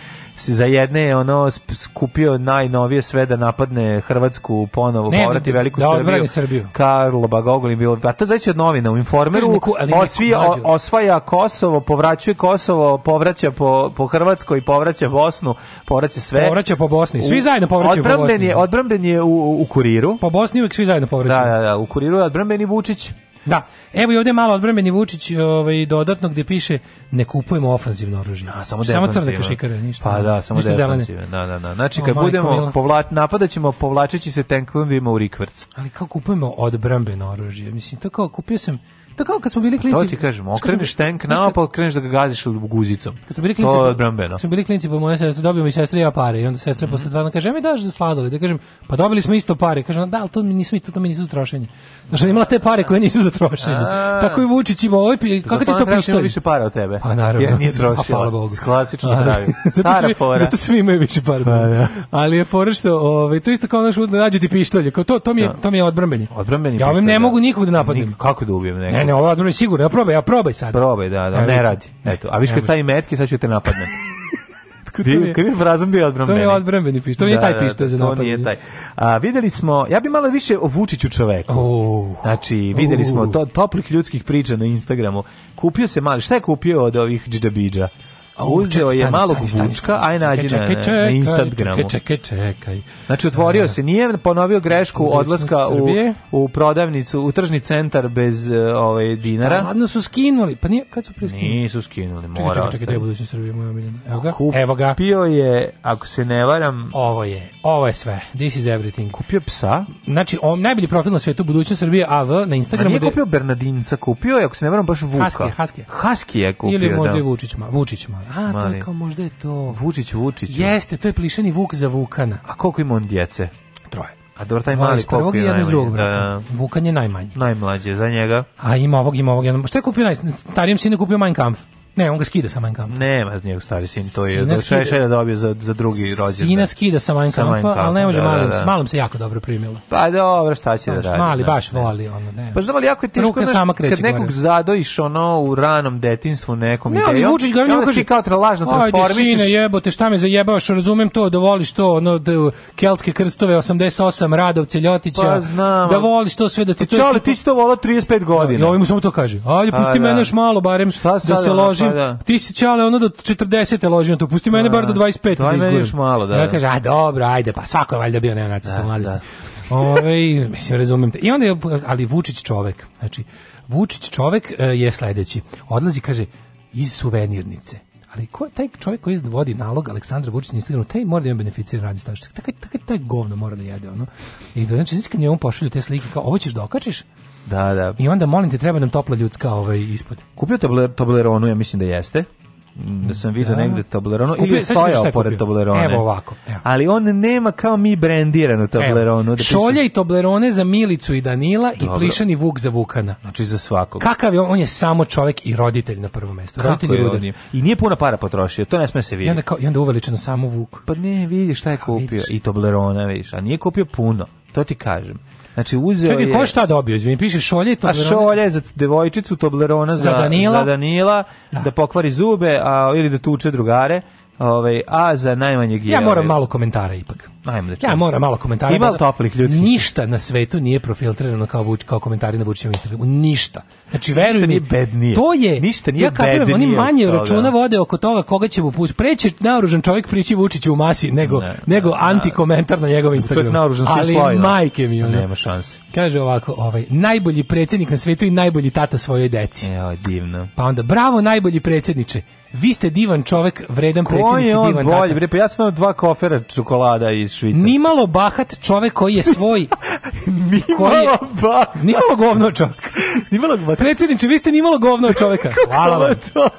za jedne je ono skupio najnovije sve da napadne Hrvatsku ponovo, ne, povrati da- Veliku da, Srbiju. Srbiju. Karlo Bagogolin bilo, a to znači od novina u Informeru, neku, osvija, o, osvaja Kosovo, povraćuje Kosovo, povraća po, po Hrvatskoj, povraća Bosnu, povraća sve. Povraća po Bosni, svi zajedno povraćaju po Bosni. je, odbramben je u, u, u, kuriru. Po Bosni uvijek svi zajedno povraćaju. Da, da, da, u kuriru je odbramben i Vučić. Da. Evo i ovde malo odbrani Vučić ovaj, dodatno gde piše ne kupujemo ofanzivno oružje. A, da, samo samo crne kašikare, ništa. Pa da, samo ništa zelene. Da, da, da. Znači, o, kad budemo povla... napadaćemo povlačeći se tenkovima u rikvrc. Ali kako kupujemo odbrambeno oružje? Mislim, to kao kupio sam To kao kad smo bili klinci. To ti kažem, okreneš tank naopal, kreneš da ga gaziš guzicom. Kad smo bili klinci, to je brambeno. Kad smo bili klinci, pa moja sestra dobio mi sestra i ja pare i onda sestra mm -hmm. posle dva dana kaže: "Mi daš za sladole." Da kažem: "Pa dobili smo isto pare." Kaže: "Da, al to mi nisu to, to mi nisu za trošenje." Znači imala te pare koje nisu za trošenje. Tako i Vučić ima ovaj, kako ti to da pištolj? više para od tebe. Pa naravno. Jer nije trošio. Hvala Bogu. Klasično pravi. Stara fora. Zato svi imaju više para. Pa, da. Ali je fora što, ovaj, to isto kao naš nađu ti pištolje. Kao to, to mi je, da. to mi je odbrambeni. Odbrambeni. Ja ovim ne mogu nikog da napadnem. Kako da ubijem nekog? Ne, ne, ova je sigurno, ja probaj, ja probaj sad. Probaj, da, da, ne radi. Eto, a viš kad stavi metke, sad ću te napadnati. Bi, kriv frazom bio odbrambeni. To je odbrambeni piš, to nije da, taj da, da, piš, to je za napad. To nije taj. A, videli smo, ja bi malo više o Vučiću čoveku. Uh, znači, videli oh. smo to, toplih ljudskih priča na Instagramu. Kupio se mali, šta je kupio od ovih džidabidža? uzeo je malog vučka, aj nađi na, na Instagramu. Čekaj, čekaj, čekaj. Znači, otvorio se, nije ponovio grešku odlaska u, u prodavnicu, u tržni centar bez e, ovaj, dinara. Šta, ladno su skinuli, pa nije, kad su priskinuli? Nisu skinuli, mora Čekaj, čekaj, čekaj, da je budućnost moja omiljena. Evo ga, evo ga. Kupio je, ako se ne varam... Ovo je, ovo je sve, this is everything. Kupio psa? Znači, on, najbolji profil na svijetu, budućnost Srbije, AV, na Instagramu... nije kupio Bernardinca, kupio je, ako se ne varam, baš Vuka. Husky, Husky. Husky je kupio, Ili možda da. Vučić, ma, Vučić, ma. A, mali. to je kao možda je to... Vučić Vučić. Jeste, to je plišeni Vuk za Vukana. A koliko ima on djece? Troje. A dobro, taj mali koliko je najmanji? Drugog, da. Vukan je najmanji. Najmlađe, za njega. A ima ovog, ima ovog. Šta je kupio naj... Starijem sinu kupio Mein Kampf. Ne, on ga skida sa Mein Kampfa. Nema njegov stari sin, to je Sina skida, da dobio za, za drugi rođendan. Sina skida sa Mein Kampfa, ali ne može da, malim, da, da. malom se jako dobro primilo. Pa dobro, šta će Znaš, da radi. Mali da, baš ne. voli, ono, ne. Pa znam, ali jako je teško, Ruka znaš, sama kreće kad nekog gore. zadojiš ono u ranom detinstvu nekom ne, idejom, ali Vučić ga njemu kaže, kao tra, lažno transformišeš. Ajde, sine, jebote, šta me zajebavaš, razumem to, da voliš to, ono, da, keltske krstove, 88, Radovce, Ljotića, pa, znam, da voliš to sve, da ti pa to... Pa, ti si to volao 35 godina. I ovaj mu samo to kaže, ajde, pusti pa da. mene još malo, barem da se loži ložim. Pa, da. Ti si čale ono do 40 ložim, to pusti mene pa, bar do 25 da izgurim. još malo, da. Ja kaže, a dobro, ajde, pa svako je valjda bio neonacista da, u mladosti. Da. Ove, mislim, razumijem te. I onda je, ali Vučić čovek, znači, Vučić čovek e, je sledeći. Odlazi, kaže, iz suvenirnice ali ko, taj čovjek koji vodi nalog Aleksandra Vučića na sigurno, taj mora da ima beneficir radi staž. Takaj, takaj, taj govno mora da jede, ono. I da, znači, znači kad njemu pošalju te slike, kao, ovo ćeš da okačiš? Da, da. I onda, molim te, treba nam topla ljudska ovaj, ispod. Kupio Tobleronu, ja mislim da jeste. Mhm. da sam vidio da. negde Toblerone kupio, ili stojao pored Toblerone. Evo ovako. Evo. Ali on nema kao mi brendiranu Toblerone. Da Šolja i Toblerone za Milicu i Danila Dobro. i plišani Vuk za Vukana. Znači za svakog. Kakav je on? On je samo čovek i roditelj na prvom mestu. Roditelj je roditelj. I nije puno para potrošio, to ne sme se vidjeti. I onda, kao, i onda uveličeno samo Vuk. Pa ne, vidi šta je kupio. Vidiš. I Toblerone, vidiš. A nije kupio puno, to ti kažem. Znači uzeo Čekaj, je Čekaj, ko šta dobio? Izvinim, piše šolje pa to. A šolje za devojčicu Toblerona za, za Danila, za Danila da. da pokvari zube, a ili da tuče drugare. Ovaj a za najmanjeg je. Ja moram ovaj- malo komentara ipak. Ajmo da čujem. Ja moram malo komentara. Ima da- toplih ljudskih? Ništa na svetu nije profiltrirano kao, vuč, kao komentari na Vučićevom Instagramu. Ništa. Znači, veruj ništa mi, nije bednije. to je, ništa nije ja kapiram, oni manje računa vode oko toga koga će mu pući. Preće naoružan čovjek prići Vučiću u masi nego, ne, nego ne, komentar na njegov Instagram. naoružan Ali slojno. Da. majke mi pa ono. Nema šanse. Kaže ovako, ovaj, najbolji predsjednik na svetu i najbolji tata svojoj deci. Evo, divno. Pa onda, bravo najbolji predsjedniče. Vi ste divan čovjek, vredan Ko predsjednik je on divan bolji? Tata. Bre, pa ja sam dva kofera čokolada iz iz Švicarske. Nimalo bahat čovek koji je svoj... nimalo je, bahat. Nimalo govno čovek. nimalo bahat. Predsjedniče, vi ste nimalo govno od čoveka. Hvala vam.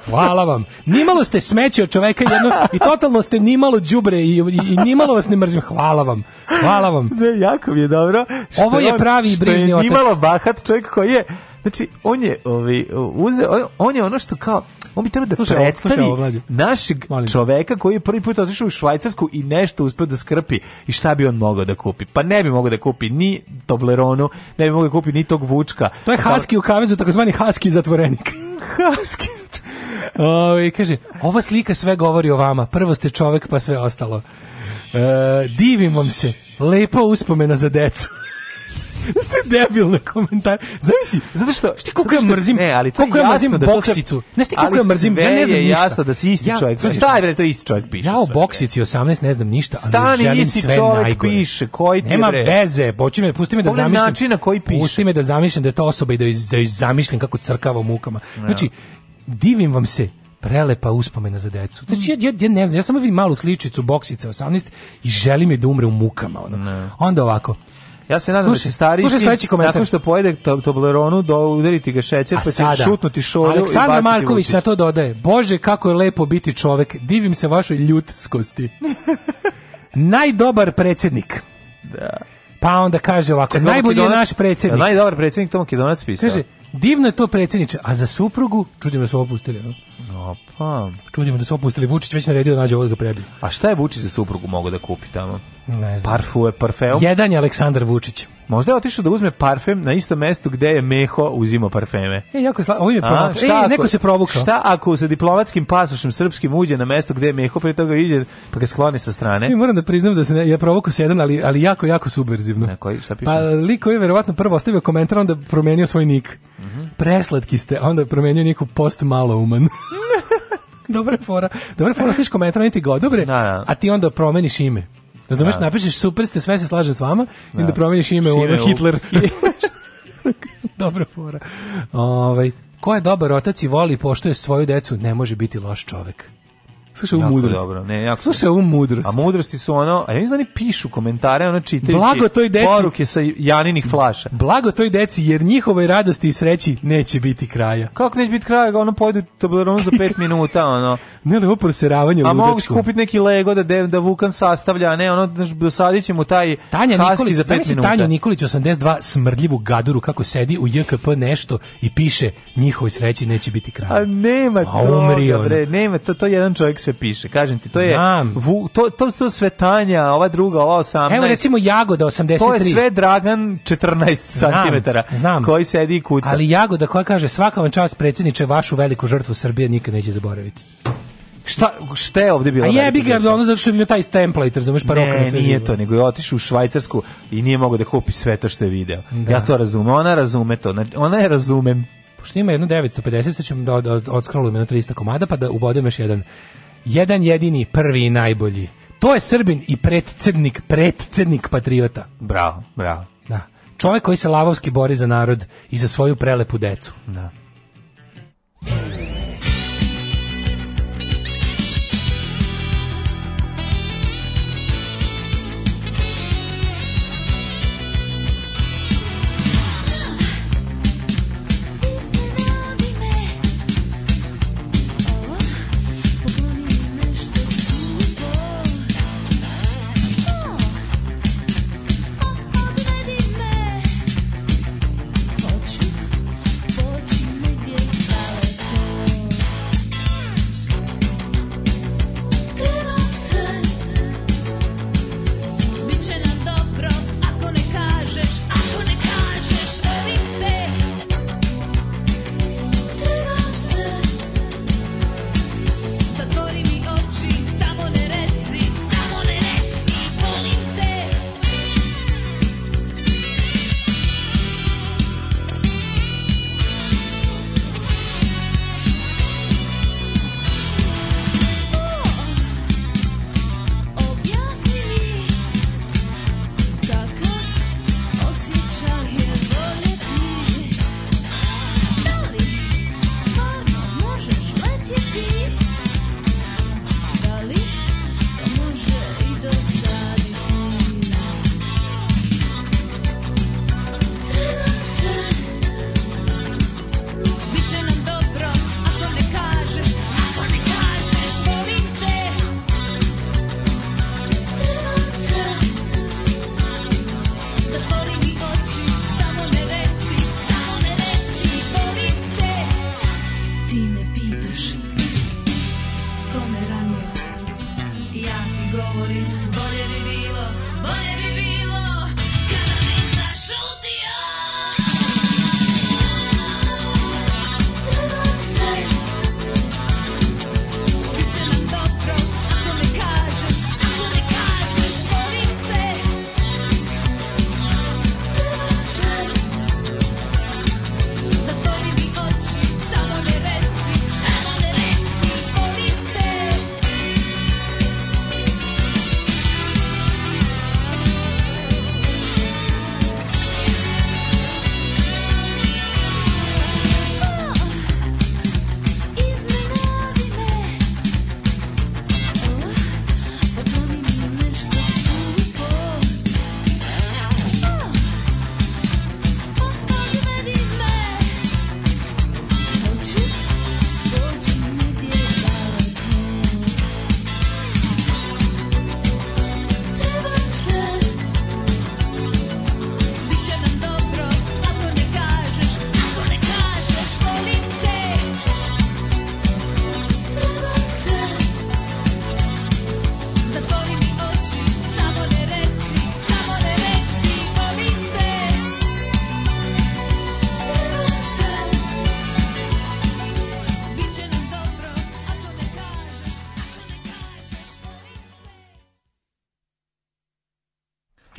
Hvala vam. Nimalo ste smeće od čoveka jedno i totalno ste nimalo đubre i, i, i, nimalo vas ne mrzim. Hvala vam. Hvala vam. Ne, jako mi je dobro. Ovo je pravi brižni otac. Što je nimalo bahat čovjek koji je Znači, on je ovaj, uze, on je ono što kao, on bi trebao da slušaj, predstavi slušaj, našeg Malim. čoveka koji je prvi put otišao u Švajcarsku i nešto uspio da skrpi i šta bi on mogao da kupi? Pa ne bi mogao da kupi ni Tobleronu, ne bi mogao da kupi ni tog Vučka. To je Haski u kavezu, takozvani Haski zatvorenik. Haski o, i kaže, ova slika sve govori o vama. Prvo ste čovek, pa sve ostalo. E, divim vam se. Lepa uspomena za decu. Šta je debilna komentar? Zamisli, zato što... Šta koliko ja mrzim, ne, ali koliko ja mrzim da boksicu? Ne znam koliko ja mrzim, ja ne znam ništa. jasno da si isti ja, čovjek. Pa šta je bre, to isti čovjek piše. Ja o boksici 18 ne znam ništa, ali Stani, isti čovjek najgore. piše, koji ti Nema bre. veze, poči me, pusti me da Kole zamišljam. načina koji piše. Pusti me da zamislim da je ta osoba i da, iz, da iz zamišljam kako crkava mukama. Znači, divim vam se, prelepa uspomena za decu. Znači, ja, ja, ja ne znam, ja samo vidim malu sličicu boksica 18 i želim je da umre u mukama. Ono. Onda ovako, Ja se nadam da slušaj, da će stari sledeći komentar. Nakon što pojede Tobleronu, da udariti ga šećer, pa će šutnuti šolju Aleksandar Marković na to dodaje. Bože, kako je lepo biti čovek. Divim se vašoj ljutskosti. Najdobar predsjednik. Da. Pa onda kaže ovako, Čekaj, najbolji je naš predsjednik. Najdobar predsjednik, to Makedonac pisao. Kaže, divno je to predsjedniče, a za suprugu, čudim da su opustili. No, pa. Čudim da su opustili, Vučić već naredio da nađe ovog da ga prebiju. A šta je Vučić za suprugu mogo da kupi tamo? Ne znam. Parfue, parfeum. Jedan je Aleksandar Vučić. Možda je otišao da uzme parfem na isto mesto gde je Meho uzimao parfeme. E, jako je Ovo je A, šta e, ako, neko se provukao. Šta ako sa diplomatskim pasošem srpskim uđe na mesto gde je Meho, pre toga iđe, pa ga skloni sa strane? E, moram da priznam da se ne, ja provukao se jedan, ali, ali jako, jako subverzivno. Na koji, šta piše? Pa liko je verovatno prvo ostavio komentar, onda promenio svoj nik. Mm -hmm. Preslatki ste, onda promenio niku post malo uman. dobra fora. Dobra fora, stiš komentar, ti go, dobre, da, da. a ti onda promeniš ime. Razumeš, da. napišeš super ste, sve se slaže s vama da. i da promeniš ime u Hitler. Dobra fora. Ovaj, ko je dobar otac i voli i poštuje svoju decu, ne može biti loš čovek. Slušaj, ovu mudrost. Dobro, ne, jako Slušaj, ovu mudrost. A mudrosti su ono, a ja znam da pišu komentare, ono čitaju Blago toj deci, poruke sa Janinih flaša. Blago toj deci, jer njihovoj radosti i sreći neće biti kraja. Kako neće biti kraja, ono pojedu tableronu za 5 minuta, ono. Ne, ali ovo proseravanje A mogu skupiti neki Lego da, de, da Vukan sastavlja, ne, ono, dosadit će taj Tanja Nikolić, za 5 minuta. Tanja Nikolić, 82, smrdljivu gaduru, kako sedi u JKP nešto i piše, njihovoj sreći neće biti kraja. A nema to, a umri, dobro, nema to, to je jedan čovjek sve piše. Kažem ti, to je Znam. Vu, to, to, to sve ova druga, ova 18. Evo recimo Jagoda 83. To je sve Dragan 14 cm. Znam. Koji sedi i kuca. Ali Jagoda koja kaže svaka vam čast predsjedniče, vašu veliku žrtvu Srbije nikad neće zaboraviti. Šta, šta je ovdje bilo? A jebi ga, ono zato što je bio taj template, razumeš, pa Ne, sve nije živo. to, nego je otišao u Švajcarsku i nije mogao da kupi sve to što je video. Da. Ja to razumem, ona razume to, znači, ona je razumem. Pošto ima jedno 950, sad ćemo da odskrolujem jedno 300 komada, pa da ubodem još jedan jedan jedini, prvi i najbolji. To je Srbin i predsednik, predsednik patriota. Bravo, bravo. Da. Čovek koji se lavovski bori za narod i za svoju prelepu decu. Da.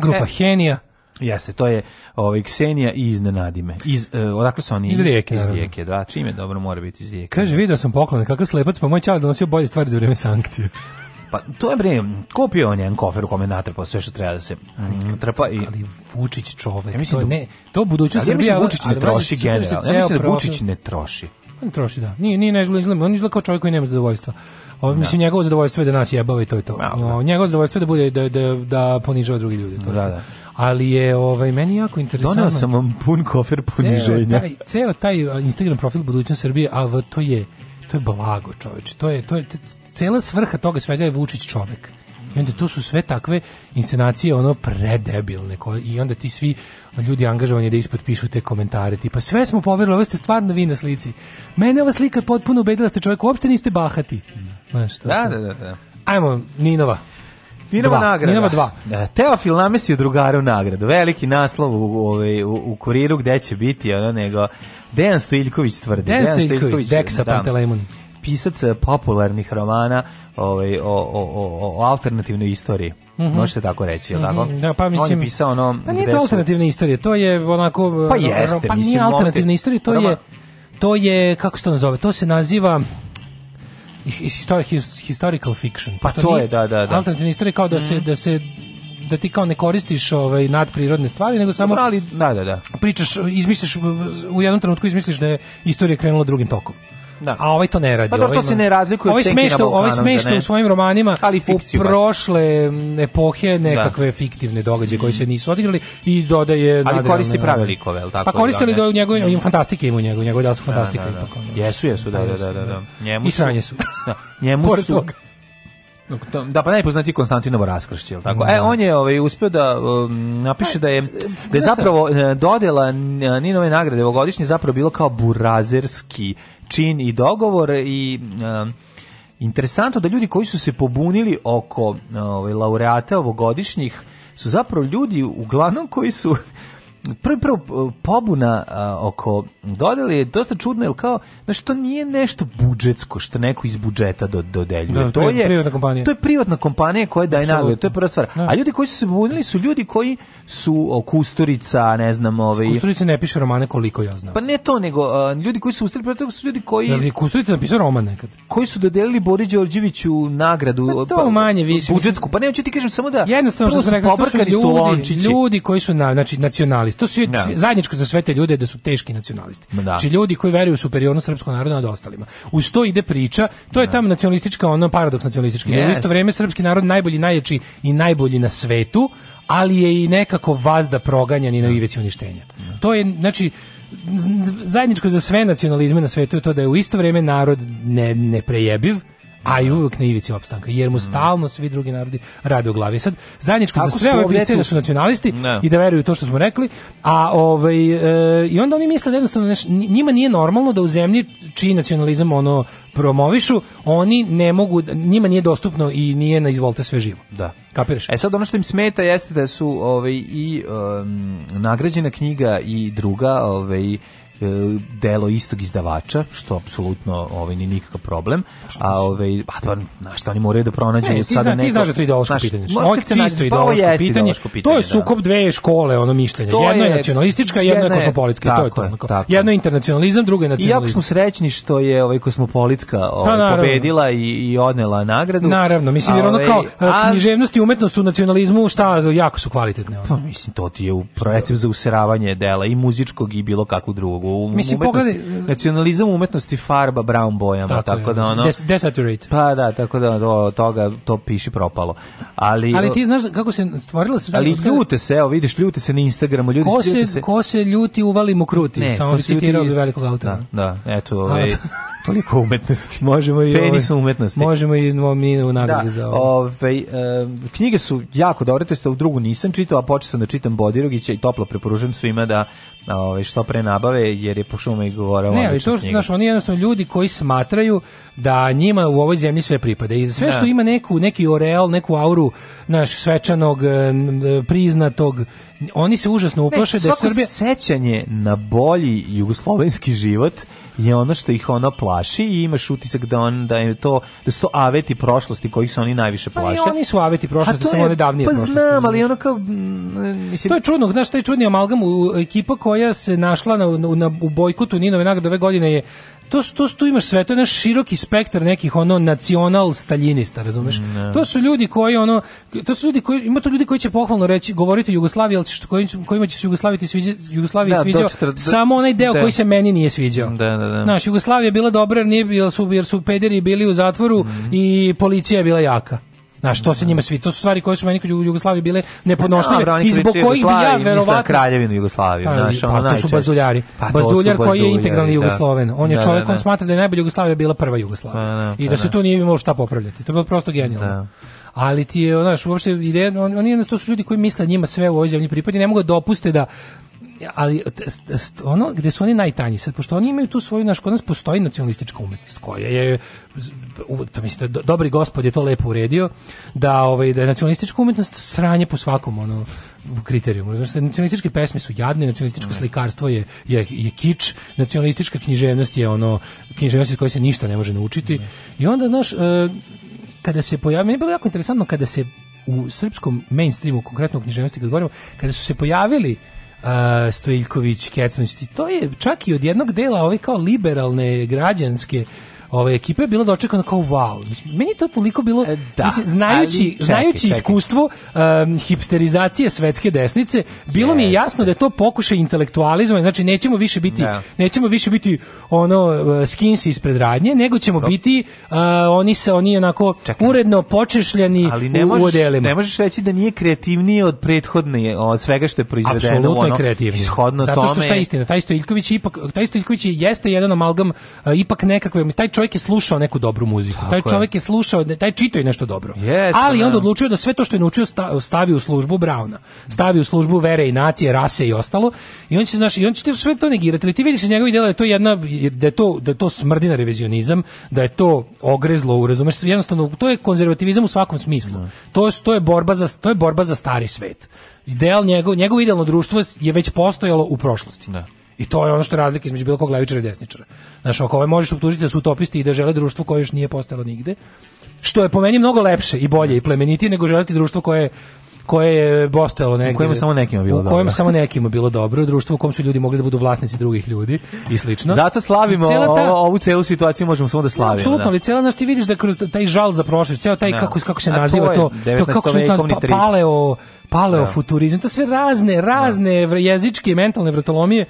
Grupa e, Henija. Jeste, to je ovaj Ksenija i iznenadi Iz uh, odakle su oni? Iz, rijeke, iz rijeke, da. Čime dobro mora biti iz rijeke. Kaže, da. video sam poklon, kakav slepac, pa moj čale donosio bolje stvari za vreme sankcije. Pa to je bre, kupio on jedan kofer u kome natrpa sve što treba da se mm, trpa i ali Vučić čovek. Ja mislim to, da, ne, to budućnost Srbije da Vučić ne troši generalno. Ja mislim da Vučić ne troši. On troši, da. Nije, nije ne izgleda, on izgleda kao čovjek koji nema zadovoljstva. Ovo, da. mislim, njegovo zadovoljstvo je da nas jebava i to je to. No, da. njegovo zadovoljstvo je da, bude, da, da, da ponižava drugi ljude. To da, da ali je ovaj meni jako interesantno. Donao sam vam pun kofer poniženja. Ceo taj, ceo taj Instagram profil budućnost Srbije, a v, to je to je blago, čoveče. To je to je cela svrha toga svega je Vučić čovek. I onda to su sve takve inscenacije ono predebilne koje, i onda ti svi ljudi angažovani da ispod pišu te komentare tipa sve smo poverili, ovo ste stvarno vi na slici. Mene ova slika potpuno ubedila ste čovjek, uopšte niste bahati. Znaš, to, da, da, da, da. Ajmo, Ninova. Ninova dva. nagrada. Ninova dva. Da, Teofil namestio drugara u nagradu. Veliki naslov u, u, u, u kuriru gde će biti, ono, nego Dejan Stojiljković tvrdi. Dejan, Stojiljković, Deksa da. Pantelemon pisac eh, popularnih romana ovaj, o, o, o o alternativnoj istoriji. Mm -hmm. Možete tako reći, je li tako? Mm -hmm. Da, pa mislim, On je pisao ono... Pa nije to alternativna su... istorija, to je onako... Eh, pa jeste, pa mislim, nije alternativna te... istorija, to Roma... je... To je, kako se to nazove, to se naziva historical fiction. Pa to je, da, da, da. Alternativna istorija kao da mm -hmm. se, mhm. da se da ti kao ne koristiš ovaj nadprirodne stvari nego samo ali da da da pričaš izmišljaš u jednom trenutku izmišliš da je istorija krenula drugim tokom da. a ovaj to ne radi. Pa dobro, to ovaj se ne razlikuje ovaj od smešta, na Balkanu, Ovaj smešta u ovaj da svojim romanima ali u prošle mm, epohe da. nekakve da. fiktivne događaje mm. koji se nisu odigrali i dodaje... Ali nadrealne, koristi prave likove, je tako? Pa koristi li da u njegovim, mm. fantastike ima u njegovim, njegovim da su fantastike. Da, da, znači, da. Jesu, da, jesu, da, da, da. da, Njemu I sranje su. Da, njemu su... Da, pa najpoznatiji Konstantinovo raskršće, tako? Da. E, on je ovaj, uspio da um, napiše da je, pa, da je zapravo e, dodela Ninove nagrade ovogodišnje zapravo bilo kao burazerski čin i dogovor i um, interesantno da ljudi koji su se pobunili oko e, ovaj, laureata ovogodišnjih su zapravo ljudi uglavnom koji su prvo, prvo pobuna a, oko dodeli je dosta čudno, jer kao, znači to nije nešto budžetsko što neko iz budžeta do, dodeljuje. Da, to, je, privatna kompanija. To je privatna kompanija koja daje nagrade, to je prva stvar. Da. A ljudi koji su se bunili su ljudi koji su o, Kusturica, ne znam, ovaj... Kusturica ne piše romane koliko ja znam. Pa ne to, nego a, ljudi koji su ustali protiv su ljudi koji... Da li je Kusturica napisao roman nekad? Koji su dodelili Bori Đorđeviću nagradu. Pa to pa, manje više. Budžetsku, pa ne, ću ti kažem samo da... Jednostavno što sam rekao, to su ljudi, su ljudi koji su, na, znači, nacionali nacionalisti. To su no. Da. zajedničko za sve te ljude da su teški nacionalisti. Da. Či znači, ljudi koji veruju u superiornost srpskog naroda nad ostalima. Uz to ide priča, to je da. tam nacionalistička, ono paradoks nacionalistički. Yes. Da u isto vrijeme srpski narod najbolji, najjači i najbolji na svetu, ali je i nekako vazda proganjan i na ivici uništenja. To je, znači, zajedničko za sve nacionalizme na svetu je to da je u isto vrijeme narod ne, neprejebiv, a i da. uvek na ivici opstanka, jer mu mm. stalno svi drugi narodi rade u glavi. Sad, zajedničko za sve ove predstavlje da su nacionalisti ne. i da veruju to što smo rekli, a ovaj, e, i onda oni misle da jednostavno neš, njima nije normalno da u zemlji čiji nacionalizam ono promovišu, oni ne mogu, njima nije dostupno i nije na izvolite sve živo. Da. Kapiraš? E sad ono što im smeta jeste da su ovaj, i um, nagrađena knjiga i druga ovaj, E, delo istog izdavača, što apsolutno ovaj ni nikakav problem, a ovaj pa to na šta oni moraju da pronađu ne, sada zna, neko. Ti znaš da to je ideološko pitanje. Pa ovo je čisto ideološko pitanje. To je da. sukob dve škole, ono mišljenje. Jedno je nacionalistička, jedno je kosmopolitska, to je to. Jedno je internacionalizam, drugo je nacionalizam. I Jako smo srećni što je ovaj kosmopolitska pa ovaj pobedila i i odnela nagradu. Naravno, mislim jer ono ovaj, kao e, književnost i umetnost u nacionalizmu šta jako su kvalitetne. Ono. Pa mislim to ti je u recept za useravanje dela i muzičkog i bilo kakvog drugog u um, Mislim, pogledaj, nacionalizam umetnosti farba brown bojama, tako, tako je, da ono... desaturate. Pa da, tako da do toga to piši propalo. Ali, ali ti znaš kako se stvorilo se... Ali ljute se, evo vidiš, ljute se na Instagramu, ljudi ko se, se... Ko se ljuti, uvalimo kruti, ne, samo bi citirao ljuti... od velikog autora. Da, da, eto, ovaj... toliko umetnosti. Možemo i penis ove, ovaj- umetnosti. Možemo i mi u nagradi da, za ovo. Ove, ovaj, e, knjige su jako dobre, to u drugu nisam čitao, a počeo sam da čitam Bodirogića i toplo preporučujem svima da ovaj što pre nabave jer je po šumi govore Ne, ali to što znaš, oni jednostavno ljudi koji smatraju da njima u ovoj zemlji sve pripada i sve ne. što da. ima neku neki oreal, neku auru naš svečanog priznatog oni se užasno uplaše da je Srbija... sećanje na bolji jugoslovenski život je ono što ih ona plaši i imaš utisak da on da je to da su to aveti prošlosti kojih se oni najviše plaše. Pa i oni su aveti prošlosti, samo one davnije pa prošlosti. Pa znam, ali ono kao m, mm, mislim To je čudno, znaš, taj čudni amalgam u ekipa koja se našla na, na, u bojkotu Ninove nagrade ove godine je to, to, tu imaš sve, to je naš široki spektar nekih ono nacional staljinista, razumeš? No. To su ljudi koji ono, to su ljudi koji, ima to ljudi koji će pohvalno reći, govoriti Jugoslaviji, al što, kojim, kojima će se Jugoslaviji sviđa, Jugoslaviji da, sviđao, do... samo onaj deo da. koji se meni nije sviđao. Da, da, da. Naš, Jugoslavija bila dobra jer, nije, bila su, jer su pederi bili u zatvoru mm i policija je bila jaka. Na što se njima svi, to su stvari koje su meni u Jugoslaviji bile nepodnošljive i zbog kojih bi ja verovatno... Kraljevinu Jugoslaviju, pa, znaš, pa, to su bazduljari. Pa, Bazduljar koji je integralni da. Jugosloven. On je da, čovjek, da, on smatra da je najbolja Jugoslavija bila prva Jugoslavija. I da se tu nije imalo šta popravljati. To je bilo prosto genijalno ali ti je, znaš, uopšte ideja, oni on, to su ljudi koji misle njima sve u ovoj zemlji pripadne, ne mogu da dopuste da ali ono gde su oni najtanji, sad, pošto oni imaju tu svoju, naš, kod nas postoji nacionalistička umetnost, koja je, uvek to mislim, da dobri gospod je to lepo uredio, da, ovaj, da je nacionalistička umetnost sranje po svakom, ono, kriterijumu. Znači, nacionalističke pesme su jadne, nacionalističko ne. Mm. slikarstvo je, je, je kič, nacionalistička književnost je ono, književnost iz koje se ništa ne može naučiti. Ne. Mm. I onda, naš e, kada se pojavio, meni je bilo jako interesantno kada se u srpskom mainstreamu, konkretno književnosti kad govorimo, kada su se pojavili uh, Stojiljković, Kecmanić, to je čak i od jednog dela ove kao liberalne građanske ove ekipa je bilo dočekano kao wow. Meni to toliko bilo e, da, mislim, znajući ali, čekaj, znajući čekaj. iskustvo um, hipsterizacije svetske desnice, bilo yes. mi je jasno da je to pokušaj intelektualizma, znači nećemo više biti da. nećemo više biti ono uh, skins ispred radnje, nego ćemo Pro. biti uh, oni se oni onako čekaj. uredno počešljani ali ne u odelima. Ne možeš reći da nije kreativnije od prethodne od svega što je proizvedeno Absolutno ono, je kreativniji. Zato što šta je istina, taj Stojiljković ipak taj Stojiljković jeste jedan amalgam uh, ipak nekakve taj čovjek je slušao neku dobru muziku. Tako taj čovjek je. je slušao, taj čitao je nešto dobro. Yes, ali da. onda odlučio da sve to što je naučio stavi u službu Brauna. Stavi u službu vere i nacije, rase i ostalo. I on će znači i on će sve to negirati. Ali ti vidiš iz njegovih djela da je to jedna da je to da je to smrdi na revizionizam, da je to ogrezlo, u razumeš, jednostavno to je konzervativizam u svakom smislu. No. Da. To, to je borba za to je borba za stari svet. Ideal njegov, njegovo idealno društvo je već postojalo u prošlosti. Da. No. I to je ono što je razlika između bilo kog levičara i desničara. Znaš, ako ove ovaj možeš optužiti da su utopisti i da žele društvo koje još nije postalo nigde, što je po meni mnogo lepše i bolje i plemenitije nego želiti društvo koje koje je postojalo negdje. U kojem samo nekima bilo dobro. U kojem dobro. samo nekima bilo dobro, društvo u kom su ljudi mogli da budu vlasnici drugih ljudi i slično. Zato slavimo ta, ovo, ovu celu situaciju, možemo samo da slavimo. Da. Apsolutno, ali cela naš ti vidiš da kroz taj žal za prošlost, ceo taj no. Da. kako kako se naziva to, to, to kako se to pa, pa- paleo da. paleofuturizam, to sve razne razne no. jezičke i mentalne vratolomije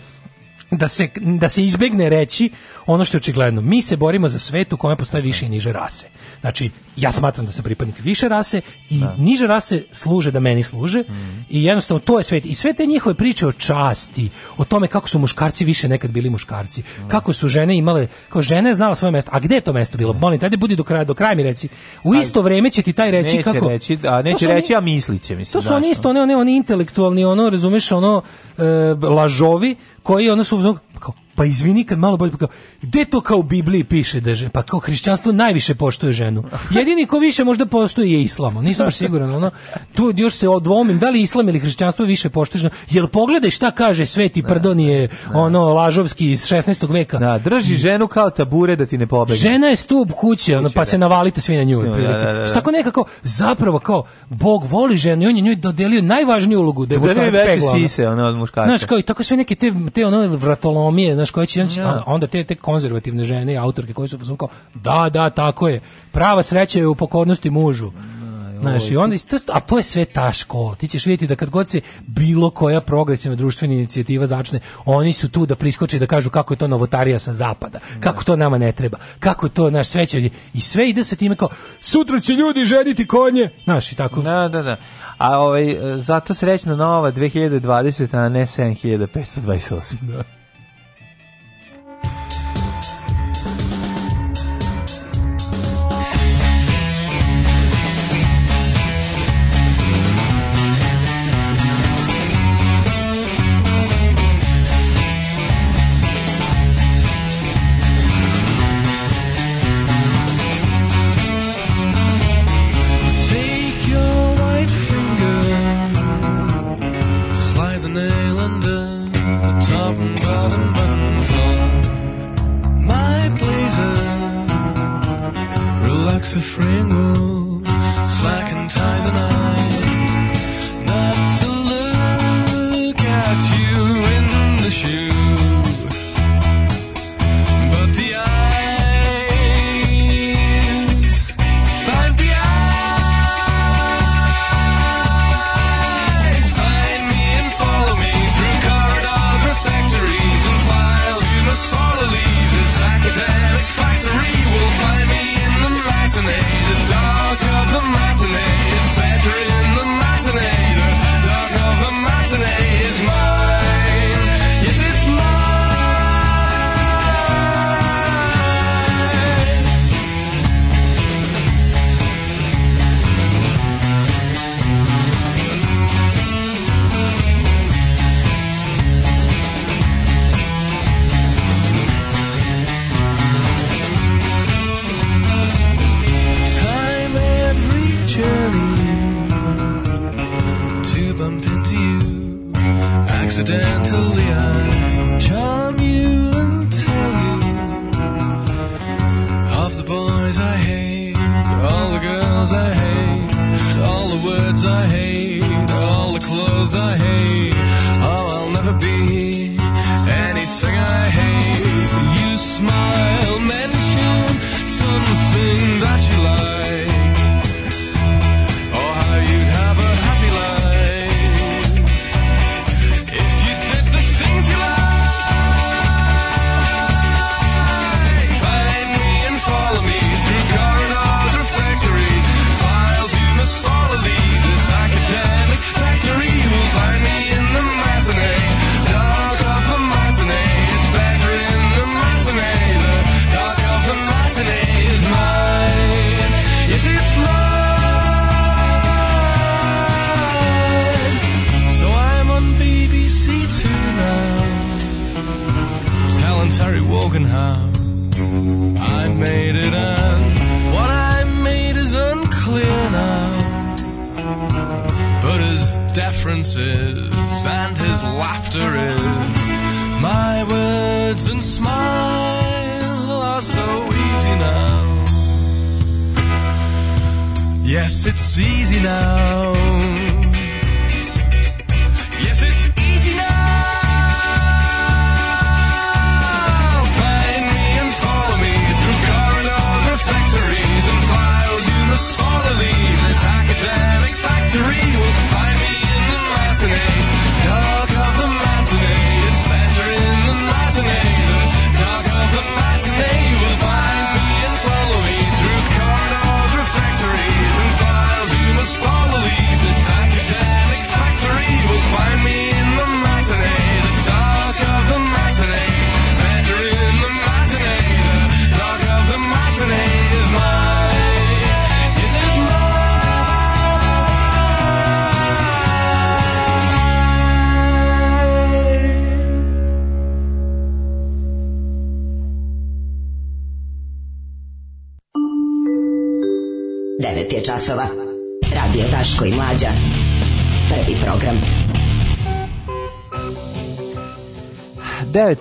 da se, da se izbegne reći ono što je očigledno. Mi se borimo za svet u kome postoje više i niže rase. Znači, ja smatram da sam pripadnik više rase i da. niže rase služe da meni služe mm. i jednostavno to je svet. I sve te njihove priče o časti, o tome kako su muškarci više nekad bili muškarci, mm. kako su žene imale, kao žene je znala svoje mesto. A gde je to mesto bilo? Molim, ajde budi do kraja, do kraja mi reci. U isto vreme će ti taj reći neće kako... Reći, a neće reći, oni, a misliće, mislim. To su oni isto, oni, one, oni intelektualni, ono, razumeš, ono, e, lažovi koji ono su pa kao pa izvini kad malo bolje pa gde to kao u Bibliji piše da je pa kao hrišćanstvo najviše poštuje ženu jedini ko više možda poštuje je islam nisam baš siguran ono tu još se odvomim da li islam ili hrišćanstvo više poštuje ženu jel pogledaj šta kaže sveti ne, pardonije ono lažovski iz 16. veka da drži ženu kao tabure da ti ne pobegne žena je stub kuće ono, pa se navalite svi na nju da, da, prilike da, šta nekako zapravo kao bog voli ženu i on je njoj dodelio najvažniju ulogu da je muškarac pegla. Ono. Sise, ono, od muškarca. Znaš, kao i tako sve neke te, te ono vratolomije, znaš koja će ja. onda te te konzervativne žene i autorke koje su kao da da tako je prava sreća je u pokornosti mužu Znaš, i onda, a to je sve ta škola. Ti ćeš vidjeti da kad god se bilo koja progresivna društvena inicijativa začne, oni su tu da priskoče i da kažu kako je to novotarija sa zapada, kako to nama ne treba, kako to naš sveće. I sve ide se time kao, sutra će ljudi ženiti konje, znaš, i tako. Da, da, da. A ovaj, zato srećna nova 2020, a ne 7528. Da.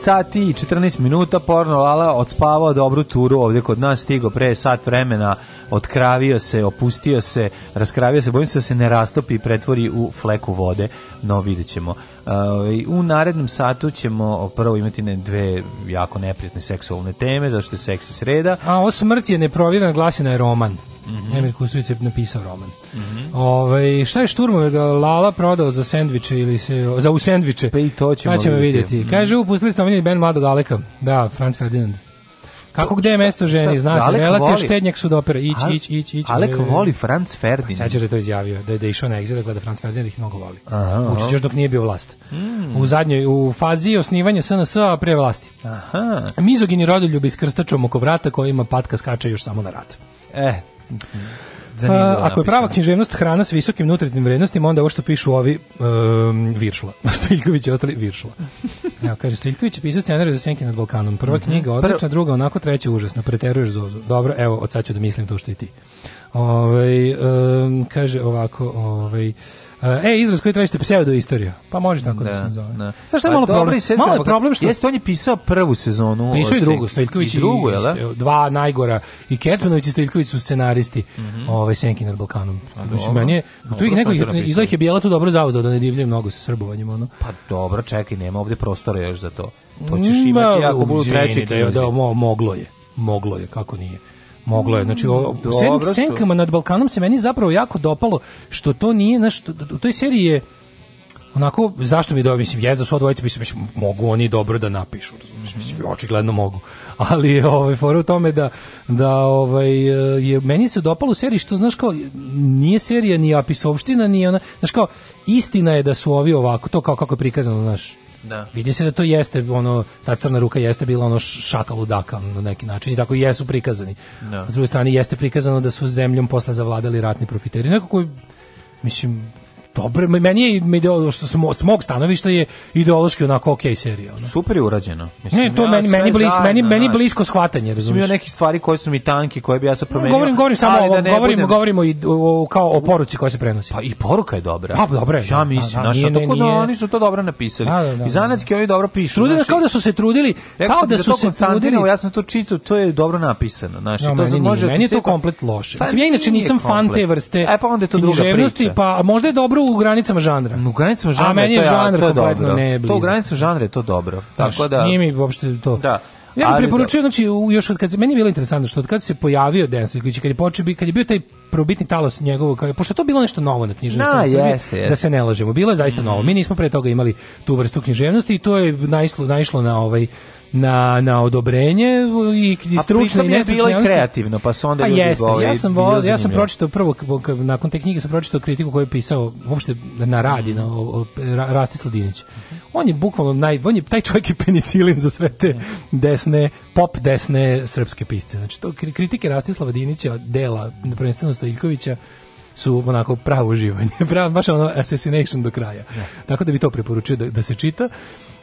sati i 14 minuta porno Lala odspavao dobru turu ovdje kod nas, stigo pre sat vremena otkravio se, opustio se, raskravio se, bojim se da se ne rastopi i pretvori u fleku vode, no vidjet ćemo. Uh, ovaj, u narednom satu ćemo prvo imati dve jako neprijatne seksualne teme, zašto je seks i sreda. A o smrti je neprovjerena glasina je roman. Mm -hmm. Emir Kusturica je napisao roman. Mm -hmm. Ove, ovaj, šta je Šturmove ga Lala prodao za sendviče ili se, za u sendviče? Pa i to ćemo, ćemo vidjeti. vidjeti. Mhm. Kaže, upustili ste omenjeni band Mladog Aleka. Da, Franz Ferdinand. Kako gde je mesto ženi, znaš, relacija štednjak su dopera, ić, ić, ić, ić. Alek e, voli Franz Ferdinand. Sećaš da je to izjavio, da je, da je išao na egzit da gleda Franz Ferdinand, da ih mnogo voli. Vučić još dok nije bio vlast. Mm. U zadnjoj, u fazi osnivanja SNS, a pre vlasti. Aha. Mizogini rodoljubi s krstačom oko vrata kojima patka skače još samo na rat. Eh, Zanimljivo pa, ako je prava književnost hrana s visokim nutritivnim vrednostima, onda ovo što pišu ovi um, Viršula. Stiljković i ostali viršla. Evo, kaže, Stiljković je pisao scenariju za Senke nad Balkanom. Prva mm -hmm. knjiga odlična, Prv... druga onako, treća užasna. Preteruješ Zozu. Dobro, evo, od sad ću da mislim to što i ti. Ove, ovaj, um, kaže ovako, ovaj e, izraz koji tražite pseudoistorija. Pa može tako da, da se zove. Da. Znaš šta je malo problem? Malo je problem što... Jeste, on je pisao prvu sezonu. Pisao i drugu, Stojljković i, drugu, da? i, dva najgora. I Kecmanović i Stojljković su scenaristi mm -hmm. ovaj, Senki nad Balkanom. Mislim, meni je, tu ih neko, izlah je Bijela tu dobro zauzao da ne divljaju mnogo sa srbovanjem. Ono. Pa dobro, čekaj, nema ovde prostora još za to. To ćeš imati jako budu treći. Da, da, moglo je. Moglo je, kako nije. Moglo je. Znači, o, sen, senkama nad Balkanom se meni zapravo jako dopalo što to nije, znaš, u toj seriji je onako, zašto bi dobro, da, mislim, jezda su odvojice, mislim, mislim, mogu oni dobro da napišu, razumiješ, mhm. mislim, očigledno mogu, ali ovaj, fora u tome da, da ovaj, je, meni se dopalo u seriji što, znaš, kao, nije serija, ni apisovština, ni ona, znaš, kao, istina je da su ovi ovako, to kao kako je prikazano, znaš, Da. Vidi se da to jeste ono ta crna ruka jeste bila ono šaka ludaka na neki način i tako jesu prikazani. Da. S druge strane jeste prikazano da su zemljom posle zavladali ratni profiteri. Nekako mislim dobro, meni je ideolo, što smo, s mog stanovišta je ideološki onako ok serija. Ono. Super je urađeno. Mislim, ne, to ja, meni, meni, blisko, zajedno, meni, meni blisko shvatanje, razumiješ? Ima neki stvari koje su mi tanki, koje bi ja sad promenio. govorim, govorim samo o, da govorim, budem... govorimo i o, kao o poruci koja se prenosi. Pa i poruka je dobra. Pa dobro je. Ja da. mislim, da, naša, tako da oni su to dobro napisali. Da, da, da, I zanatski da. oni dobro pišu. Trudili kao da su se trudili, kao da su se trudili. Ja sam to čitao, to je dobro napisano. Znači, to se može... Meni je to komplet loše. Pa ja inače nisam fan te vrste. E pa onda je to druga priča. Pa možda je dobro u granicama žanra. U granicama žanra. A meni je žanr to je dobro. Da. ne blizu. To u granicama žanra je to dobro. Tako da nije mi uopšte to. Da. Ja bih da. preporučio, znači, još od kad se, meni je bilo interesantno što od kad se pojavio Dejan Stojković, kad je počeo, kad je bio taj probitni talas njegovog, kao, pošto je to bilo nešto novo na književnosti, da, no, jeste, jeste. da se ne lažemo, bilo je zaista mm. novo. Mi nismo pre toga imali tu vrstu književnosti i to je naišlo, naišlo na ovaj na, na odobrenje i, i stručne i nestručne. A bilo i kreativno, pa su onda pa ljudi pa jeste, Ja sam, vol, ja sam pročitao prvo, nakon te knjige sam pročitao kritiku koju je pisao uopšte na radi, na, o, Rasti Sladinić. On je bukvalno naj, on je, taj čovjek je penicilin za sve te desne, pop desne srpske pisce. Znači, to, kritike Rastislava Dinića, dela, prvenstveno Stojiljkovića, su onako pravo uživanje, pravo, baš ono assassination do kraja. Ja. Da. Tako da bi to preporučio da, da se čita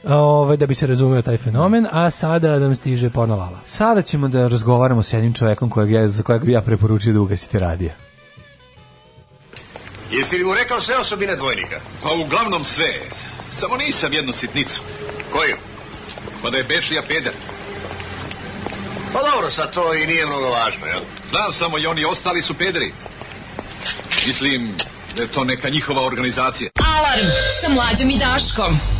ovaj, da bi se razumeo taj fenomen, a sada da nam stiže ponalala. Sada ćemo da razgovaramo s jednim čovekom kojeg ja, za kojeg bi ja preporučio da ugasite radija. Jesi li mu rekao sve osobine dvojnika? Pa uglavnom sve. Samo nisam jednu sitnicu. Koju? Pa da je Bečija peder. Pa dobro, sad to i nije mnogo važno, jel? Znam samo i oni ostali su pederi. Mislim da je to neka njihova organizacija. Alarm sa mlađom i Daškom.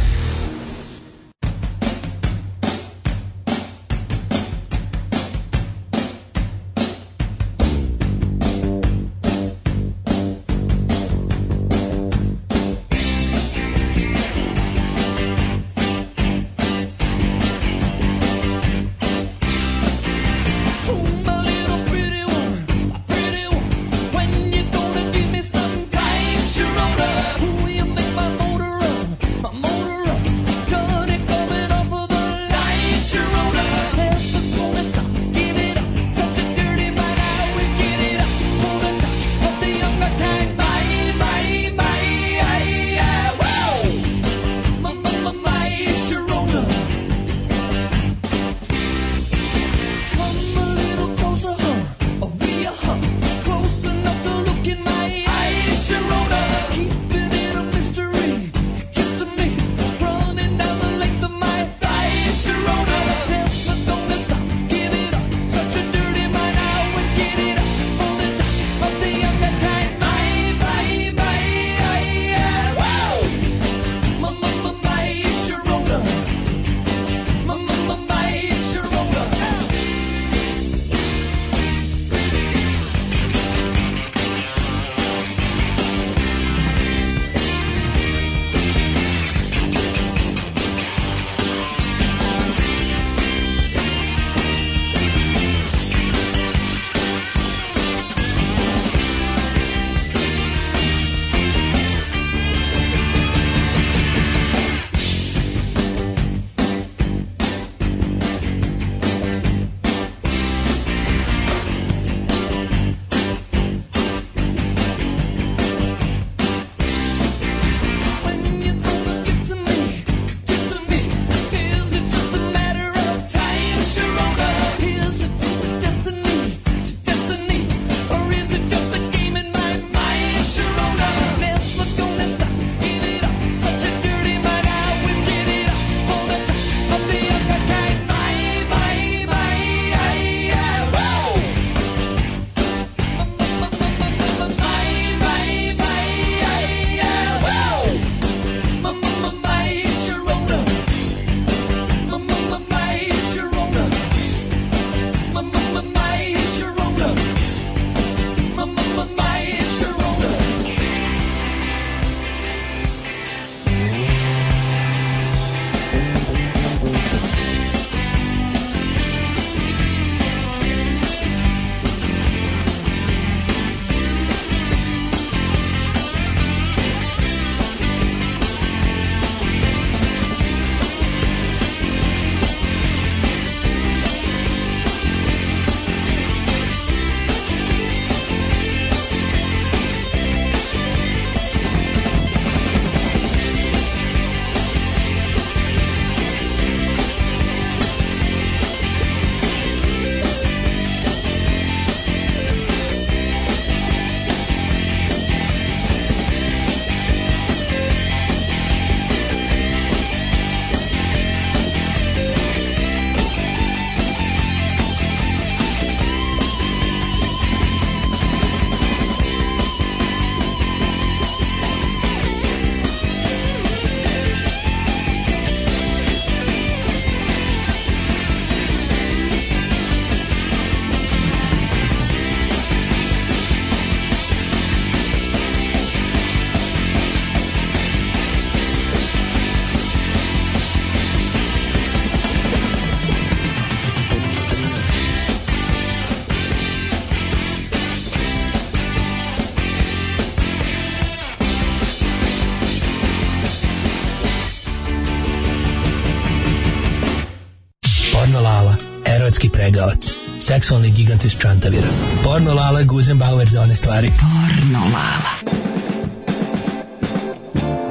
seksualni gigant iz Čantavira. Porno Lala, Guzenbauer za one stvari. Porno Lala.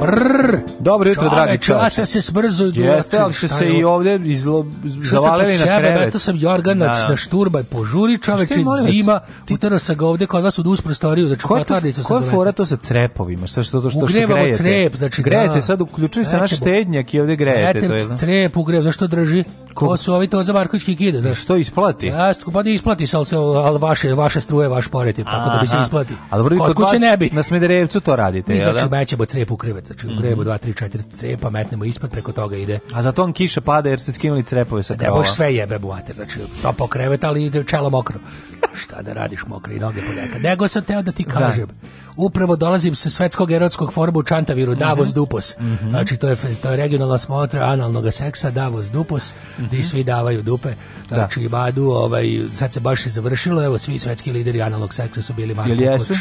Brr. Dobro jutro, dragi čovječe. Časa se smrzu. Jeste, ali što se i ovde izlo, zavalili pa na krevet. Brate, da, sam Jorgan na, da. na šturbaj, požuri čoveče, zima, ti... utara sa ga ovde, kod vas u dus prostoriju, znači kvatarnicu sam dovedu. fora to sa crepovima? Šta što, to što, što grejete? crep, znači grejete, da. sad uključili ste naš štednjak i ovde grejete. Grejete crep, ugrev, zašto drži? ko su ovi to za Marković Kikida, znaš. Što isplati? Ja, pa ne isplati se, ali, se, ali vaše, vaše struje, vaš poret je, tako da bi se isplati. Ali vrvi kod, kuće ne bi. Na Smederevcu to radite, jel? Znači, da? mećemo crep u krevet, znači u mhm. krevu 2, 3, 4 crepa, metnemo ispod, preko toga ide. A za tom kiša pada jer ste skinuli crepove sa krova. Ne, boš sve jebe buater, znači topo krevet, ali čelo mokro. Šta da radiš mokre i noge ponekad. Nego sam teo da ti da. kažem, upravo dolazim sa svetskog erotskog forma u Čantaviru, mhm. Davos mm -hmm. Dupos. Mm -hmm. Znači, to je, to je regionalna smotra analnog seksa, Davos Dupos. Mm gde mhm. svi davaju dupe. Da. Znači, da. Badu, ovaj, sad se baš i završilo, evo, svi svetski lideri analog seksa su bili Marko Koč.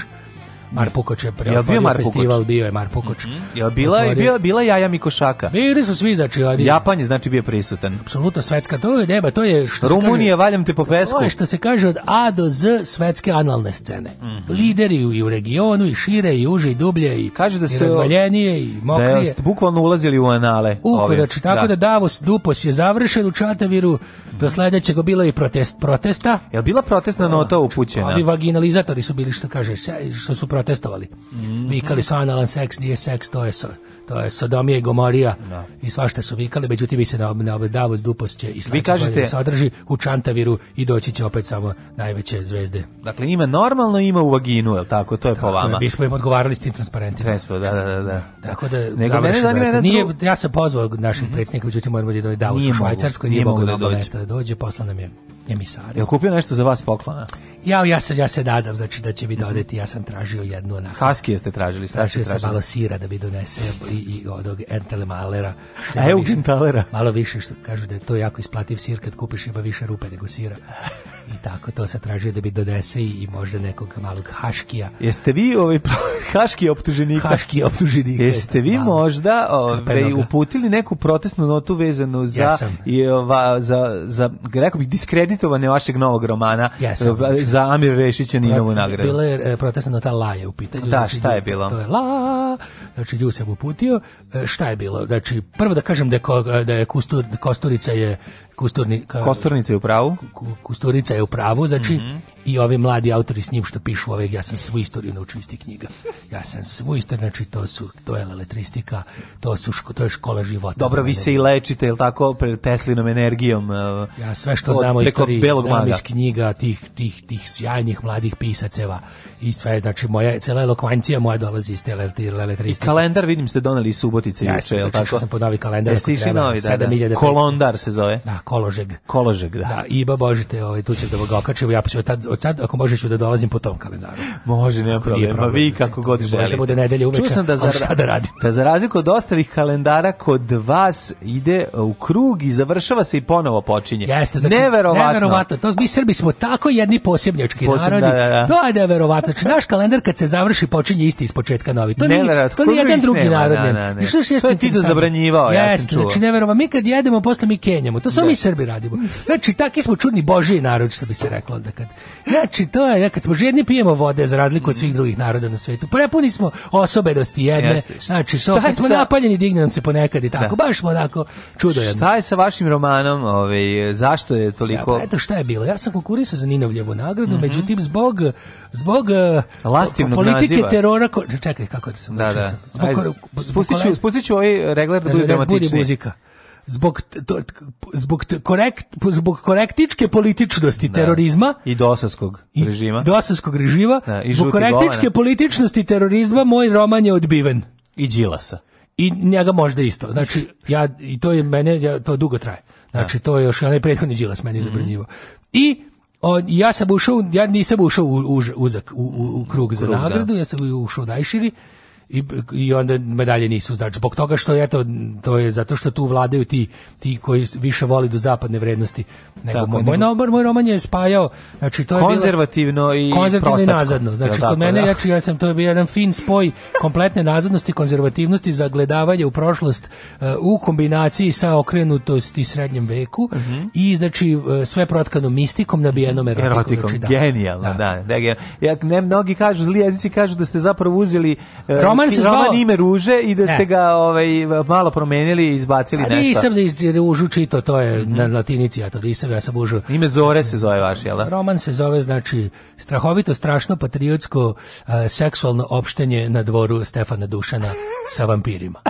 Marpukoč je pre bio Marpukoč? festival, bio je Marpukoč. Mm -hmm. Jel bila, je bila, bila Jaja Mikošaka? Bili su svi, znači. Japan je znači bio prisutan. Apsolutno svetska, to je neba, to je... Što Rumunija, kaže, valjam te po pesku. To je što se kaže od A do Z svetske analne scene. Mm -hmm. Lideri i u regionu, i šire, i uže, i dublje, i, kaže da se i razvaljenije, i da mokrije. Da je bukvalno ulazili u anale. znači, da. tako da. da Davos Dupos je završen u Čataviru, do sledećeg bilo i protest protesta. Jel bila protestna da. nota upućena? Ovi vaginalizatori su bili što kaže, što su protestovali. Mm Vikali su analan seks, nije seks, to je, so, to je sodomija i gomorija da. i svašta su vikali, međutim i se na, na obedavo duposće i Vi kažete, da se održi u Čantaviru i doći će opet samo najveće zvezde. Dakle, ima normalno, ima u vaginu, je tako? To je tako, po vama. Mi smo im odgovarali s tim transparentima. Transpo, da, da, da, da. Tako da, Nego, završi, ne, ne, ne, nije, ja sam pozvao naših mm -hmm. predsjednika, međutim moramo da dođe Davos u Švajcarskoj, nije, nije mogu da, da, da dođe. da dođe, posla nam je emisari. Jel kupio nešto za vas poklona? Ja, ja, se, ja se nadam znači, da će mi dodeti, ja sam tražio jednu onako. Haskije ste tražili, šta tražio ste tražili? sam malo sira da bi donese i, i onog Entele Malera. Talera. Malo više, što kažu da je to jako isplativ sir kad kupiš ima više rupe nego sira. I tako, to se tražio da bi donese i, i možda nekog malog Haškija. Jeste vi ovaj Haški optuženik? Haški optuženik. Jeste vi malo. možda ovaj, uputili neku protestnu notu vezanu za, ja i, ova, za, za, rekao bih, diskreditovane vašeg novog romana? Ja sam za Amir Rešića Ninovu nagradu. Bila je e, protestna ta laja u pitanju. Da, znači, šta je bilo? To je La, znači Lju sam uputio. E, šta je bilo? Znači, prvo da kažem da je, da je Kosturica je Kusturni, ka, Kosturnica je u pravu. Kusturica je u pravu, znači mm -hmm. i ovi mladi autori s njim što pišu ove, ja sam svu istoriju naučio iz tih knjiga. Ja sam svu istoriju, znači to su to je elektristika, to su to je škola života. Dobro, vi se i lečite, jel tako, pre Teslinom energijom. E, ja sve što od, znamo iz belog znam iz knjiga tih tih tih sjajnih mladih pisaceva i sve, znači moja cela elokvancija moja dolazi iz te elektristika. I kalendar vidim ste doneli iz Subotice ja, je znači, tako? sam po novi kalendar. Jeste išli novi, da, da. Kolondar se zove. Da, Koložeg. Koložeg, da. Da, i ba božite, ovaj, tu će da ga okačimo, ja pa ću tad, od sad, ako možeš da dolazim po tom kalendaru. Može, nema problema, problem. vi znači, kako god želite. Može da bude nedelja uveče, Ču sam da zara, šta da radim? Da za razliku od ostalih kalendara, kod vas ide uh, u krug i završava se i ponovo počinje. Jeste, znači, neverovatno. Neverovatno, to mi Srbi smo tako jedni posebnjački narodi. Da, da, da. To je neverovatno Znači, naš kalendar kad se završi počinje isti ispočetka novi. To nije, to nije jedan drugi narodni. narod da, nema. Da, da. Na, ne. Što, što, to je ti da zabranjivao, ja sam čuo. Znači, neverova, mi kad jedemo, posle mi kenjamo. To samo mi Srbi radimo. Znači, taki smo čudni božiji narod, što bi se reklo da kad. Znači, to je, kad smo žedni pijemo vode za razliku od svih drugih naroda na svetu. Prepuni smo osobenosti jedne. Znači, to, kad smo napaljeni, dignemo se ponekad i tako. Baš smo onako čudo jedno. Šta je sa vašim romanom? Ovaj, zašto je toliko... Ja, pa eto šta je bilo. Ja sam konkurisao za Ninovljevu nagradu, mhm. međutim, zbog zbog uh, politike naziva. terora ko... čekaj kako da, da sam da, da. Zbog, Ajde, zbog, spustit ću, ovaj regler da bude dramatičniji muzika zbog to, zbog korekt zbog korektičke političnosti da. terorizma i dosovskog i režima dosovskog režima da, i zbog korektičke golana. političnosti terorizma moj roman je odbiven i Đilasa i njega možda isto znači ja i to je mene ja, to dugo traje znači da. to je još onaj prethodni Đilas meni mhm. zabranjivo mm -hmm. i O, ja sam ušao, ja nisam ušao u, u, u, u, krug za krug, da. nagradu, da. ja sam ušao u Dajširi, i, i onda medalje nisu znači zbog toga što je to to je zato što tu vladaju ti ti koji više voli do zapadne vrednosti nego tako, moj, moj, moj roman je spajao znači to je konzervativno i konzervativno i nazadno znači kod mene da? ja, ja sam to je bio jedan fin spoj kompletne nazadnosti konzervativnosti zagledavanje u prošlost uh, u kombinaciji sa okrenutosti srednjem veku uh mhm. -huh. i znači eh, sve protkano mistikom nabijenom erotikom, erotikom. Znači, da. genijalno da, da, da, ja ne mnogi kažu zli jezici kažu da ste zapravo uzeli uh, roman se zvao ime ruže i da ste ga ovaj malo promenili i izbacili nešto. sam da iz da ružu čito, to je na latinici, ja to nisam, ja sam užu. Ime Zore se zove vaš, jel da? Roman se zove znači strahovito strašno patriotsko eh, seksualno opštenje na dvoru Stefana Dušana sa vampirima.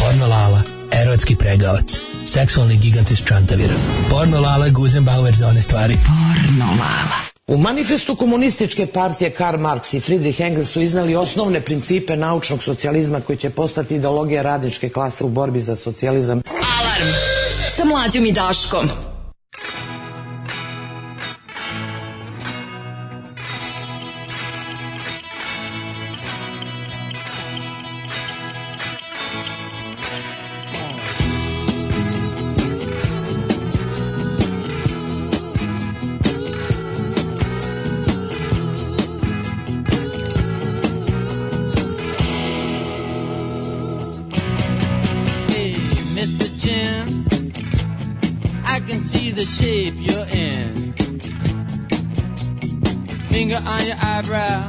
Pornolala, erotski pregavac seksualni gigant iz Čantavira. Porno Lala Guzenbauer za one stvari. Porno Lala. U manifestu komunističke partije Karl Marx i Friedrich Engels su iznali osnovne principe naučnog socijalizma koji će postati ideologija radničke klase u borbi za socijalizam. Alarm sa mlađom i Daškom. shape you're in. Finger on your eyebrow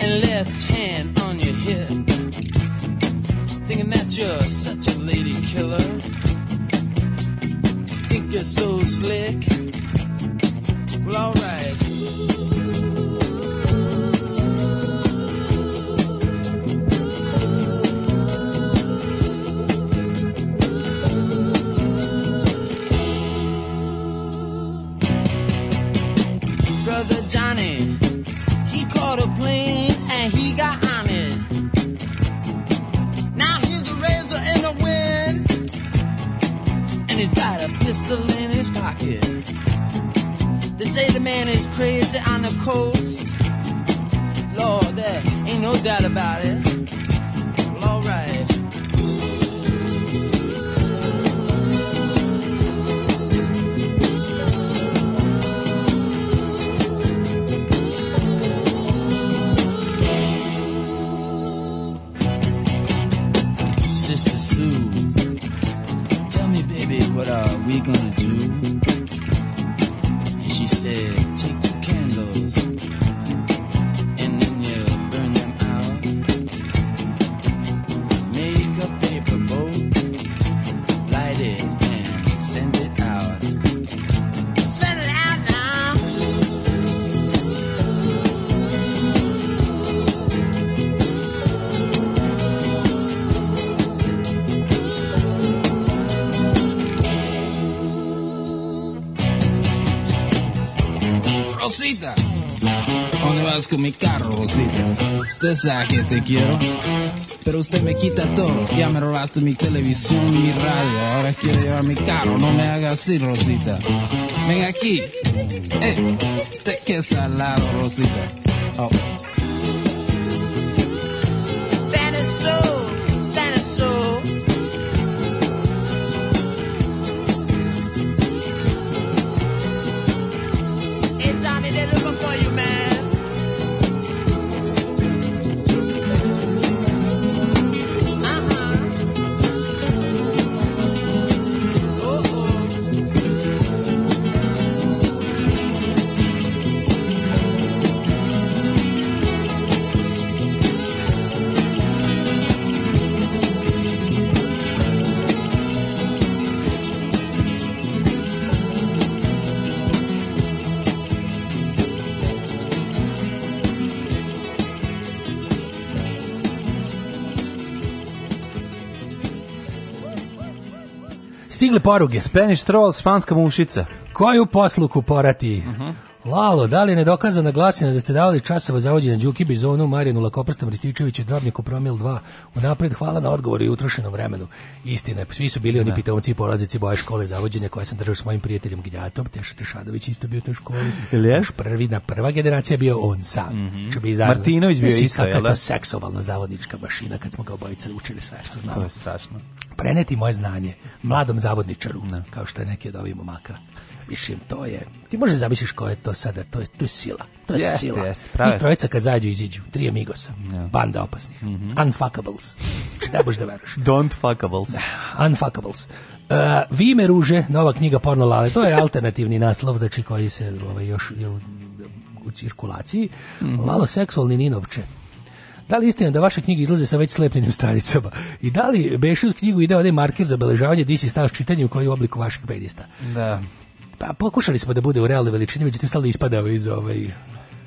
and left hand on your hip. Thinking that you're such a lady killer. Think you're so slick. Well, alright. pistol in his pocket. They say the man is crazy on the coast. Lord, there ain't no doubt about it. Rosita, Usted sabe que te quiero, pero usted me quita todo. Ya me robaste mi televisión, mi radio. Ahora quiero llevar mi carro. No me haga así, Rosita. Ven aquí. Eh, usted que lado Rosita. Oh. stigle poruge. Spanish troll, spanska mušica. Koju posluku porati? Mm Lalo, da li je nedokazana glasina da ste davali časova zavođenja Đuki Bizonu, Marijanu Lakoprstam, Rističeviću, Drobnjaku Promil 2 u napred? Hvala na odgovoru i utrošenom vremenu. Istina, svi su bili oni da. pitomci i polazici boje škole zavođenja koja sam držao s mojim prijateljem Gnjatom, Teša Tešadović isto bio u toj školi. Još prvi, na prva generacija bio on sam. Mm -hmm. bi izazno, Martinović bio isto, jel da? seksualna zavodnička mašina kad smo ga obojice učili sve što znamo. To je strašno. Preneti moje znanje mladom zavodničaru, ne. Da. kao što je neki od ovih momaka mislim, to je... Ti možeš da zamisliš ko je to sada, to je, tu sila. To je jest, sila. Jeste, I trojica kad zađu iziđu, tri amigosa, yeah. banda opasnih, mm -hmm. unfuckables. da znači, boš da veruješ Don't fuckables. Da, unfuckables. Uh, e, Vime ruže, nova knjiga porno lale, to je alternativni naslov, znači koji se ovaj, još je u, u cirkulaciji. Mm -hmm. Lalo seksualni ninovče. Da li istina da vaše knjige izlaze sa već slepljenim stranicama? I da li Bešus knjigu ide onaj marker za beležavanje di si stao s čitanjem koji obliku vaših pedista? Da pa pokušali smo da bude u realnoj veličini, međutim stalno ispadao ovaj iz ovaj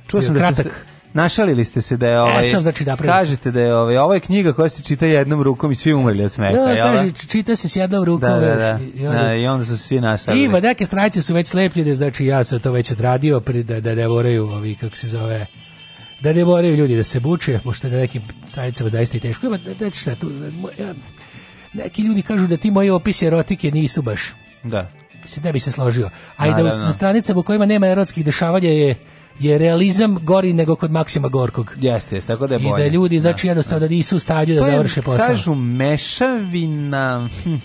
Čuo sam kratak. da ste se, Našalili ste se da je e, ovaj e, sam znači napravim. Kažete da je ovaj ova je knjiga koja se čita jednom rukom i svi umrli od smeha, da, jel? Da, čita se s jednom rukom. Da, da, da. I, onda, da, i onda su svi našali. Ima neke stranice su već slepljene, znači ja sam to već odradio pri da da ne moraju ovi kako se zove da ne moraju ljudi da se buče, pošto na nekim stranicama zaista i teško. Ima da, da, šta tu, da, neki ljudi kažu da ti moji opisi erotike nisu baš. Da se, ne bi se složio. Ajde i da na stranicama u kojima nema erotskih dešavanja je je realizam gori nego kod Maksima Gorkog. Jeste, jeste, tako da je bolje. I da ljudi, znači, da. jednostavno da nisu u stadiju da pa završe posao. Kažu, mešavina, hm,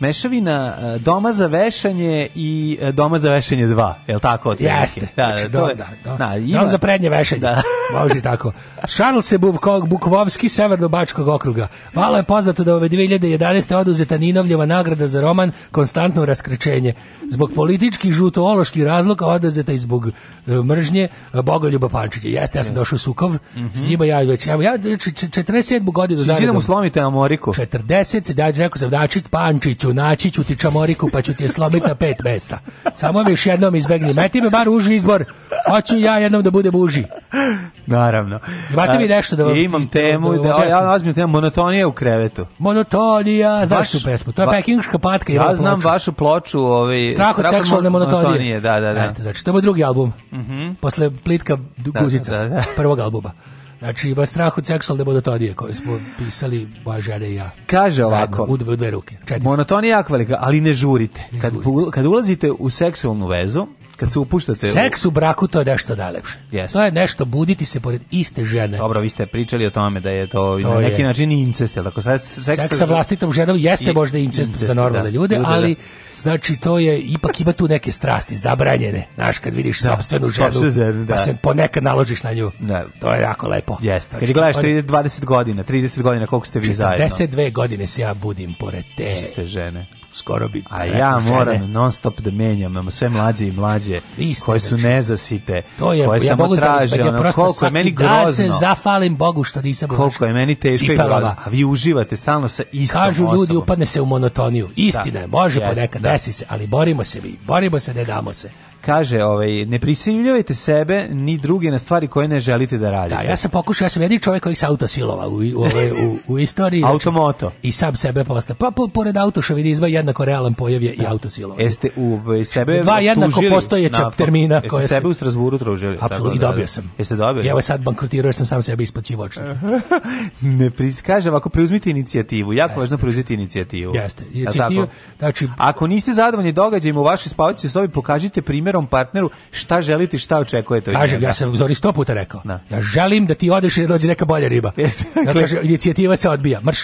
mešavina e, doma za vešanje i e, doma za vešanje 2, je li tako? Jeste. Da, znači, da, to da, da. da ima... Dom za prednje vešanje. Da. Može tako. Šarl se Bukvovski, severno-bačkog okruga. Malo je poznato da ove 2011. oduzeta Ninovljeva nagrada za roman Konstantno raskrečenje. Zbog političkih žuto-oloških razloga oduzeta i zbog e, mržnje Bogoljuba Pančića. Jeste, ja sam došao Sukov, mm -hmm. s njima ja već, evo ja 47. Znači, godinu zaradom. Sviđi da mu slomite Amoriku. 40, da, rekao sam, Dačić Pančiću, ulicu, naći ću ti čamoriku pa ću ti je slomiti na pet mesta. Samo mi još jednom izbegni. Meti me bar uži izbor. Hoću ja jednom da bude buži. Naravno. Imate mi nešto da vam... Da da- ja imam temu, da, da, ja ozbiljno temu, monotonija u krevetu. Monotonija, znaš tu pesmu? To je pekinška patka. Ja znam vašu ploču. Ovaj, strah od seksualne monotonije. Da, da, da. Jeste, znači, to je drugi album. Mm -hmm. Posle plitka da, guzica, da, da, da. prvog albuma. Znači, ima strah od seksualne monotodije koju smo pisali, moja žena i ja. Kaže ovako. u dve, dve ruke. Četiri. Monotonija je akvalika, ali ne žurite. Ne kad, žurite. kad ulazite u seksualnu vezu, kad se upuštate seks u braku to je nešto najlepše yes. to je nešto buditi se pored iste žene dobro vi ste pričali o tome da je to, to na neki je. način incest tako sad seks, seks sa vlastitom ženom jeste i, možda incest, incest, za normalne da, ljude, ljude ali da Znači, to je, ipak ima tu neke strasti zabranjene, znaš, kad vidiš da, sobstvenu ženu, ženu pa da. pa se ponekad naložiš na nju. Da. To je jako lepo. Jeste. Znači, kad znači, gledaš 30, 20 godina, 30 godina, koliko ste vi zajedno? 42 godine se ja budim pored te. Jeste žene skoro bi... A ja moram žene. non stop da menjam sve mlađe i mlađe Isne, koje su znači. nezasite, to je, koje ja samo traže, sam, pa ono, koliko je meni grozno. Da se zafalim Bogu što nisam Koliko je meni teško i grozno. A vi uživate stalno sa istom Kažu osobom. ljudi upadne se u monotoniju. Istina je, da. može ponekad, desi da. se, ali borimo se mi, borimo se, ne damo se kaže, ovaj, ne prisiljujete sebe ni druge na stvari koje ne želite da radite. Da, ja sam pokušao, ja sam jedini čovjek koji se auto silova u, u, ovaj, u, u istoriji. Znači, Automoto. Znači, I sam sebe posle. Pa po, pored autošovinizma jednako realan pojav je da. i autosilova. Jeste u sebe Dva jednako tužili, postojeća na, termina. Jeste koje sebe sam, u Strasburu tružili. Apsolutno, i da, da. dobio sam. Jeste dobio? I evo sad bankrotirao sam sam sebe isplaćivo očito. ne pris, kažem, ako preuzmite inicijativu, jako jeste. važno preuzeti inicijativu. Jeste. Inicijativu, znači, ako niste zadovoljni događajima u vašoj spavaćoj sobi, pokažite primjer primerom partneru šta želite, šta očekujete. Kaže, ja sam Zori sto puta rekao. Da. Ja želim da ti odeš i da dođe neka bolja riba. Jeste. Ja dakle- kaže, inicijativa se odbija, mrš.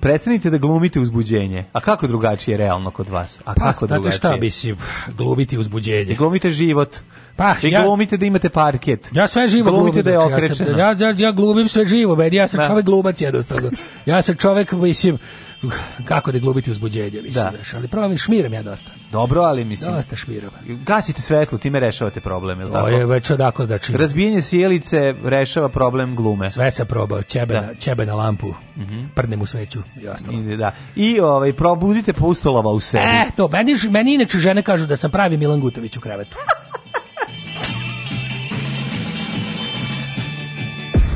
Prestanite da glumite uzbuđenje. A kako drugačije realno kod vas? A pa, kako pa, drugačije? šta bi si glumiti uzbuđenje? I glumite život. Pa, vi ja, glumite da imate parket. Ja sve živo glumite glumim, da je okrečeno. Znači, ja, sam, ja, ja, ja glumim sve živo, meni ja sam da. čovek glumac jednostavno. Ja sam čovek, mislim, kako da glubiti uzbuđenje, mislim, da. Daš, ali pravo šmiram ja dosta. Dobro, ali mislim... Dosta šmiram. Gasite svetlo, time rešavate probleme, ili tako? je već odako znači. Da Razbijanje sjelice rešava problem glume. Sve se probao, čebe, da. na, čebe na lampu, mm -hmm. prdnem u sveću i ostalo. da. I ovaj, probudite pustolova u sebi. E, to, meni, meni inače žene kažu da sam pravi Milan Gutović u krevetu.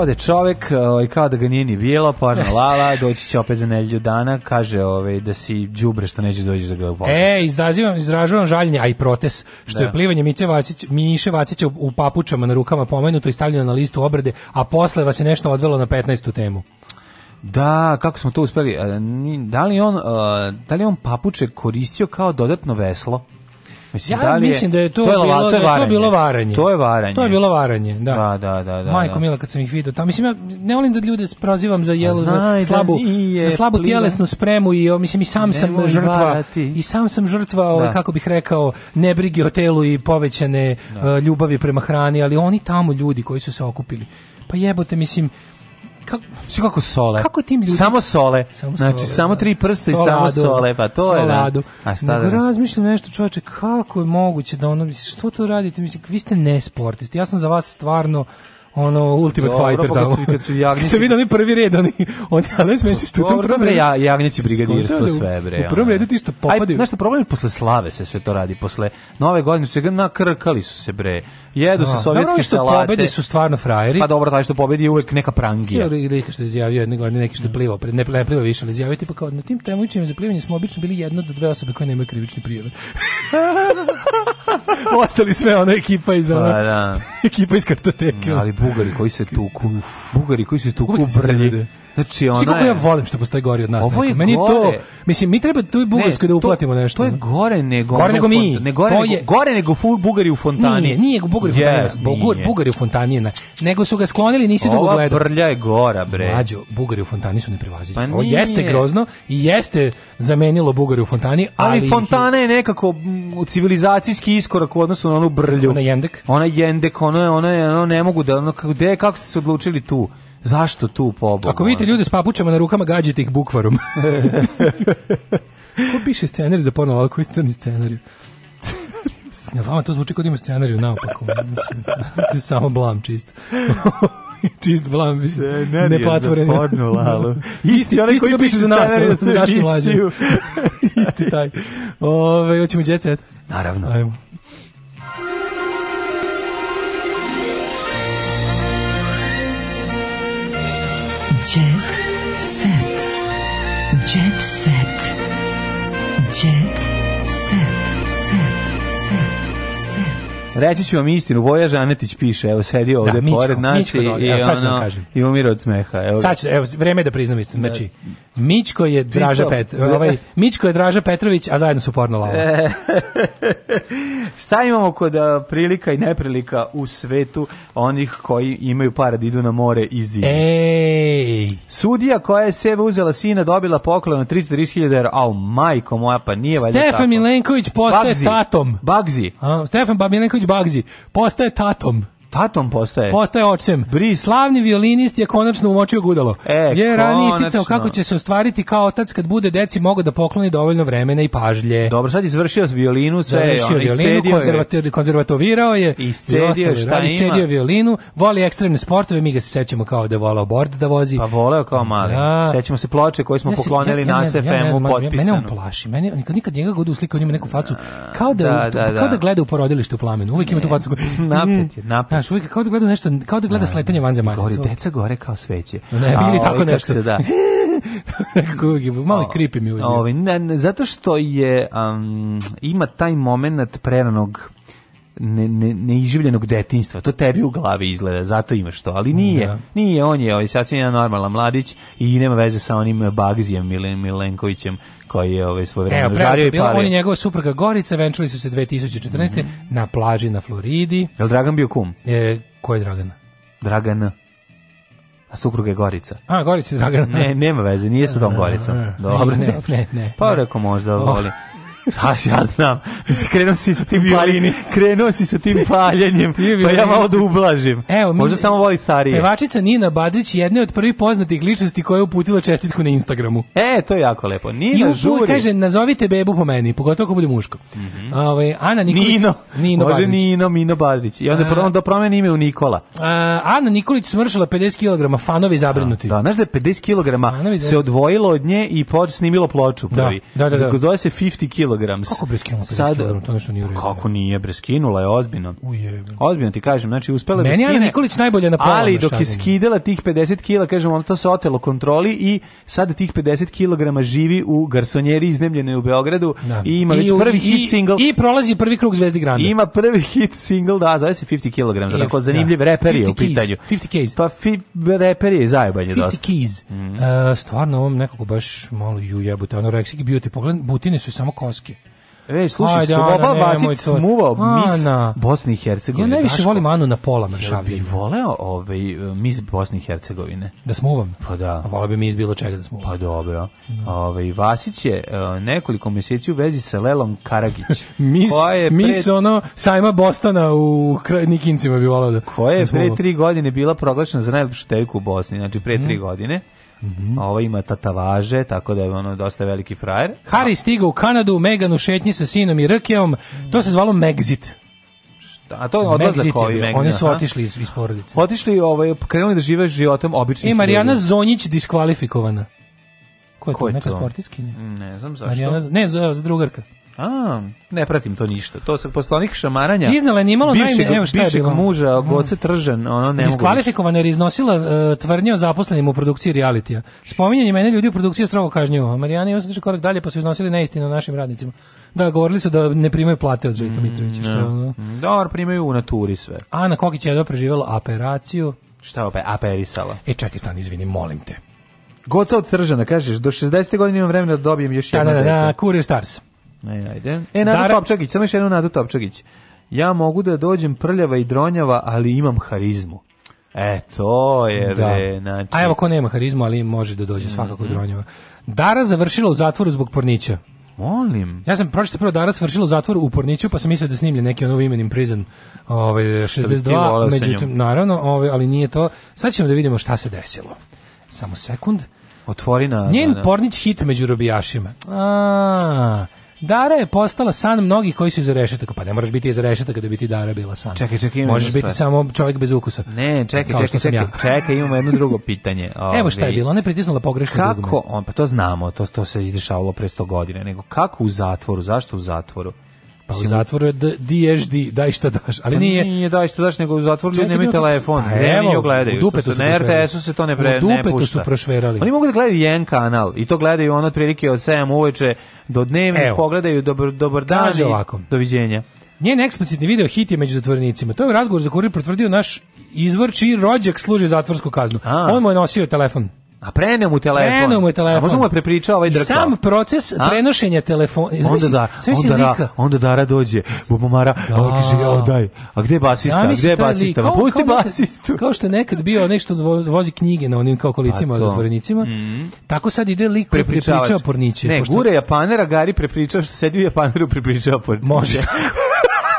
ode čovek, e, ovaj, kao da ga nije ni bilo, pa na lala, doći će opet za nedelju dana, kaže ovaj, da si đubre što neće doći za da ga upođeš. E, izrazivam, izražavam žaljenje, a i protes, što da. je plivanje Miće Vacić, Miše Vacića u, u papučama na rukama pomenuto i stavljeno na listu obrade, a posle vas je nešto odvelo na 15. temu. Da, kako smo to uspeli? E, da li on, e, da li on papuče koristio kao dodatno veslo? Mislim, ja da li je, mislim da je to, to je bilo, to je, da je to bilo varanje. To je varanje. To je bilo varanje, da. Da, da, da, da Majko da. Mila kad sam ih video, tamo mislim ja ne volim da ljude prozivam za jelo Znaj, slabu da za slabu tjelesnu spremu i mislim i sam sam žrtva varati. i sam sam žrtva, da. ovaj, kako bih rekao, nebrige o telu i povećane uh, ljubavi prema hrani, ali oni tamo ljudi koji su se okupili. Pa jebote, mislim, kako sve kako sole. Kako tim ljudi? Samo sole. Samo znači sole, samo da. tri prsta soladu, i samo sole, pa to soladu. je. Soladu. Da. A šta da? Razmišljam nešto, čoveče, kako je moguće da ono što to radite? Mislim, vi ste ne sportisti Ja sam za vas stvarno ono Ultimate Dobro, Fighter pa tamo. Kad su, kad vidio oni prvi red, oni, oni ali smešni što u tom prvom redu... Ja, jagnjeći brigadirstvo da, da, sve, bre. U prvom redu ti što popadaju. Znaš što problem je, posle slave se sve to radi, posle nove godine su se nakrkali su se, bre. Jedu se da. sovjetske salate. Dobro, pobedi su stvarno frajeri. Pa dobro, taj što pobedi je uvek neka prangija. Sve Rika što je izjavio jedne godine, neki što je mm. plivao, pred, ne, ne plivao više, ali izjavio tipa kao, na tim temovićima za plivanje smo obično bili jedno do dve osobe koje nemaju krivični prijeve. Ostali sve ona ekipa iz pa ona, ekipa iz kartoteke. Mm, ali Bugari koji se tuku. Bugari koji se tuku u brlji. Znači ona je... ja volim što postoji gori od nas. Ovo je Meni gore. to mislim mi treba tu i bugarsku ne, da uplatimo to, nešto. To je gore nego gore nego mi. Ne gore, to nego, gore nego ful bugari u fontani. Nije, nije bugari u yes, fontani. Bugar, bugari u fontani nego su ga sklonili nisi dugo gledao. Ova brlja je gora bre. Mađo, bugari u fontani su neprevaziđeni. Pa Ovo jeste grozno i jeste zamenilo bugari u fontani, ali, ali fontana je nekako civilizacijski iskorak u odnosu na onu brlju. Ona jendek. Ona jendek, ona je, ona je, ono ne mogu da ono kako kako ste se odlučili tu? Zašto tu pobog? Ako vidite ljude s papučama na rukama, gađite ih bukvarom. Ko piše scenarij za porno, ali koji crni scenarij? Ja vama to zvuči kod ima scenariju naopako. Samo blam čist. čist blam, nepatvoren. Ne porno, lalo. isti onaj koji piše za nas, da za našu Isti taj. Ove, hoćemo djecet? Naravno. Ajmo. Reći ću vam istinu, Voja Žanetić piše, evo sedi ovde da, Mičko, pored nas Mičko, i, ono, da i umira od smeha. Evo. Sad ću, evo, vreme je da priznam istinu. Da. Znači, Mičko je Draža Petrović, ovaj Mičko je Draža Petrović, a zajedno su porno lava. E. Šta imamo kod prilika i neprilika u svetu onih koji imaju para da idu na more i zime? Ej! Sudija koja je sebe uzela sina dobila poklon na 330.000 €. Au, majko moja, pa nije valjda Stefan Milenković postaje Bagzi. tatom. Bagzi. A, Stefan Milenković Bagzi postaje tatom. Tatom postaje. Postaje očem. Bri, Slavni violinist je konačno umočio gudalo. E, je ranije isticao kako će se ostvariti kao otac kad bude deci mogo da pokloni dovoljno vremena i pažlje. Dobro, sad izvršio violinu, sve završio je violinu, konzervator, konzervatovirao je, iscedio, šta radi, iscedio violinu, voli ekstremne sportove, mi ga se sećamo kao da je volao bord da vozi. Pa voleo kao mali. Ja. Da. Sećamo se ploče koje smo ja se, poklonili ja, ja, na SFM-u ja, potpisano. Ja, mene on plaši, mene, nikad, nikad njega god uslika u njemu neku facu, kao da, da, da, da. kao da, da gleda u porodilištu u plamenu, uvijek ima tu facu. Napet je, napet znaš, uvijek kao da gleda nešto, kao da gleda sletanje da. vanzemaljaca. Gori, deca gore kao sveće. Ne, bili tako ovaj, nešto. Da. malo kripi mi uvijek. Ovaj, ne, zato što je, um, ima taj moment preranog ne, ne, neiživljenog detinjstva. To tebi u glavi izgleda, zato imaš to, ali nije. Da. Nije, on je ovaj sasvim normalan mladić i nema veze sa onim Bagzijem ili Milenkovićem koji je ovaj svoje vreme e, žario i palio. On je njegova supruga Gorica venčali su se 2014. Mm -hmm. na plaži na Floridi. Je li Dragan bio kum? E, ko je Dragan? Dragana. A supruga je Gorica. A, Gorica je Dragana. Ne, nema veze, nije sa tom Goricom. Dobro, ne, ne, ne. Pa ne. reko možda voli. Ha, ja znam. Mislim, krenuo si sa tim paljenjem. Krenuo si sa tim paljenjem, pa ja malo da ublažim. Evo, mi, Možda samo voli starije. Pevačica Nina Badrić je jedna od prvi poznatih ličnosti koja je uputila čestitku na Instagramu. E, to je jako lepo. Nina I žuri. kaže, nazovite bebu po meni, pogotovo ako bude muško. Mm -hmm. Ove, ovaj, Ana Nikolić. Nino. Nino Može Badrić. Nino, Mino Badrić. I onda a, da promeni ime u Nikola. A, Ana Nikolić smršala 50 kg, fanovi zabrinuti. Da, da, znaš da je 50 kg se odvojilo od nje i počeo snimilo ploču da, prvi. Da, da, da. da. zove se 50 kg kg. Kako bre skinula 50 Sad, kg? To nešto nije uredno. Kako nije bre skinula je ozbiljno. Ujebe. Ozbiljno ti kažem, znači uspela da Meni da skine. Meni Nikolić najbolje na pola. Ali dok je skidela tih 50 kg, kažem, ona to se otelo kontroli i sad tih 50 kg živi u garsonjeri iznemljene u Beogradu da. i ima I, već prvi i, hit single. I, I prolazi prvi krug Zvezdi Grande. Ima prvi hit single, da, zove se 50 kg, tako da. zanimljiv da. reper je u pitanju. 50 keys. Pa fi, reper je zajebanje 50 dosta. 50 keys. Mm. Uh, stvarno, ovom nekako baš malo ju jebute. Anoreksik bio ti pogled, butine su samo kos Turske. Ej, slušaj, Ajde, Soboba Vasić smuvao mis Bosni i Hercegovine. Ja najviše volim Anu na pola mršavljenja. Ja bih voleo ovaj, mis Bosne i Hercegovine. Da smuvam? Pa da. A voleo bi mis bilo čega da smuvam. Pa dobro. Mm. Ove, ovaj, Vasić je e, nekoliko meseci u vezi sa Lelom Karagić. mis, je mis ono sajma Bostana u Nikincima bi voleo da Koja je da pre tri godine bila proglašena za najlepšu devojku u Bosni, znači pre mm. tri mhm. godine. Mm -hmm. Ovo ima tatavaže, tako da je ono dosta veliki frajer. Harry stigao u Kanadu, Megan u šetnji sa sinom i rkeom. To se zvalo Megxit. A to je odlazak koji Megxit. Oni su otišli iz, iz porodice. Otišli, ovaj, krenuli da žive životom običnih. I Marijana ljudi. Zonjić diskvalifikovana. Ko je Ko to? Neka to? sportiskinja? Ne znam zašto. Marijana, ne, za drugarka. A, ne pratim to ništa. To se poslanik šamaranja. Iznala je nimalo naj, evo šta je bilo. muža mm. Goce Tržan, ona ne mogu. Iskvalifikovana je iznosila uh, tvrdnje o zaposlenim u produkciji realitija. Spominjanje mene ljudi u produkciji strogo kažnjivo. Marijana Josić korak dalje pa su iznosili neistinu našim radnicima. Da, govorili su da ne primaju plate od Željka mm, Mitrovića, što da. ono. Dobar, primaju u naturi sve. Ana Kokić je preživela operaciju. Šta opet aperisala? E čekaj stan, izvini, molim te. Goca od Tržana, kažeš, do 60. godine imam vremena da dobijem još da, jednu. Da, da, da, Kurir Stars. E, ajde. E, Nada Dara... Topčagić, samo još jednu Nada Topčagić. Ja mogu da dođem prljava i dronjava, ali imam harizmu. E, to je, da. Re, znači... A evo, ko nema harizmu, ali može da dođe svakako mm -hmm. dronjava. Dara završila u zatvoru zbog pornića. Molim. Ja sam pročitao prvo Dara završila u zatvoru u Porniću, pa sam mislio da snimlje neki ono Women Prison ovaj, 62, međutim, naravno, ovaj, ali nije to. Sad ćemo da vidimo šta se desilo. Samo sekund. Otvori na... Njen na, na. Pornić hit među robijašima. A, Dara je postala san mnogih koji su iz rešetaka. Pa ne moraš biti iz rešetaka da bi ti Dara bila san. Čekaj, čekaj, Možeš biti stvar. samo čovjek bez ukusa. Ne, čekaj, čekaj, čekaj, ja. čekaj, imamo jedno drugo pitanje. Ove, Evo šta je ovaj, bilo, ona je pritisnula pogrešno Kako dugme. on, pa to znamo, to, to se izdešavalo pre 100 godina, nego kako u zatvoru, zašto u zatvoru? Pa u zatvoru diješ di, daj šta daš. Ali pa nije... Nije daj šta daš, nego u zatvoru ljudi nemaju telefon. Pa evo, ne gledaju. U dupetu su, na RTS-u se to ne, pre, u dupetu ne su prošverali. Oni mogu da gledaju jedan kanal i to gledaju ono otprilike od 7 uveče do dnevnih, pogledaju dobar, dobar dan Kaže i ovako. doviđenja. Njen eksplicitni video hit je među zatvornicima. To je razgovor za kurir potvrdio naš izvor čiji rođak služi zatvorsku kaznu. A. On mu je nosio telefon. A preneo mu telefon. Preneo mu telefon. A možda mu je prepričao ovaj drkao. Sam proces A? prenošenja telefona. Da, onda da, onda da, onda Dara dođe. Bubomara, da. ovo kaže, ja, daj. A gde je basista? Zamisli gde je basista? Lik, kao, pusti kao basistu. Kao što nekad bio nešto vozi knjige na onim kao kolicima, pa zatvorenicima. Mm. Tako sad ide lik koji prepričava porniće. Ne, pošto... gure Japanera, Gari prepričava što sedi u Japaneru prepričava porniće. Može.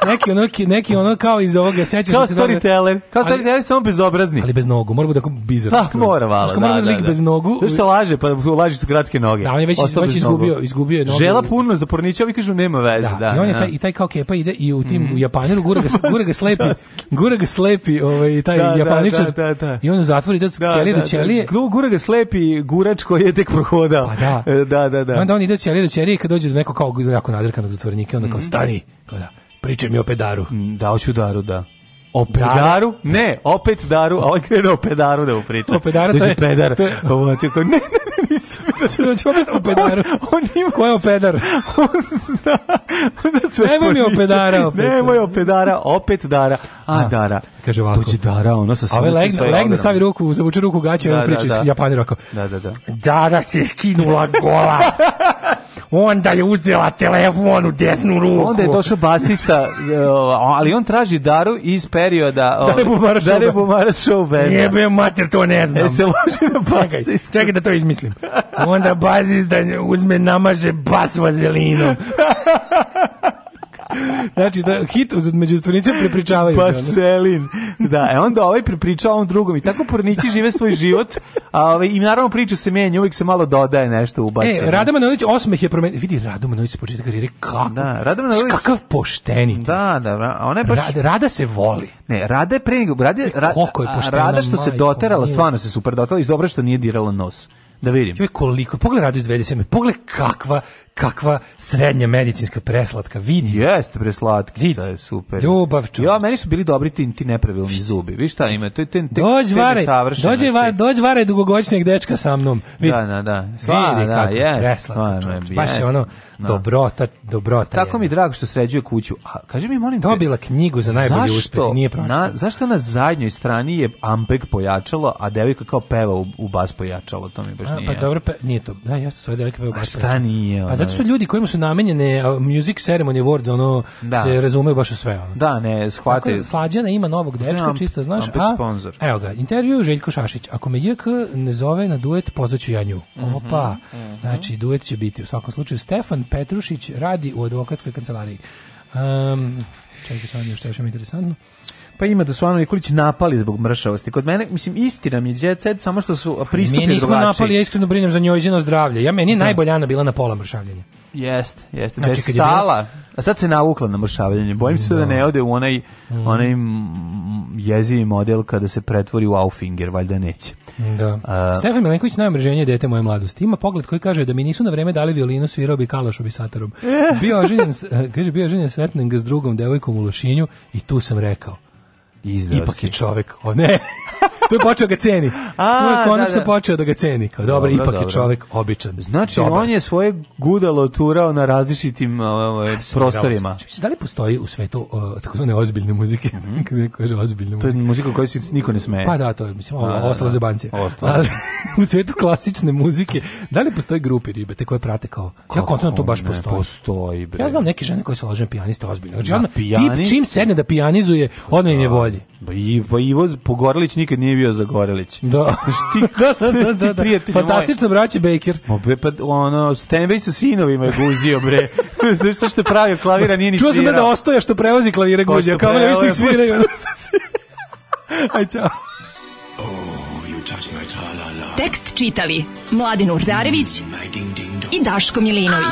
neki ono, neki ono kao iz ovoga, sećaš kao da se da... Storyteller, kao storyteller, samo bezobrazni. Ali bez nogu, mora da kao bizar. Da, mora vala, da, da, da. bez nogu. Zato što laže, pa laže su kratke noge. Da, on je već, već izgubio, izgubio nogu. Žela puno za pornića, ovi kažu nema veze, da. da I on je da. taj, i taj kao kepa ide i u tim mm. u mhm. Japaneru gura ga, gura ga slepi, gura ga slepi ovaj, taj da, da, Japaničar. Da, da, da, I on zatvori ide od ćelije do ćelije. Gura ga slepi gurač koji je tek prohodao. Pa da. da, da, da. Onda on ide od ćelije do ćelije kad dođe do nekog kao jako nadrkanog zatvornika, onda kao mhm. stani. Kao da Pričaj mi o pedaru. Mm, da, hoću daru, da. O pedaru? Ne, opet daru, a ovaj krenuo o pedaru da mu priča. O pedaru, znači, to je... pedar. To je... Ovo, ti ne, ne, ne, nisi mi da znači, znači opet o pedaru. On, on ima... Ko je o pedar? On zna da sve Nemoj mi o pedara opet. Nemoj o pedara, opet dara. A, da. dara. Kaže ovako. Dođe dara, ono sa sve legne, legne, stavi ruku, zavuče ruku u gaće, da, on da, priča da, da. ovako. Da, da, da. Dara se skinula gola. onda je uzela telefon u desnu ruku. Onda je došao basista, e, ali on traži daru iz pedara perioda... Da ne bumaraš show benda. Jebe bio mater, to ne znam. E se loži na da basist. Čekaj, čekaj da to izmislim. Onda basist da uzme, namaže bas vazelinom. znači, da, hit među zatvornicima prepričavaju. Pa da, Selin. Da, e onda ovaj prepričava on drugom i tako pornići žive svoj život, a ovaj, i naravno priču se menja, uvijek se malo dodaje nešto ubaci. E, Rada Manojlić osmeh je promenio. Vidi, Rada Manojlić se početak da karijere kako, da, Rada Manojlić... kakav pošteni. Da, da, da ona je baš... Rada, Rada se voli. Ne, Rada je pre nego... Rada, e, je, Rada, Rada što se doterala, stvarno se super doterala i dobro što nije dirala nos. Da vidim. Joj koliko, pogledaj Radu iz 27. Pogledaj kakva kakva srednja medicinska preslatka, vidi. Jeste preslatkica, je super. Ljubav, čovječ. Ja, meni su bili dobri ti, ti nepravilni zubi. Vi šta ima? To je ten ten, Dođi varaj, dođi varaj, dođi varaj dugogoćnjeg dečka sa mnom. Vidi. Da, da, da. Sva, vidi da, kako, jest, preslatka, stvarno, jest, Baš je ono no. Da. dobrota, dobrota. Tako je. mi drago što sređuje kuću. A kaži mi, molim te. Dobila knjigu za najbolji zašto, uspeh, nije pročitala. Zašto na zadnjoj strani je Ampeg pojačalo, a devojka kao peva u, u bas pojačalo, to mi baš a, nije. Pa dobro, pe, nije to. Da, jeste, sve devojka peva u bas. A šta nije? Pa zato su da. ljudi kojima su namenjene Music Ceremony Awards, ono, da. se razumeju baš u sve. Ono. Da, ne, shvataju. Da Slađana ima novog dečka, čisto znaš. A, sponsor. Evo ga, intervju Željko Šašić. Ako me JK ne zove na duet, pozvaću ja nju. Mhm, Opa, mm -hmm. znači duet će biti. U svakom slučaju, Stefan Petrušić radi u advokatskoj kancelariji. Um, čekaj, sad još interesantno. Pa ima da su Ana Nikolić napali zbog mršavosti. Kod mene, mislim, istina mi je jet set, samo što su pristupi drugačiji. Mi nismo drugačiji. napali, ja iskreno brinem za njojzino zdravlje. Ja meni je da. najbolja Ana bila na pola mršavljenja. Jeste, jeste. Da znači, je stala, a sad se navukla na mršavljenje. Bojim se no. Da, da ne ode u onaj, mm. onaj jezivi model kada se pretvori u Aufinger, valjda neće. Da. A, Stefan Milenković najomrženje dete moje mladosti. Ima pogled koji kaže da mi nisu na vreme dali violinu, svirao bi kalašom i satarom. Eh. Bio ženjen, kaže, bio ženjen s ga s drugom devojkom u Lošinju i tu sam rekao, Izdao Ipak si. je čovek, o ne, tu je počeo da ga ceni. A, tu je konačno da, da. počeo da ga ceni. Kao, dobro, dobro ipak dobro. je čovek običan. Znači, dobar. on je svoje gudalo turao na različitim uh, prostorima. da li postoji u svetu uh, takozvane ozbiljne muzike? Mhm. kada -hmm. kaže ozbiljne muzike. To je muzika kojoj se niko ne smeje. Pa da, to je, mislim, ovo, da, da, ostalo za banci. u svetu klasične muzike, da li postoji grupi ribete koje prate kao, Kako ja kontinuam to baš postoji. postoji bre. Ja znam neke žene koje se lože pijaniste ozbiljno. Znači, odmah, tip čim sedne da pijanizuje, odmah im je bolje bolji. i pa Ivo Pogorelić nikad nije bio Zagorelić. Da. Šti, da, da, da, da, da. Fantastično braće Baker. Ma bre pa ono Stanway sa sinovima je guzio bre. Znaš šta što pravio, klavira nije ni svirao. Čuo sam da ostoja što prevozi klavire guzio, kao ne da više sviraju. Aj čao. Oh, Tekst čitali Mladin Urdarević i Daško Milinović